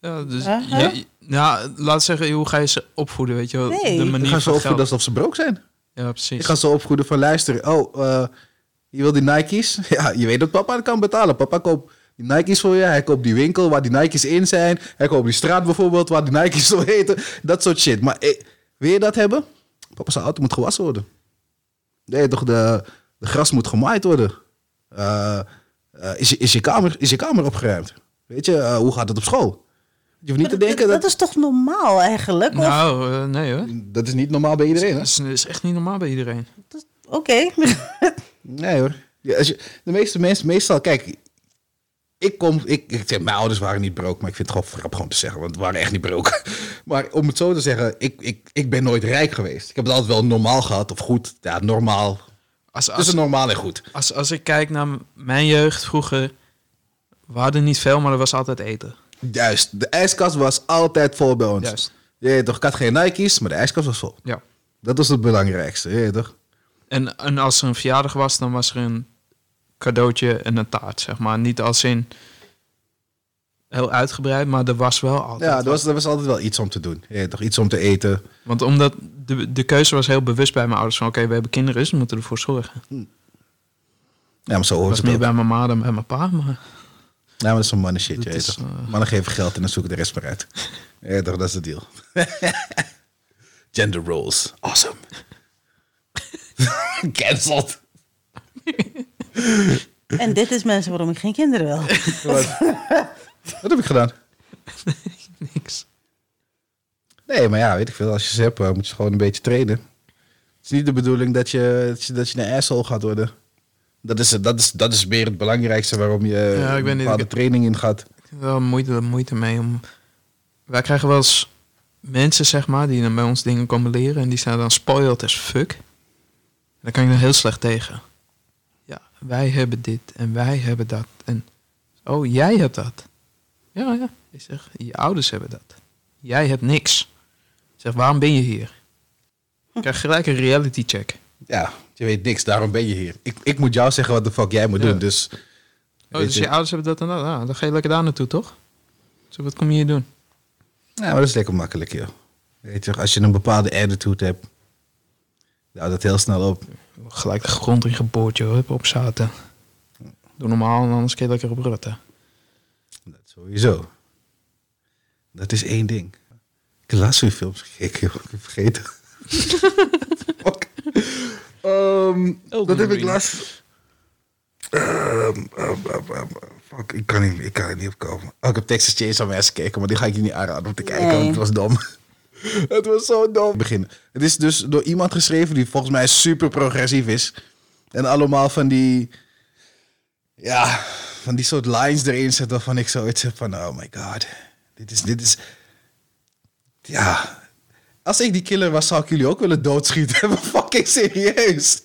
Ja, dus, Huh? je- je- ja, laat zeggen, hoe ga je ze opvoeden, weet je wel? Nee. De Ik Ik manier ga ze van opvoeden geld. alsof ze broke zijn. Ja, precies. Ik ga ze opvoeden van luisteren. Oh, eh, je wil die Nike's? <laughs> Ja, je weet dat papa het kan betalen. Papa koopt die Nike's voor je. Hij koopt die winkel waar die Nike's in zijn. Hij koopt die straat bijvoorbeeld waar die Nike's <laughs> zo heten. Dat soort shit. Maar eh, wil je dat hebben? Papa's auto moet gewassen worden. Nee, toch, de, de gras moet gemaaid worden. Eh, eh, is, je, is, je kamer, is je kamer opgeruimd? Weet je, eh, hoe gaat het op school? Je hoeft niet te denken dat dat... is toch normaal eigenlijk? Of- Nou, nee hoor. Dat is niet normaal bij iedereen, hè? Dat is, dat is echt niet normaal bij iedereen. Oké. <laughs> Nee hoor. Ja, als je, de meeste mensen, meestal, kijk, Ik kom, ik, ik zeg, mijn ouders waren niet broke, maar ik vind het gewoon grappig om te zeggen, want het waren echt niet broke. <laughs> Maar om het zo te zeggen, ik, ik, ik ben nooit rijk geweest. Ik heb het altijd wel normaal gehad, of goed. Ja, normaal. Als, als, Tussen normaal en goed. als, als ik kijk naar mijn jeugd vroeger, we hadden niet veel, maar er was altijd eten. Juist, de ijskast was altijd vol bij ons. Juist. Je toch, ik had geen Nike's, maar de ijskast was vol. Ja. Dat was het belangrijkste, je toch? En, en als er een verjaardag was, dan was er een cadeautje en een taart, zeg maar. Niet als in heel uitgebreid, maar er was wel altijd. Ja, er was, er was altijd wel iets om te doen. Weet toch, iets om te eten. Want omdat de, de keuze was heel bewust bij mijn ouders van... oké, we hebben kinderen, dus we moeten ervoor zorgen. Ja, maar zo hoort was het meer bij mijn ma dan bij mijn pa, maar... Ja, maar dat is een mannen shit, je weet Mannen geven geld en dan zoeken de rest maar uit. Ja, toch, dat is de deal. <laughs> Gender roles. Awesome. <laughs> Cancelled. En dit is mensen waarom ik geen kinderen wil. Wat? Wat heb ik gedaan? <laughs> Niks. Nee, maar ja, weet ik veel. Als je ze hebt, eh, moet je gewoon een beetje trainen. Het is niet de bedoeling dat je, dat je, dat je een asshole gaat worden. Dat is, dat, is, dat is meer het belangrijkste waarom je Ja, ik een niet, training in gaat. Ik heb wel moeite, moeite mee om... Wij krijgen wel eens mensen, zeg maar, die dan bij ons dingen komen leren... en die zijn dan spoiled as fuck. Daar kan ik er heel slecht tegen. Ja, wij hebben dit en wij hebben dat. En, oh, jij hebt dat. Ja, ja. Ik zeg, je ouders hebben dat. Jij hebt niks. Ik zeg, waarom ben je hier? Ik krijg gelijk een reality check. Ja, je weet niks, daarom ben je hier. Ik, ik moet jou zeggen wat de fuck jij moet Ja. doen. Dus, Oh, dus je- je ouders hebben dat en dat. Ah, dan ga je lekker daar naartoe, toch? Zo, wat kom je hier doen? Ja, maar dat is lekker makkelijk, joh. Weet je, als je een bepaalde attitude hebt, nou dat heel snel op. Gelijk de grond in geboord, joh. Hup, op zaten. Doe normaal en anders kun je lekker op rutten. Dat sowieso. Dat is één ding. Ik heb laatst weer films gekeken, joh. Ik heb vergeten. <laughs> Fuck. Ehm, dat heb ik laatst... Ehm, ehm, fuck, ik kan, niet, ik kan er niet op komen. Oh, ik heb Texas Chainsaw Massacre gekeken, maar die ga ik je niet aanraden om te kijken, Nee. want het was dom. <laughs> het was zo dom. Beginnen. Het is dus door iemand geschreven die volgens mij super progressief is. En allemaal van die... Ja, van die soort lines erin zet waarvan ik zoiets heb van... Oh my god, dit is... Dit is ja, als ik die killer was, zou ik jullie ook willen doodschieten. <laughs> Fucking serieus.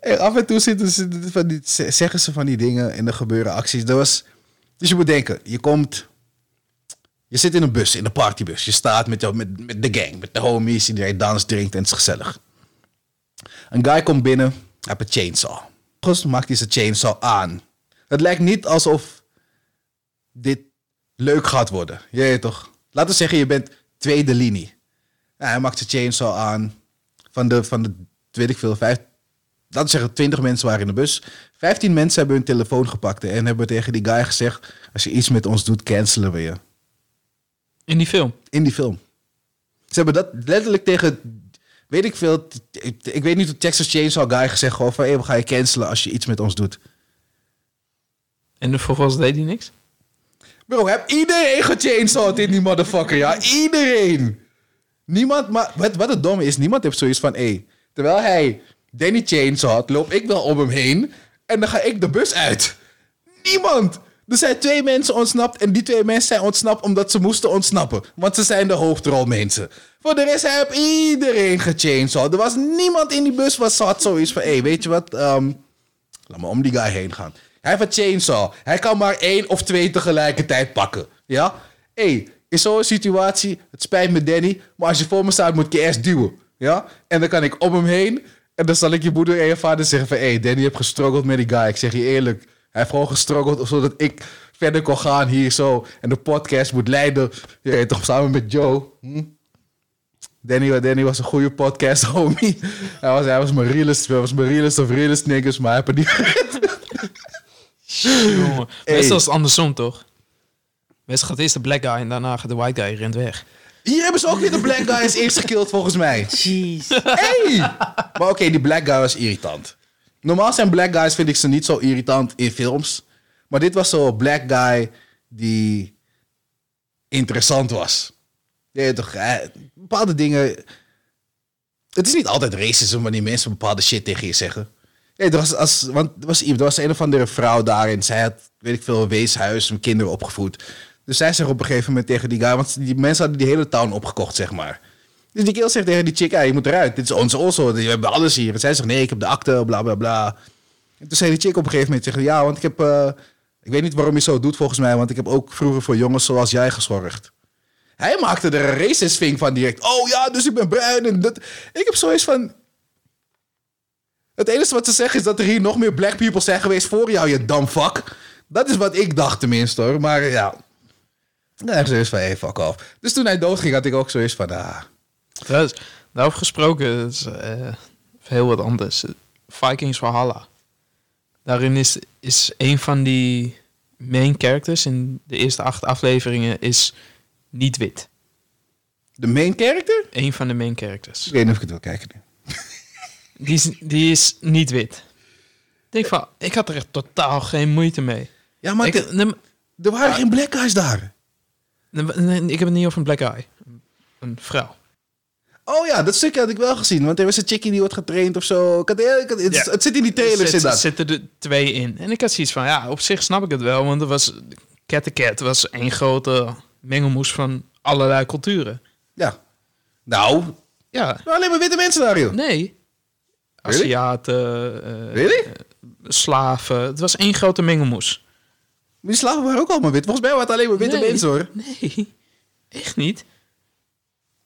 En af en toe zitten ze van die, ze- zeggen ze van die dingen en er gebeuren acties. Dat was, dus je moet denken, je komt... Je zit in een bus, in een partybus. Je staat met, met, met de gang, met de homies. Iedereen dans, drinkt en het is gezellig. Een guy komt binnen, hij heeft een chainsaw. Vervolgens maakt hij zijn chainsaw aan. Het lijkt niet alsof dit leuk gaat worden. Je toch? Laten we zeggen, je bent tweede linie. Hij maakt zijn chainsaw aan. Van de, van de, weet ik veel, vijf, laten we zeggen, twintig mensen waren in de bus. Vijftien mensen hebben hun telefoon gepakt en hebben tegen die guy gezegd... als je iets met ons doet, cancelen we je. In die film. In die film. Ze hebben dat letterlijk tegen, weet ik veel... Ik, ik weet niet hoe Texas Chainsaw Guy gezegd gewoon van... Hey, we gaan je cancelen als je iets met ons doet. En de vervolgens deed hij niks. Bro, heb iedereen gechainsawd in die motherfucker, ja? Iedereen! Niemand, maar wat, wat het domme is, niemand heeft zoiets van... Hey, terwijl hij Danny chainsawt, loop ik wel om hem heen... en dan ga ik de bus uit. Niemand! Er zijn twee mensen ontsnapt en die twee mensen zijn ontsnapt omdat ze moesten ontsnappen. Want ze zijn de hoofdrolmensen. Voor de rest heb iedereen gechainsawd. Er was niemand in die bus wat had zoiets van... Hey, weet je wat? ehm, Laat maar om die guy heen gaan. Hij heeft een chainsaw. Hij kan maar één of twee tegelijkertijd pakken. Ja? Hé, hey, in zo'n situatie, het spijt me Danny, maar als je voor me staat moet ik je eerst duwen. Ja? En dan kan ik om hem heen en dan zal ik je moeder en je vader zeggen van... Hé, hey, Danny heeft gestruggeld met die guy. Ik zeg je eerlijk, hij heeft gewoon gestruggeld zodat ik verder kon gaan hier zo. En de podcast moet leiden, je weet toch, samen met Joe. Hm? Danny, Danny was een goede podcast, <laughs> homie. Hij was, hij was mijn realist, hij was mijn realist of realist niggas, maar hij heeft het niet <laughs> Jongen. Hey. Meestal is het andersom, toch? Meestal gaat eerst de black guy en daarna gaat de white guy rent weg. Hier hebben ze ook weer de black guy als eerst gekillt, volgens mij. Jeez. Hey! Maar oké, die black guy was irritant. Normaal zijn black guys, vind ik ze niet zo irritant in films. Maar dit was zo'n black guy die interessant was. Weet toch, eh, bepaalde dingen... Het is niet altijd racism wanneer mensen bepaalde shit tegen je zeggen. Er was, als, want er was, er was een of andere vrouw daar en zij had, weet ik veel, een weeshuis en kinderen opgevoed. Dus zij zegt op een gegeven moment tegen die guy, want die mensen hadden die hele town opgekocht, zeg maar. Dus die kerel zegt tegen die chick, ja, je moet eruit. Dit is ons also, we hebben alles hier. En zij zegt, nee, ik heb de akte, bla bla bla. En toen zei die chick op een gegeven moment, tegen, ja, want ik heb, eh, ik weet niet waarom je zo doet volgens mij, want ik heb ook vroeger voor jongens zoals jij gezorgd. Hij maakte er een racist thing van direct. Oh ja, dus ik ben bruin en dat. Ik heb zoiets van, het enige wat ze zeggen is dat er hier nog meer black people zijn geweest voor jou, je fuck. Dat is wat ik dacht tenminste hoor. Maar ja. Nee, zoiets van, hey, fuck off. Dus toen hij doodging had ik ook zoiets van, ah. Trouwens, daarover gesproken, is eh, heel wat anders. Vikings Valhalla. Daarin is, is een van die main characters in de eerste acht afleveringen is niet wit. De main character? Een van de main characters. Ik weet niet of ik het wil kijken nu. <laughs> Die is, die is niet wit. Ik denk van, ik had er echt totaal geen moeite mee. Ja, maar ik, de- er waren geen black guys daar. ik heb het niet over een black eye. Een vrouw. Oh ja, dat stukje had ik wel gezien. Want er was een chickie die wordt getraind of zo. Ik had, ik had- het, Ja. het zit in die trailers Er zit- inderdaad. zitten er twee in. En ik had zoiets van, ja, op zich snap ik het wel. Want er was, Cat the Cat was één grote mengelmoes van allerlei culturen. Ja. Nou, Ja, waren alleen maar witte mensen daar, joh. nee. Really? Aziaten, Really? slaven. Het was één grote mengelmoes. Maar die slaven waren ook allemaal wit. Volgens mij waren het alleen maar witte Nee. mensen, hoor. Nee, echt niet.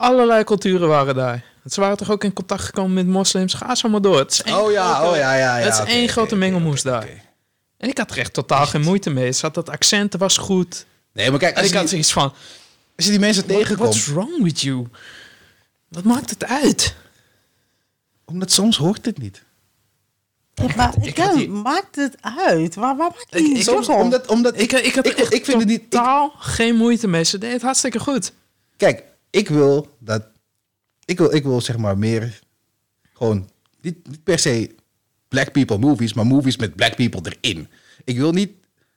Allerlei culturen waren daar. Ze waren toch ook in contact gekomen met moslims? Ga zo maar door. Het is één Oh ja, grote- oh ja, ja, ja. Het is oké, één oké, grote mengelmoes daar. oké. En ik had er echt totaal geen moeite mee. Ze had dat accent was goed. Nee, maar kijk, En als ik je, had die, zoiets van... als je die mensen What, tegenkomt... what's wrong with you? Wat maakt het uit? Omdat soms hoort het niet. Ja, maar ik had ja, die- maakt het uit? Waar, waar maakt Ik- die ik- soms Soms, omdat, omdat Ik, ik had ik, echt ik vind het niet... ik- totaal geen moeite mee. Ze deed het hartstikke goed. kijk, ik wil dat... Ik wil, ik wil zeg maar meer... Gewoon, niet, niet per se black people movies, maar movies met black people erin. Ik wil niet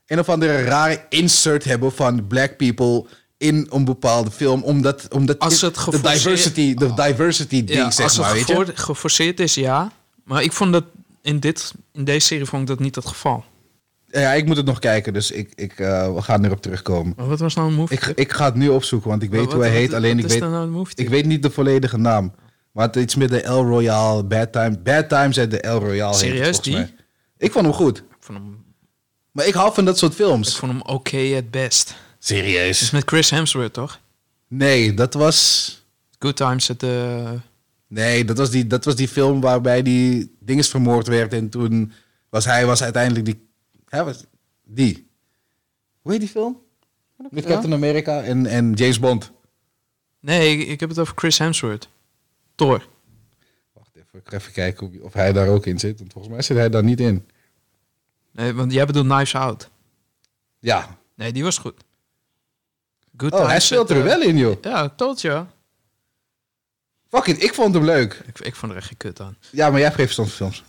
een of andere rare insert hebben van black people in een bepaalde film, omdat, omdat Als het de diversity, de diversity ding, Ja, zeg als maar, het weet je? gefor- geforceerd is, ja. Maar ik vond dat in, dit, in deze serie vond ik dat niet het geval. Ja, ik moet het nog kijken, dus ik, ik, eh, we gaan erop terugkomen. Maar wat was nou een movie? Ik, ik ga het nu opzoeken, want ik weet Wat- hoe hij wat- heet, wat- alleen ik is weet, nou ik weet niet de volledige naam. Maar het is iets met de El Royale, Bad Times. Bad Times en de El Royale heet het Serieus, die? mij. Ik vond hem goed. Ik vond hem, Maar ik hou van dat soort ik films. vond hem oké at best. Het is Serieus? met Chris Hemsworth, toch? Nee, dat was... Good Times at the... Nee, dat was die, dat was die film waarbij die dinges vermoord werd. En toen was hij was uiteindelijk die... Hij was die. Hoe heet die film? Met Ja. Captain America en, en James Bond. Nee, ik, ik heb het over Chris Hemsworth. Thor. Wacht even, ik ga even kijken of, of hij daar ook in zit. Want volgens mij zit hij daar niet in. Nee, want jij bedoelt Knives Out. Ja. Nee, die was goed. Good Oh, hij speelt er the- wel in, joh. Ja, told you. Fuck it, ik vond hem leuk. Ik, ik vond er echt geen kut aan. Ja, maar jij hebt geen verstand van films.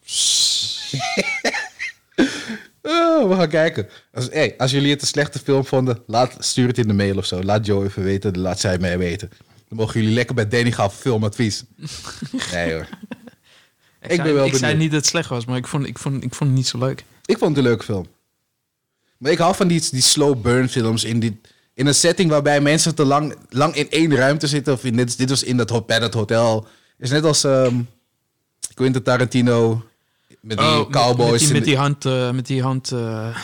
<laughs> Oh, we gaan kijken. Als, hey, als jullie het een slechte film vonden, laat, stuur het in de mail of zo. Laat Joe even weten, laat zij mij weten. Dan mogen jullie lekker bij Danny gaan voor filmadvies. <laughs> Nee hoor. Ik, Ik zei, ben wel ik zei benieuwd. niet dat het slecht was, maar ik vond, ik vond, ik vond het niet zo leuk. Ik vond het een leuke film. Maar ik hou van die, die slow burn films in, die, in een setting waarbij mensen te lang, lang in één ruimte zitten. Of in, dit, dit was in dat, bij dat hotel. is net als ehm Quentin Tarantino met die Oh, cowboys. Met, die, in met die hand, eh, met die hand, eh,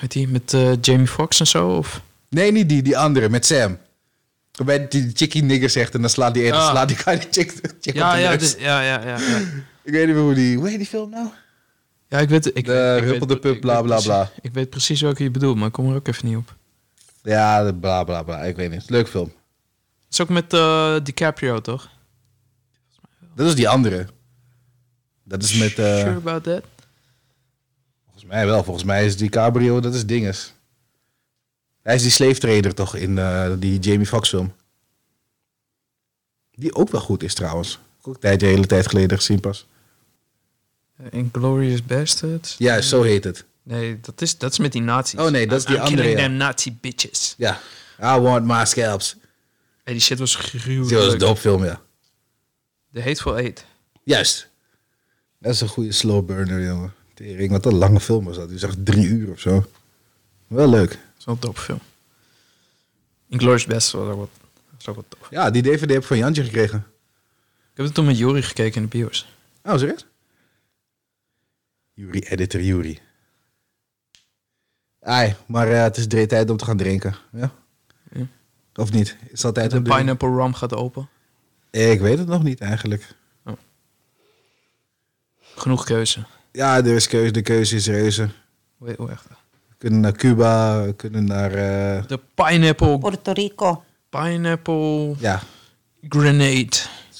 met die, met eh, Jamie Foxx en zo. Of? Nee, niet die, die andere, met Sam. Waarbij die chickie nigger zegt en dan slaat die, Ah. slaat die guy die chick, chick Ja, op de ja, neus. de- ja, ja, ja, ja. <laughs> Ik weet niet meer hoe die... Hoe heet die film nou? Ja, ik weet... Ik, De ik Pup, ik bla, bla, precies- bla. Ik weet precies welke je bedoelt, maar ik kom er ook even niet op. Ja, de bla bla bla. Ik weet niet. Leuk film. Het is ook met eh, DiCaprio, toch? Dat is die andere. Dat is met... eh, Sure about that? Volgens mij wel. Volgens mij is die Cabrio, dat is dinges. Hij is die slave trader toch in eh, die Jamie Foxx film. Die ook wel goed is trouwens. Ook een tijdje, een hele tijd geleden gezien pas. Inglorious Bastards? Juist, zo heet het. Nee, dat is, dat is met die nazi's. Oh nee, dat is die I'm andere, killing ja. them nazi bitches. Ja. I want my scalps. Hey, die shit was gruwelijk. Die was een dope film, ja. The Hateful Eight. Juist. Dat is een goede slow burner, jongen. Tering, wat een lange film was dat. Die echt drie uur of zo. Wel leuk. Dat is wel een dope film. Inglourious Best was ook wat, was ook wat tof. Ja, die DVD heb ik van Jantje gekregen. Ik heb het toen met Jori gekeken in de bios. Oh, serieus? Jury, editor Jury. Ai, maar eh, het is drie tijd om te gaan drinken. Ja? Ja. Of niet? Is dat tijd De om? Pineapple Rum gaat open. Ik weet het nog niet eigenlijk. Genoeg keuze. Ja, er is keuze. De keuze is reuze. Hoe hoe echt? We kunnen naar Cuba, we kunnen naar... eh, De Pineapple, Puerto Rico. pineapple ja, Grenade.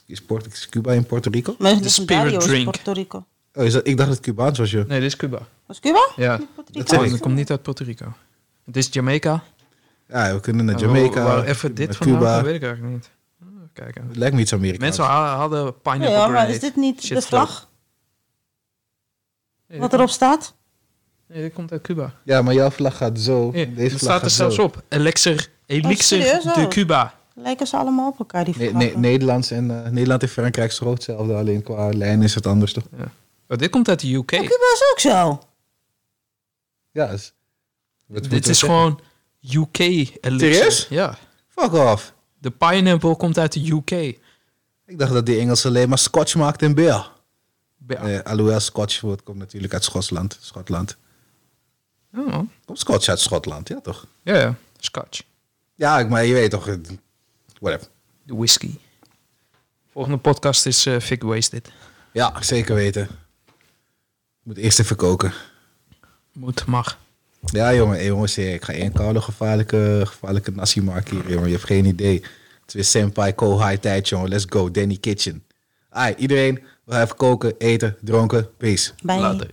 is, Port- is Cuba in Puerto Rico? Maar de spirit Dario is drink. Puerto Rico. Oh, is dat, ik dacht dat het Cubaans was, joh. Nee, dit is Cuba. Was Cuba? Ja. Puerto Dat Rico? zeg ik. Het komt niet uit Puerto Rico. Het is Jamaica. Ja, we kunnen naar Jamaica. waar- waar even naar dit vandaan Cuba. komt, weet ik eigenlijk niet. Ah, Kijken. Het lijkt me iets Amerikaans. Mensen ha- hadden pineapple Ja, maar grenade. is dit niet Shit de vlag? Nee, Wat erop staat? Nee, dit komt uit Cuba. Ja, maar jouw vlag gaat zo. Nee, deze vlag staat er zelfs zo. op. Elixir, Elixir de Oh. Cuba. Lijken ze allemaal op elkaar, die vlaggen? nee, Nederlands en, eh, Nederland en Frankrijk is ook hetzelfde, alleen qua lijn is het anders toch? Oh, dit komt uit de UK. Oh, Cuba is ook zo. Ja, is, Dit is gewoon UK Elixir. Serieus? Ja. Fuck off. De pineapple komt uit de UK. Ik dacht dat die Engelsen alleen maar scotch maakten in beer. Ja. Eh, alhoewel scotch wordt, komt natuurlijk uit Schotland. Schotland. Oh, Komt scotch uit Schotland, ja toch? ja, ja. Scotch. Ja, maar je weet toch. eh, Whatever. De whisky. Volgende podcast is eh Fig Wasted. Ja, zeker weten. Moet eerst even koken. Moet, mag. Ja, jongen, hey, jongens, ik ga één koude gevaarlijke, gevaarlijke nasi maken hier, jongen. Je hebt geen idee. Het is weer Senpai Kohai tijd, jongen. Let's go, Danny Kitchen. Ai, iedereen, we gaan even koken, eten, dronken. Peace. Bij Later.